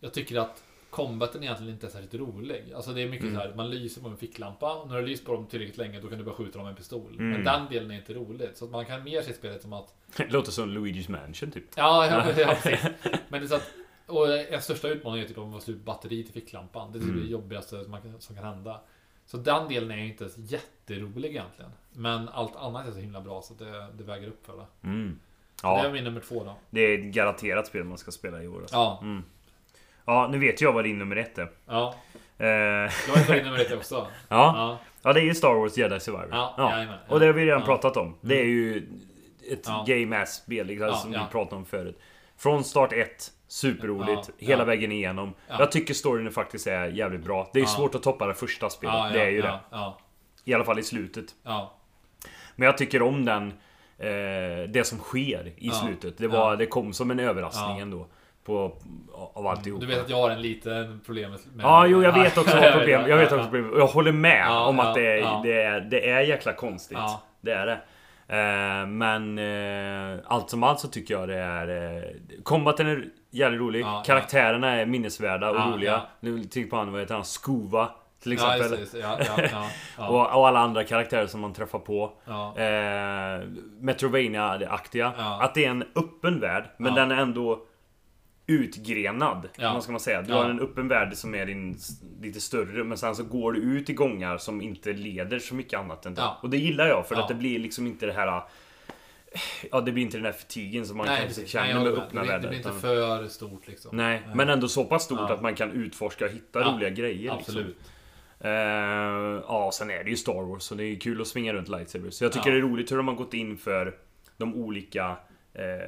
jag tycker att combaten egentligen inte är särskilt rolig. Alltså det är mycket Mm. så här, man lyser på en ficklampa och när du lyser på dem tillräckligt länge då kan du bara skjuta dem med en pistol. Mm. Men den delen är inte roligt. Så att man kan mer se spelet som att Det låter som Luigi's Mansion typ. Ja, ja, ja precis. Men det är så att, och en största utmaningen är typ om man slut batteri till ficklampan. Det är typ Mm. det jobbigaste som, kan, som kan hända. Så den delen är inte jätterolig egentligen. Men allt annat är så himla bra så att det, det väger upp för det. Mm. Det är Ja, min nummer två då. det är ett garanterat spel man ska spela i år. Alltså. Ja, Mm. Ja, nu vet jag vad din nummer ett är. ja. Eh, Jag har din nummer ett också. ja. Ja, ja, det är ju Star Wars Jedi Survivor. ja, Ja. Och det har vi redan pratat om. Det är ju ett Ja. game ass spel liksom, som vi pratade om förut. Från start 1, superroligt, hela vägen igenom. Ja. Jag tycker storyn faktiskt är jävligt bra. Det är svårt att toppa det första spelet, det är ju det. I alla fall i slutet. ja, Men jag tycker om den eh, Det som sker i slutet. Det, var, det kom som en överraskning ändå. På, av alltihop. Du vet att jag har en liten problem med... Ja, jo jag vet också vad problem. Jag vet också problem. Jag håller med Ja, om att det är, ja. det, är, det är jäkla konstigt. Ja. Det är det. Eh, men eh, allt som allt så tycker jag det är... Eh, combaten är jävligt rolig. Ja. Karaktärerna är minnesvärda och roliga. Nu tänker på han, vad heter han? Skova. Till exempel. just just Och, och alla andra karaktärer som man träffar på. ja. Eh, Metrovania-aktiga. Att det är en öppen värld, men den är ändå utgrenad. Ja. Vad ska man säga? Du Ja. har en öppen värld som är din, lite större, men sen så går du ut i gångar som inte leder så mycket annat än det. Ja. Och det gillar jag, för Ja. att det blir liksom inte det här... Ja, det blir inte den där fatigen som man Nej, kanske känner Nej, med öppna blir, det världar. blir inte för stort liksom. Nej, men ändå så pass stort att man kan utforska och hitta roliga grejer. Absolut. Liksom. Eh, ja, sen är det ju Star Wars så det är kul att svinga runt lightsabers. Så jag tycker det är roligt hur de har gått in för de olika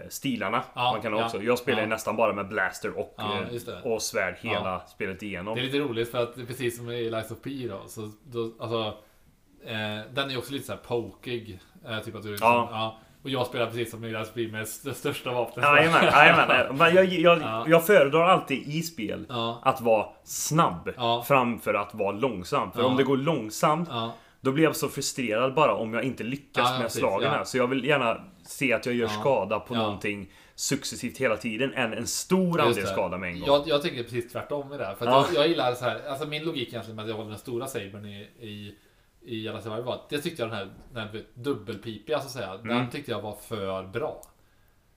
stilarna. Ja, man kan ha ja, också. Jag spelar ja. nästan bara med blaster och, eh, och svärd hela spelet igenom. Det är lite roligt för att precis som i Lies of P då. Så då alltså, eh, den är ju också lite så här pokig. Eh, typ att du liksom, Ja. Och jag spelar precis som i Lies of P med det största vapnet. Jajamän, jajamän. Men jag, jag, Ja. jag föredrar alltid i spel att vara snabb framför att vara långsam. För om det går långsamt. Då blir jag så frustrerad bara om jag inte lyckas med slagen här. Så jag vill gärna se att jag gör Ja. skada på Ja. någonting successivt hela tiden än en stor andel skada med en gång. Jag, jag tycker precis tvärtom i det här. För Ja. jag, jag gillar så här. Alltså min logik egentligen med att jag håller den stora sabern i, i i alla Survivor var att det tyckte jag den här, den här dubbelpipiga så att säga. Den Mm. tyckte jag var för bra.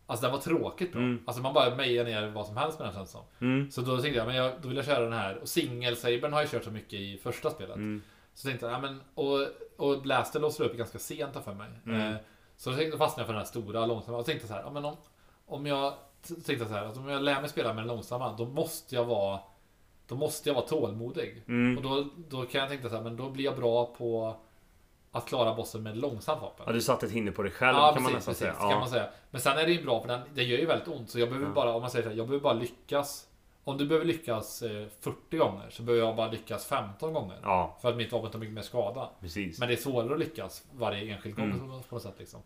Alltså den var tråkigt bra. Mm. Alltså man bara mejar ner vad som helst med den känns som. Mm. Så då tänkte jag, men jag, då vill jag köra den här. Och singelsabern har jag kört så mycket i första spelet. Mm. Så tänkte jag, ja men och, och Blaster låser upp ganska sent för mig. Mm. Eh, så då tänkte- jag för den här stora, långsamma. Och tänkte så här, ja men om, om jag tänkte så här, att om jag lär mig spela med den långsamma, då måste jag vara då måste jag vara tålmodig. Mm. Och då, då kan jag tänka så här, men då blir jag bra på att klara bossen med långsamt vapen. Ja, du satte ett hinder på dig själv Ja, kan man precis, nästan precis, säga. kan man säga. Men sen är det ju bra för den, det gör ju väldigt ont. Så jag behöver Ja. bara, om man säger så här, jag behöver bara lyckas. Om du behöver lyckas eh, 40 gånger så behöver jag bara lyckas 15 gånger. ja, För att mitt vapen tar mycket mer skada. precis. Men det är svårare att lyckas varje enskild gång Mm. på något sätt liksom.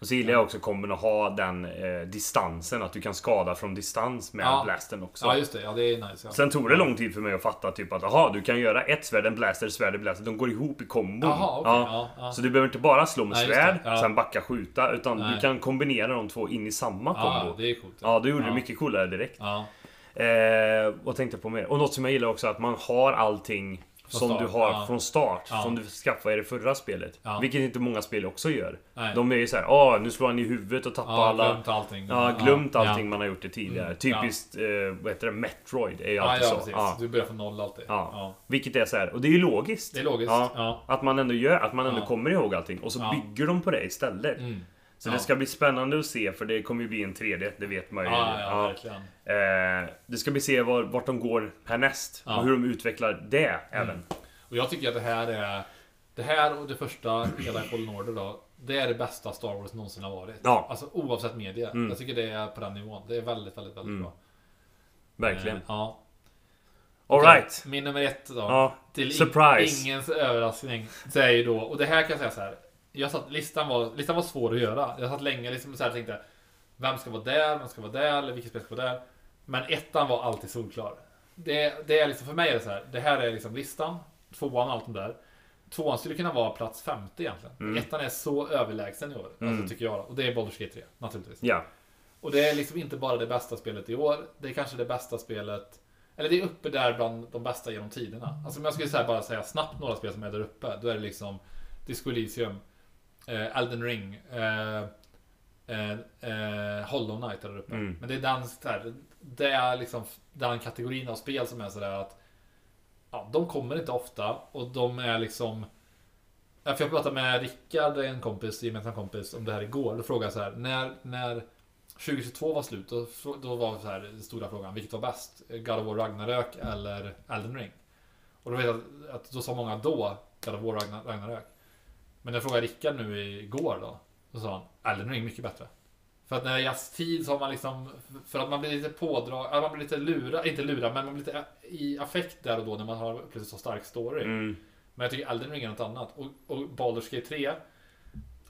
Och så gillar jag också komben att ha den eh, distansen, att du kan skada från distans med Ja. blasten också. Ja just det, ja det är nice. Ja. Sen tog det lång tid för mig att fatta typ att aha, du kan göra ett svärd, en blaster, svärd, en blaster. De går ihop i kombon. Okej. Ja, ja. Så du behöver inte bara slå med Nej, svärd. Ja. sen backa skjuta. Utan Nej. du kan kombinera de två in i samma Ja, kombo. det är coolt. Ja, då gjorde Ja. det mycket coolare direkt. Ja, Eh, vad tänkte jag på mer? Och något som jag gillar också att man har allting som start, du har ja. från start. Ja. Som du skaffade i det förra spelet. Ja. Vilket inte många spel också gör. nej. De är ju såhär, ah nu slår han i huvudet och tappar alla... glömt allting. Ja, glömt allting man har gjort det tidigare. Mm, Typiskt, eh, vad heter det, Metroid är ju alltid så. precis. Ja. Du börjar från noll alltid. Ja. Vilket är så här, och det är ju logiskt. Det är logiskt. Att man ändå gör, att man ändå kommer ihåg allting. Och så bygger de på det istället. Mm. Så Ja. det ska bli spännande att se, för det kommer ju bli en 3D, det vet man ju. Ja, ja, verkligen. Eh, det ska bli se var, vart de går härnäst. Och hur de utvecklar det även. Och jag tycker att det här är Det här och det första, hela Fallen Order då. Det är det bästa Star Wars någonsin har varit. Ja. Alltså oavsett media. Mm. Jag tycker det är på den nivån. Det är väldigt, väldigt, väldigt Mm. bra. Verkligen. Eh, ja. Alright. Min nummer ett då. Ja. Till Surprise. ingens överraskning. Är ju då, och det här kan jag säga så här. Jag satt, listan, var, listan var svår att göra. Jag satt länge liksom så här och tänkte. Vem ska vara där? Vem ska vara där? Eller vilket spel ska vara där? Men ettan var alltid solklar. Det, det är liksom, för mig är det så här. Det här är liksom listan. Tvåan, allt det där. Tvåan skulle kunna vara plats 50 egentligen. Mm. Ettan är så överlägsen i år. Mm. Alltså, tycker jag. Och det är Baldur's Gate 3, naturligtvis. Ja. Och det är liksom inte bara det bästa spelet i år. Det är kanske det bästa spelet Eller det är uppe där bland de bästa genom tiderna. Alltså om jag skulle säga, bara säga snabbt några spel som är där uppe. Då är det liksom Disco Elysium, eh, Elden Ring, eh, eh, eh, Hollow Knight är där uppe. Mm. Men det är den, här, det är liksom den kategorin av spel som är sådär att ja, de kommer inte ofta och de är liksom för jag pratade med Rickard, en kompis, gemensam kompis, om det här igår. Då frågade jag så här, när, när 2022 var slut, då, då var så här, den stora frågan, vilket var bäst? God of War Ragnarök eller Elden Ring? Och då vet jag att då sa många då God of War Ragnar- Ragnarök. Men när jag frågade Rickard nu igår då, då sa han Elden Ring mycket bättre. För att när det är jazztid så har man liksom, för att man blir lite pådrag, ja, man blir lite lurad, inte lurad, men man blir lite i affekt där och då när man har plötsligt så stark story. Mm. Men jag tycker Elden Ring är något annat. Och, och Baldur's Gate 3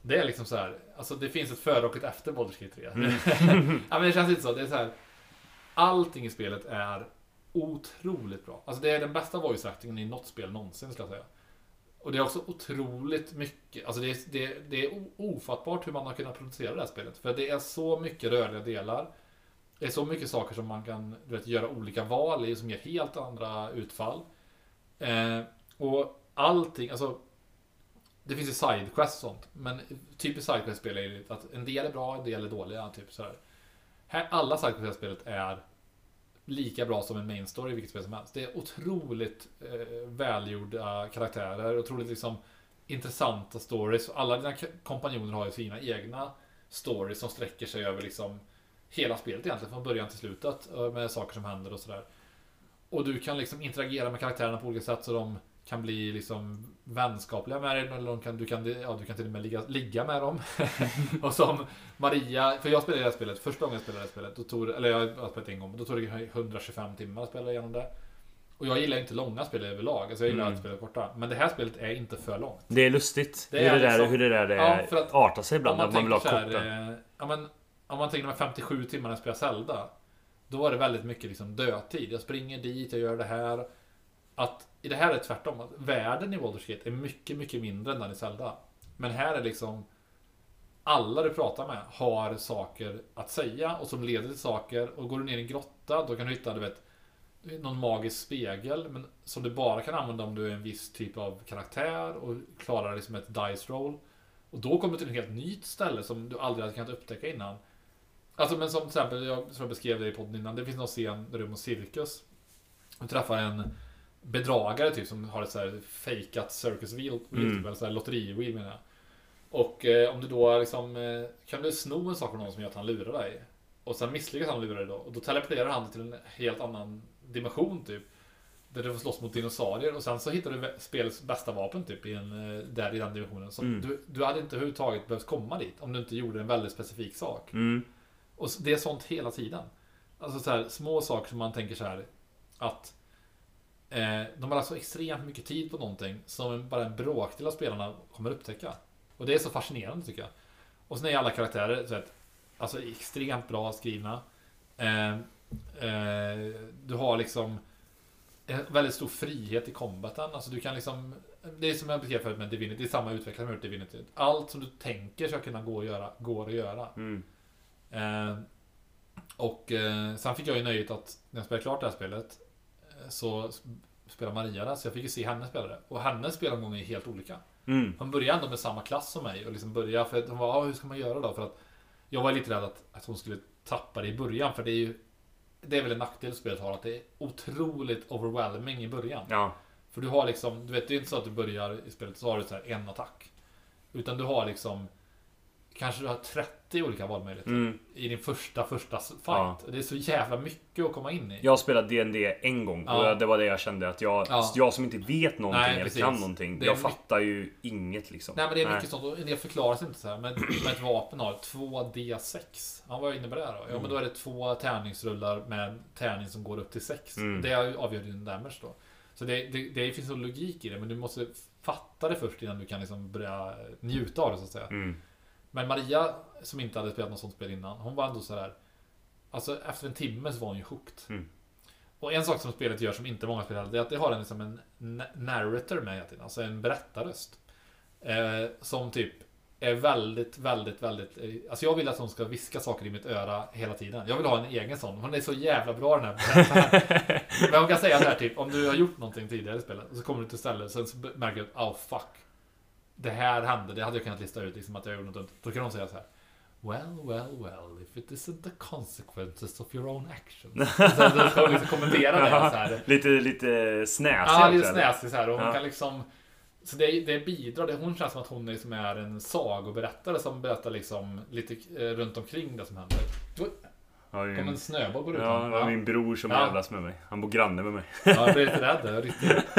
Det är liksom så här. Alltså det finns ett före och ett efter Baldur's Gate 3 ja, men det känns inte så. Det är så här. Allting i spelet är otroligt bra. Alltså det är den bästa voice actingen i något spel någonsin skulle jag säga. Och det är också otroligt mycket, alltså det är, det, det är ofattbart hur man har kunnat producera det här spelet. För det är så mycket rörliga delar. Det är så mycket saker som man kan du vet, göra olika val i som ger helt andra utfall. Eh, och allting, alltså Det finns ju sidequests och sånt. Men typiskt sidequest-spel är ju att en del är bra, en del är dåliga. Typ så här. Här, alla sidequest i spelet är lika bra som en main story i vilket spel som helst. Det är otroligt eh, välgjorda karaktärer, otroligt liksom intressanta stories. Alla dina kompanjoner har ju sina egna stories som sträcker sig över liksom hela spelet egentligen, från början till slutet. Eh, med saker som händer och sådär. Och du kan liksom interagera med karaktärerna på olika sätt så de kan bli liksom vänskapliga med dig. Eller kan, du, kan, ja, du kan till och med ligga, ligga med dem. och som Maria, för jag spelade det här spelet, första gången jag spelade det här spelet, då tog, det- eller jag har spelat en gång, då tog det 125 timmar att spela igenom det. Och jag gillar inte långa spel överlag, alltså jag gillar Mm. att spela korta. Men det här spelet är inte för långt. Det är lustigt Det hur, är det där, liksom- hur det där Ja, det för att artar sig ibland. Om man man vill ha korta. eh, ja, men, om man tänker de här 57 timmarna jag spelar Zelda. Då var det väldigt mycket liksom dödtid. Jag springer dit, jag gör det här. Att i det här är det tvärtom. Att världen i Baldur's Gate är mycket, mycket mindre än den i Zelda. Men här är liksom alla du pratar med har saker att säga och som leder till saker. Och går du ner i en grotta, då kan du hitta, du vet, någon magisk spegel. Men som du bara kan använda om du är en viss typ av karaktär och klarar liksom ett dice roll. Och då kommer du till ett helt nytt ställe som du aldrig hade kunnat upptäcka innan. Alltså men som till exempel, jag tror jag beskrev det i podden innan. Det finns någon scen där du är på cirkus. Du träffar en bedragare typ som har ett så här fejkat circus wheel, wheel Mm. typ, eller så här lotteri-wheel menar jag. Och eh, om du då liksom eh, kan du sno en sak från någon som gör att han lurar dig. Och sen misslyckas han lura dig då. Och då teleporterar han till en helt annan dimension typ. Där du får slåss mot dinosaurier och sen så hittar du spelets bästa vapen typ i en, eh, där i den dimensionen. Så Mm. du, du hade inte överhuvudtaget behövt komma dit om du inte gjorde en väldigt specifik sak. Mm. Och det är sånt hela tiden. Alltså så här, små saker som man tänker så här att de har lagt så extremt mycket tid på någonting som bara en bråkdel av spelarna kommer upptäcka. Och det är så fascinerande tycker jag. Och sen är alla karaktärer så att, alltså extremt bra skrivna. Eh, eh, du har liksom en väldigt stor frihet i combaten. Alltså du kan liksom Det är som jag beskrev förut med Divinity, det är samma utvecklare som har gjort Divinity. Allt som du tänker ska kunna gå att göra, går att göra. Mm. Eh, och eh, sen fick jag ju nöjet att när jag spelade klart det här spelet eh, så sp- spelar Maria det, så jag fick ju se henne spela det. Och hennes spelomgång är helt olika. Mm. Hon började ändå med samma klass som mig och liksom började för att hon var, ah, hur ska man göra då? För att jag var lite rädd att, att hon skulle tappa det i början för det är ju Det är väl en nackdel spelet har att det är otroligt overwhelming i början. Ja. För du har liksom, du vet det är inte så att du börjar i spelet så har du så en attack. Utan du har liksom kanske du har 30 olika valmöjligheter. Mm. I din första, första fight. Ja. Det är så jävla mycket att komma in i. Jag spelat D&D en gång Ja. och det var det jag kände att jag, Ja. jag som inte vet någonting Nej, eller precis. kan någonting. Jag fattar ju inget liksom. Nej men det är mycket sånt, och det förklaras inte så här. Men, men ett vapen har 2D6. Ja, vad innebär det då? Ja men då är det två tärningsrullar med tärning som går upp till 6. Mm. Det avgör din damage då. Så det, det, det finns en logik i det, men du måste fatta det först innan du kan liksom börja njuta av det så att säga. Mm. Men Maria, som inte hade spelat något sånt spel innan, hon var ändå så här. Alltså efter en timme så var hon ju hooked. Mm. Och en sak som spelet gör som inte många spel hade, det är att det har en, liksom en na- narrator med hela tiden. Alltså en berättarröst. Eh, som typ är väldigt, väldigt, väldigt... Eh, alltså jag vill att hon ska viska saker i mitt öra hela tiden. Jag vill ha en egen sån. Hon är så jävla bra den här berättaren. Men hon kan säga så här typ, om du har gjort någonting tidigare i spelet, och så kommer du till stället, sen så märker du att oh fuck. Det här hände, det hade jag kunnat lista ut liksom att jag gjorde något dumt. Då kan hon säga så här. Well, well, well, if it isn't the consequences of your own actions. Så då ska hon liksom kommentera det så här. Lite, lite snäsig Ja, lite snäsig så här. Och hon Ja. kan liksom... Så det, det bidrar. Det, hon känns som att hon liksom är en sagoberättare som berättar liksom lite eh, runt omkring det som händer. Ja, det kom en snöboll på Ja, rutan. det var min bror som Ja. jävlas med mig. Han bor granne med mig. Ja, jag blev lite rädd. Jag riktigt.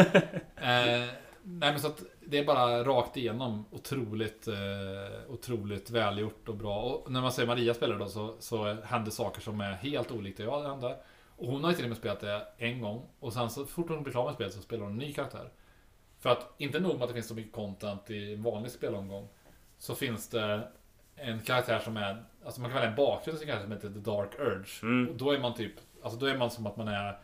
Eh, nej, men så att det är bara rakt igenom otroligt, eh, otroligt välgjort och bra. Och när man säger Maria spelar då så, så händer saker som är helt olika jag hände. Och hon har ju till och med spelat det en gång. Och sen så fort hon blir klar med spelet så spelar hon en ny karaktär. För att inte nog med att det finns så mycket content i en vanlig spelomgång. Så finns det en karaktär som är, alltså man kan välja en bakgrund till karaktär som heter The Dark Urge. Mm. Och då är man typ, alltså då är man som att man är,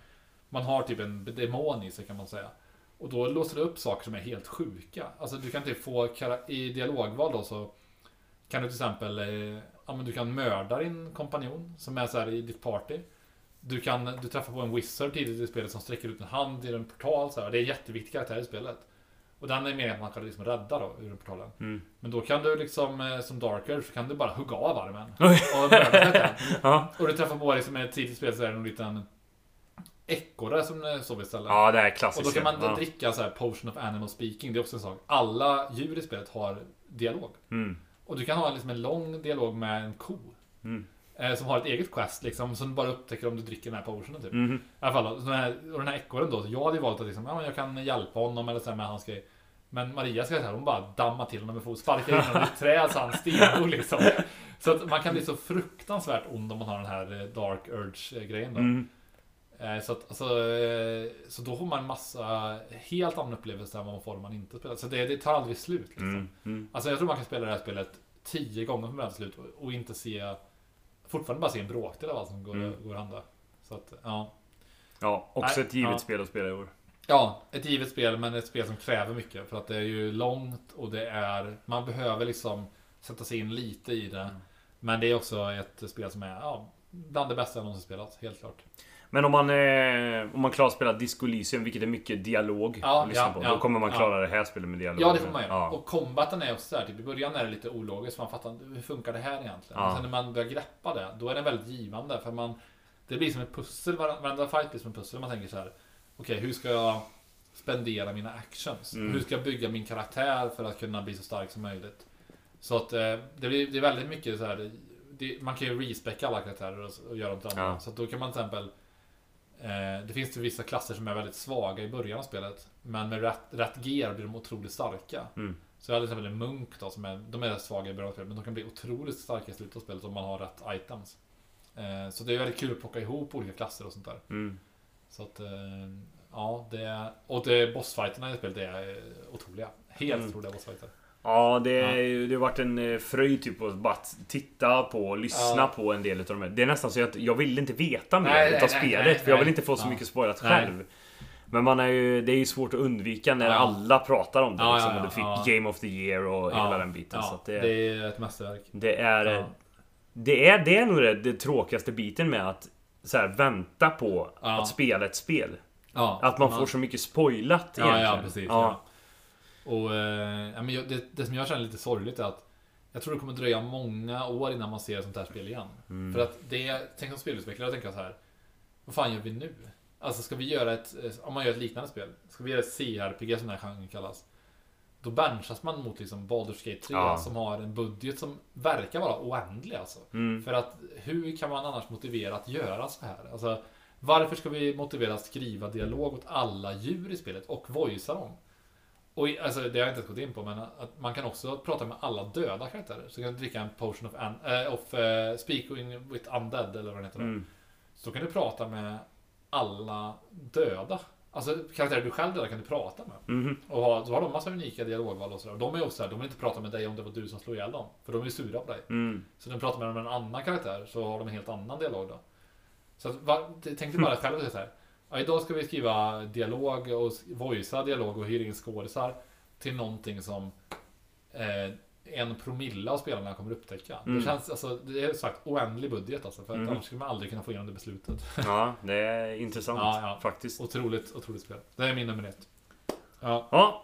man har typ en demon i sig kan man säga. Och då låser det upp saker som är helt sjuka. Alltså du kan typ få, i dialogval då så kan du till exempel, eh, ja men du kan mörda din kompanjon som är så här i ditt party. Du kan, du träffar på en wizard tidigt i spelet som sträcker ut en hand i en portal så här. Det är en jätteviktig karaktär i spelet. Och den är meningen att man kan liksom rädda då ur den portalen. Mm. Men då kan du liksom, eh, som Darker, så kan du bara hugga av armen. Och mörda. Ja. Och du träffar på liksom ett tidigt spel så är det en liten ekorre som eh, sover istället. ja, det är och klassiskt. då kan man ja. dricka så här potion of animal speaking. Det är också en sak. Alla djur i spelet har dialog. Mm. Och du kan ha liksom en lång dialog med en ko. Mm. Eh, som har ett eget quest liksom. Som bara upptäcker om du dricker den här potionen typ. Mhm. I alla fall, och den här, och den här ekorren då. Så jag hade ju valt att liksom, ja, jag kan hjälpa honom eller så här med hans grej. Men Maria ska så här, hon bara dammar till honom med fot, sparkar in honom i ett träd så han stenor liksom. Så att man kan bli så fruktansvärt ond om man har den här eh, Dark Urge-grejen då. Mm. Eh, Så, att, alltså, eh, så då får man en massa helt annan upplevelse än vad man får om man inte spelar. Så det, det tar aldrig slut. Liksom. Mm. Mm. Alltså jag tror man kan spela det här spelet tio gånger från början till slut och, och inte se Fortfarande bara se en bråkdel av allt som går, Mm. går att hända. Så att, ja. Ja, också Nej, ett givet ja. spel att spela i år. Ja, ett givet spel men ett spel som kräver mycket. För att det är ju långt och det är Man behöver liksom sätta sig in lite i det. Mm. Men det är också ett spel som är ja, bland det bästa jag någonsin spelat, helt klart. Men om man, eh, om man klarar att spela Disco Elysium, vilket är mycket dialog Ja, ja, på, ja, då kommer man klara det här spelet med dialog. Ja, det får man göra. Och combaten är också där, typ i början är det lite ologiskt, man fattar hur funkar det här egentligen? Ja. Och sen när man börjar greppa det, då är det väldigt givande, för man Det blir som ett pussel, var- varenda fight blir som ett pussel, man tänker så här. Okej, hur ska jag spendera mina actions? Mm. Hur ska jag bygga min karaktär för att kunna bli så stark som möjligt? Så att eh, det, blir, det är väldigt mycket så här. Det, man kan ju respecka alla karaktärer och, och göra dem till andra. Så då kan man till exempel Det finns ju vissa klasser som är väldigt svaga i början av spelet. Men med rätt, rätt gear blir de otroligt starka. Mm. Så jag hade till exempel en munk då som är, de är svaga i början av spelet. Men de kan bli otroligt starka i slutet av spelet om man har rätt items. Eh, så det är väldigt kul att plocka ihop olika klasser och sånt där. Mm. Så att, eh, ja, det... Och det, bossfighterna i spelet är eh, otroliga. Helt Mm. otroliga bossfighter. Ja, det, Ja. det har varit en eh, fröjd typ att bara titta på och lyssna Ja. på en del av de här. Det är nästan så att jag vill inte veta mer Nej, utav nej, spelet. nej, för jag vill inte få så Ja. mycket spoilat själv. Men man är ju, det är ju svårt att undvika när Ja. alla pratar om det. Ja, liksom, ja, du fick ja. Game of the Year och hela den biten. Ja, så det, det är ett mästerverk. det är... Ja. Det är, det är nog det, det tråkigaste biten med att så här, vänta på Ja. att spela ett spel. Ja, Att man får så mycket spoilat Ja, egentligen. ja precis. Ja. Och eh, ja, men jag- det, det som jag känner lite sorgligt är att jag tror det kommer dröja många år innan man ser ett sånt här spel igen. Mm. För att det, tänk som spelutvecklare tänka så här. Vad fan gör vi nu? Alltså ska vi göra ett, om man gör ett liknande spel, ska vi göra ett CRPG som den här genren kallas. Då benchas man mot liksom Baldur's Gate 3 Ja. som har en budget som verkar vara oändlig alltså. Mm. För att hur kan man annars motivera att göra så här? Alltså, varför ska vi motivera att skriva dialog åt alla djur i spelet och voicea dem? Och alltså, det har jag inte ens gått in på, men att man kan också prata med alla döda karaktärer. Så kan du dricka en potion of, an, eh, of eh, speak with undead, eller vad den heter. Mm. Så kan du prata med alla döda. Alltså karaktärer du själv dödar kan du prata med. Mhm. Och ha, så har de massa unika dialogval och sådär. Och De är också så här, de vill inte prata med dig om det var du som slog ihjäl dem. För de är sura på dig. Mm. Så när de pratar med dem med en annan karaktär så har de en helt annan dialog då. Så att, va, tänk dig bara själv så här. Ja, idag ska vi skriva dialog och voicea dialog och hyra in skådisar till någonting som eh, en promille av spelarna kommer upptäcka. Mm. Det känns, alltså, det är sagt oändlig budget alltså. För att Mm. annars skulle man aldrig kunna få igenom det beslutet. Ja, det är intressant Ja, ja. faktiskt. Otroligt, otroligt spel. Det är min nummer ett. Ja, Ja,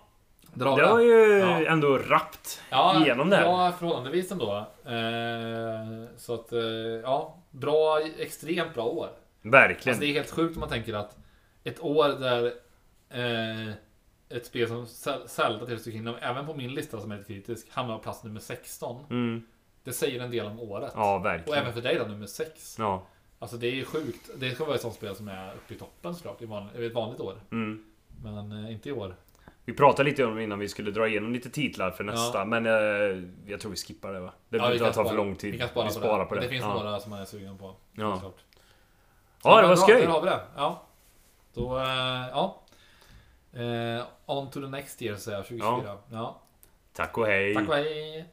vi det var ju Ja. ändå rappt Ja, igenom det här. Ja, förhållandevis ändå. Eh, så att, eh, ja. Bra, extremt bra år. Verkligen. Alltså det är helt sjukt om man tänker att ett år där eh, ett spel som Zel- Zelda the Kingdom, även på min lista som är lite kritisk, hamnar på plats nummer 16. Mm. Det säger en del om året. Ja, Och verkligen. även för dig då, nummer 6. Ja. Alltså det är sjukt. Det ska vara ett sånt spel som är uppe i toppen såklart, i van, ett vanligt år. Mm. Men eh, inte i år. Vi pratade lite om det innan vi skulle dra igenom lite titlar för nästa, Ja. men eh, jag tror vi skippar det va? Det Ja, vi tar kan för lång tid. Vi kan spara, vi på, det. på det. Det finns ja. några som man är sugen på. Ja. såklart. Ja, det var skoj. Där har vi det. Ja. Då, eh, ja. Eh, on to the next year säger jag, 2024. Ja. Tack och hej. Tack och hej.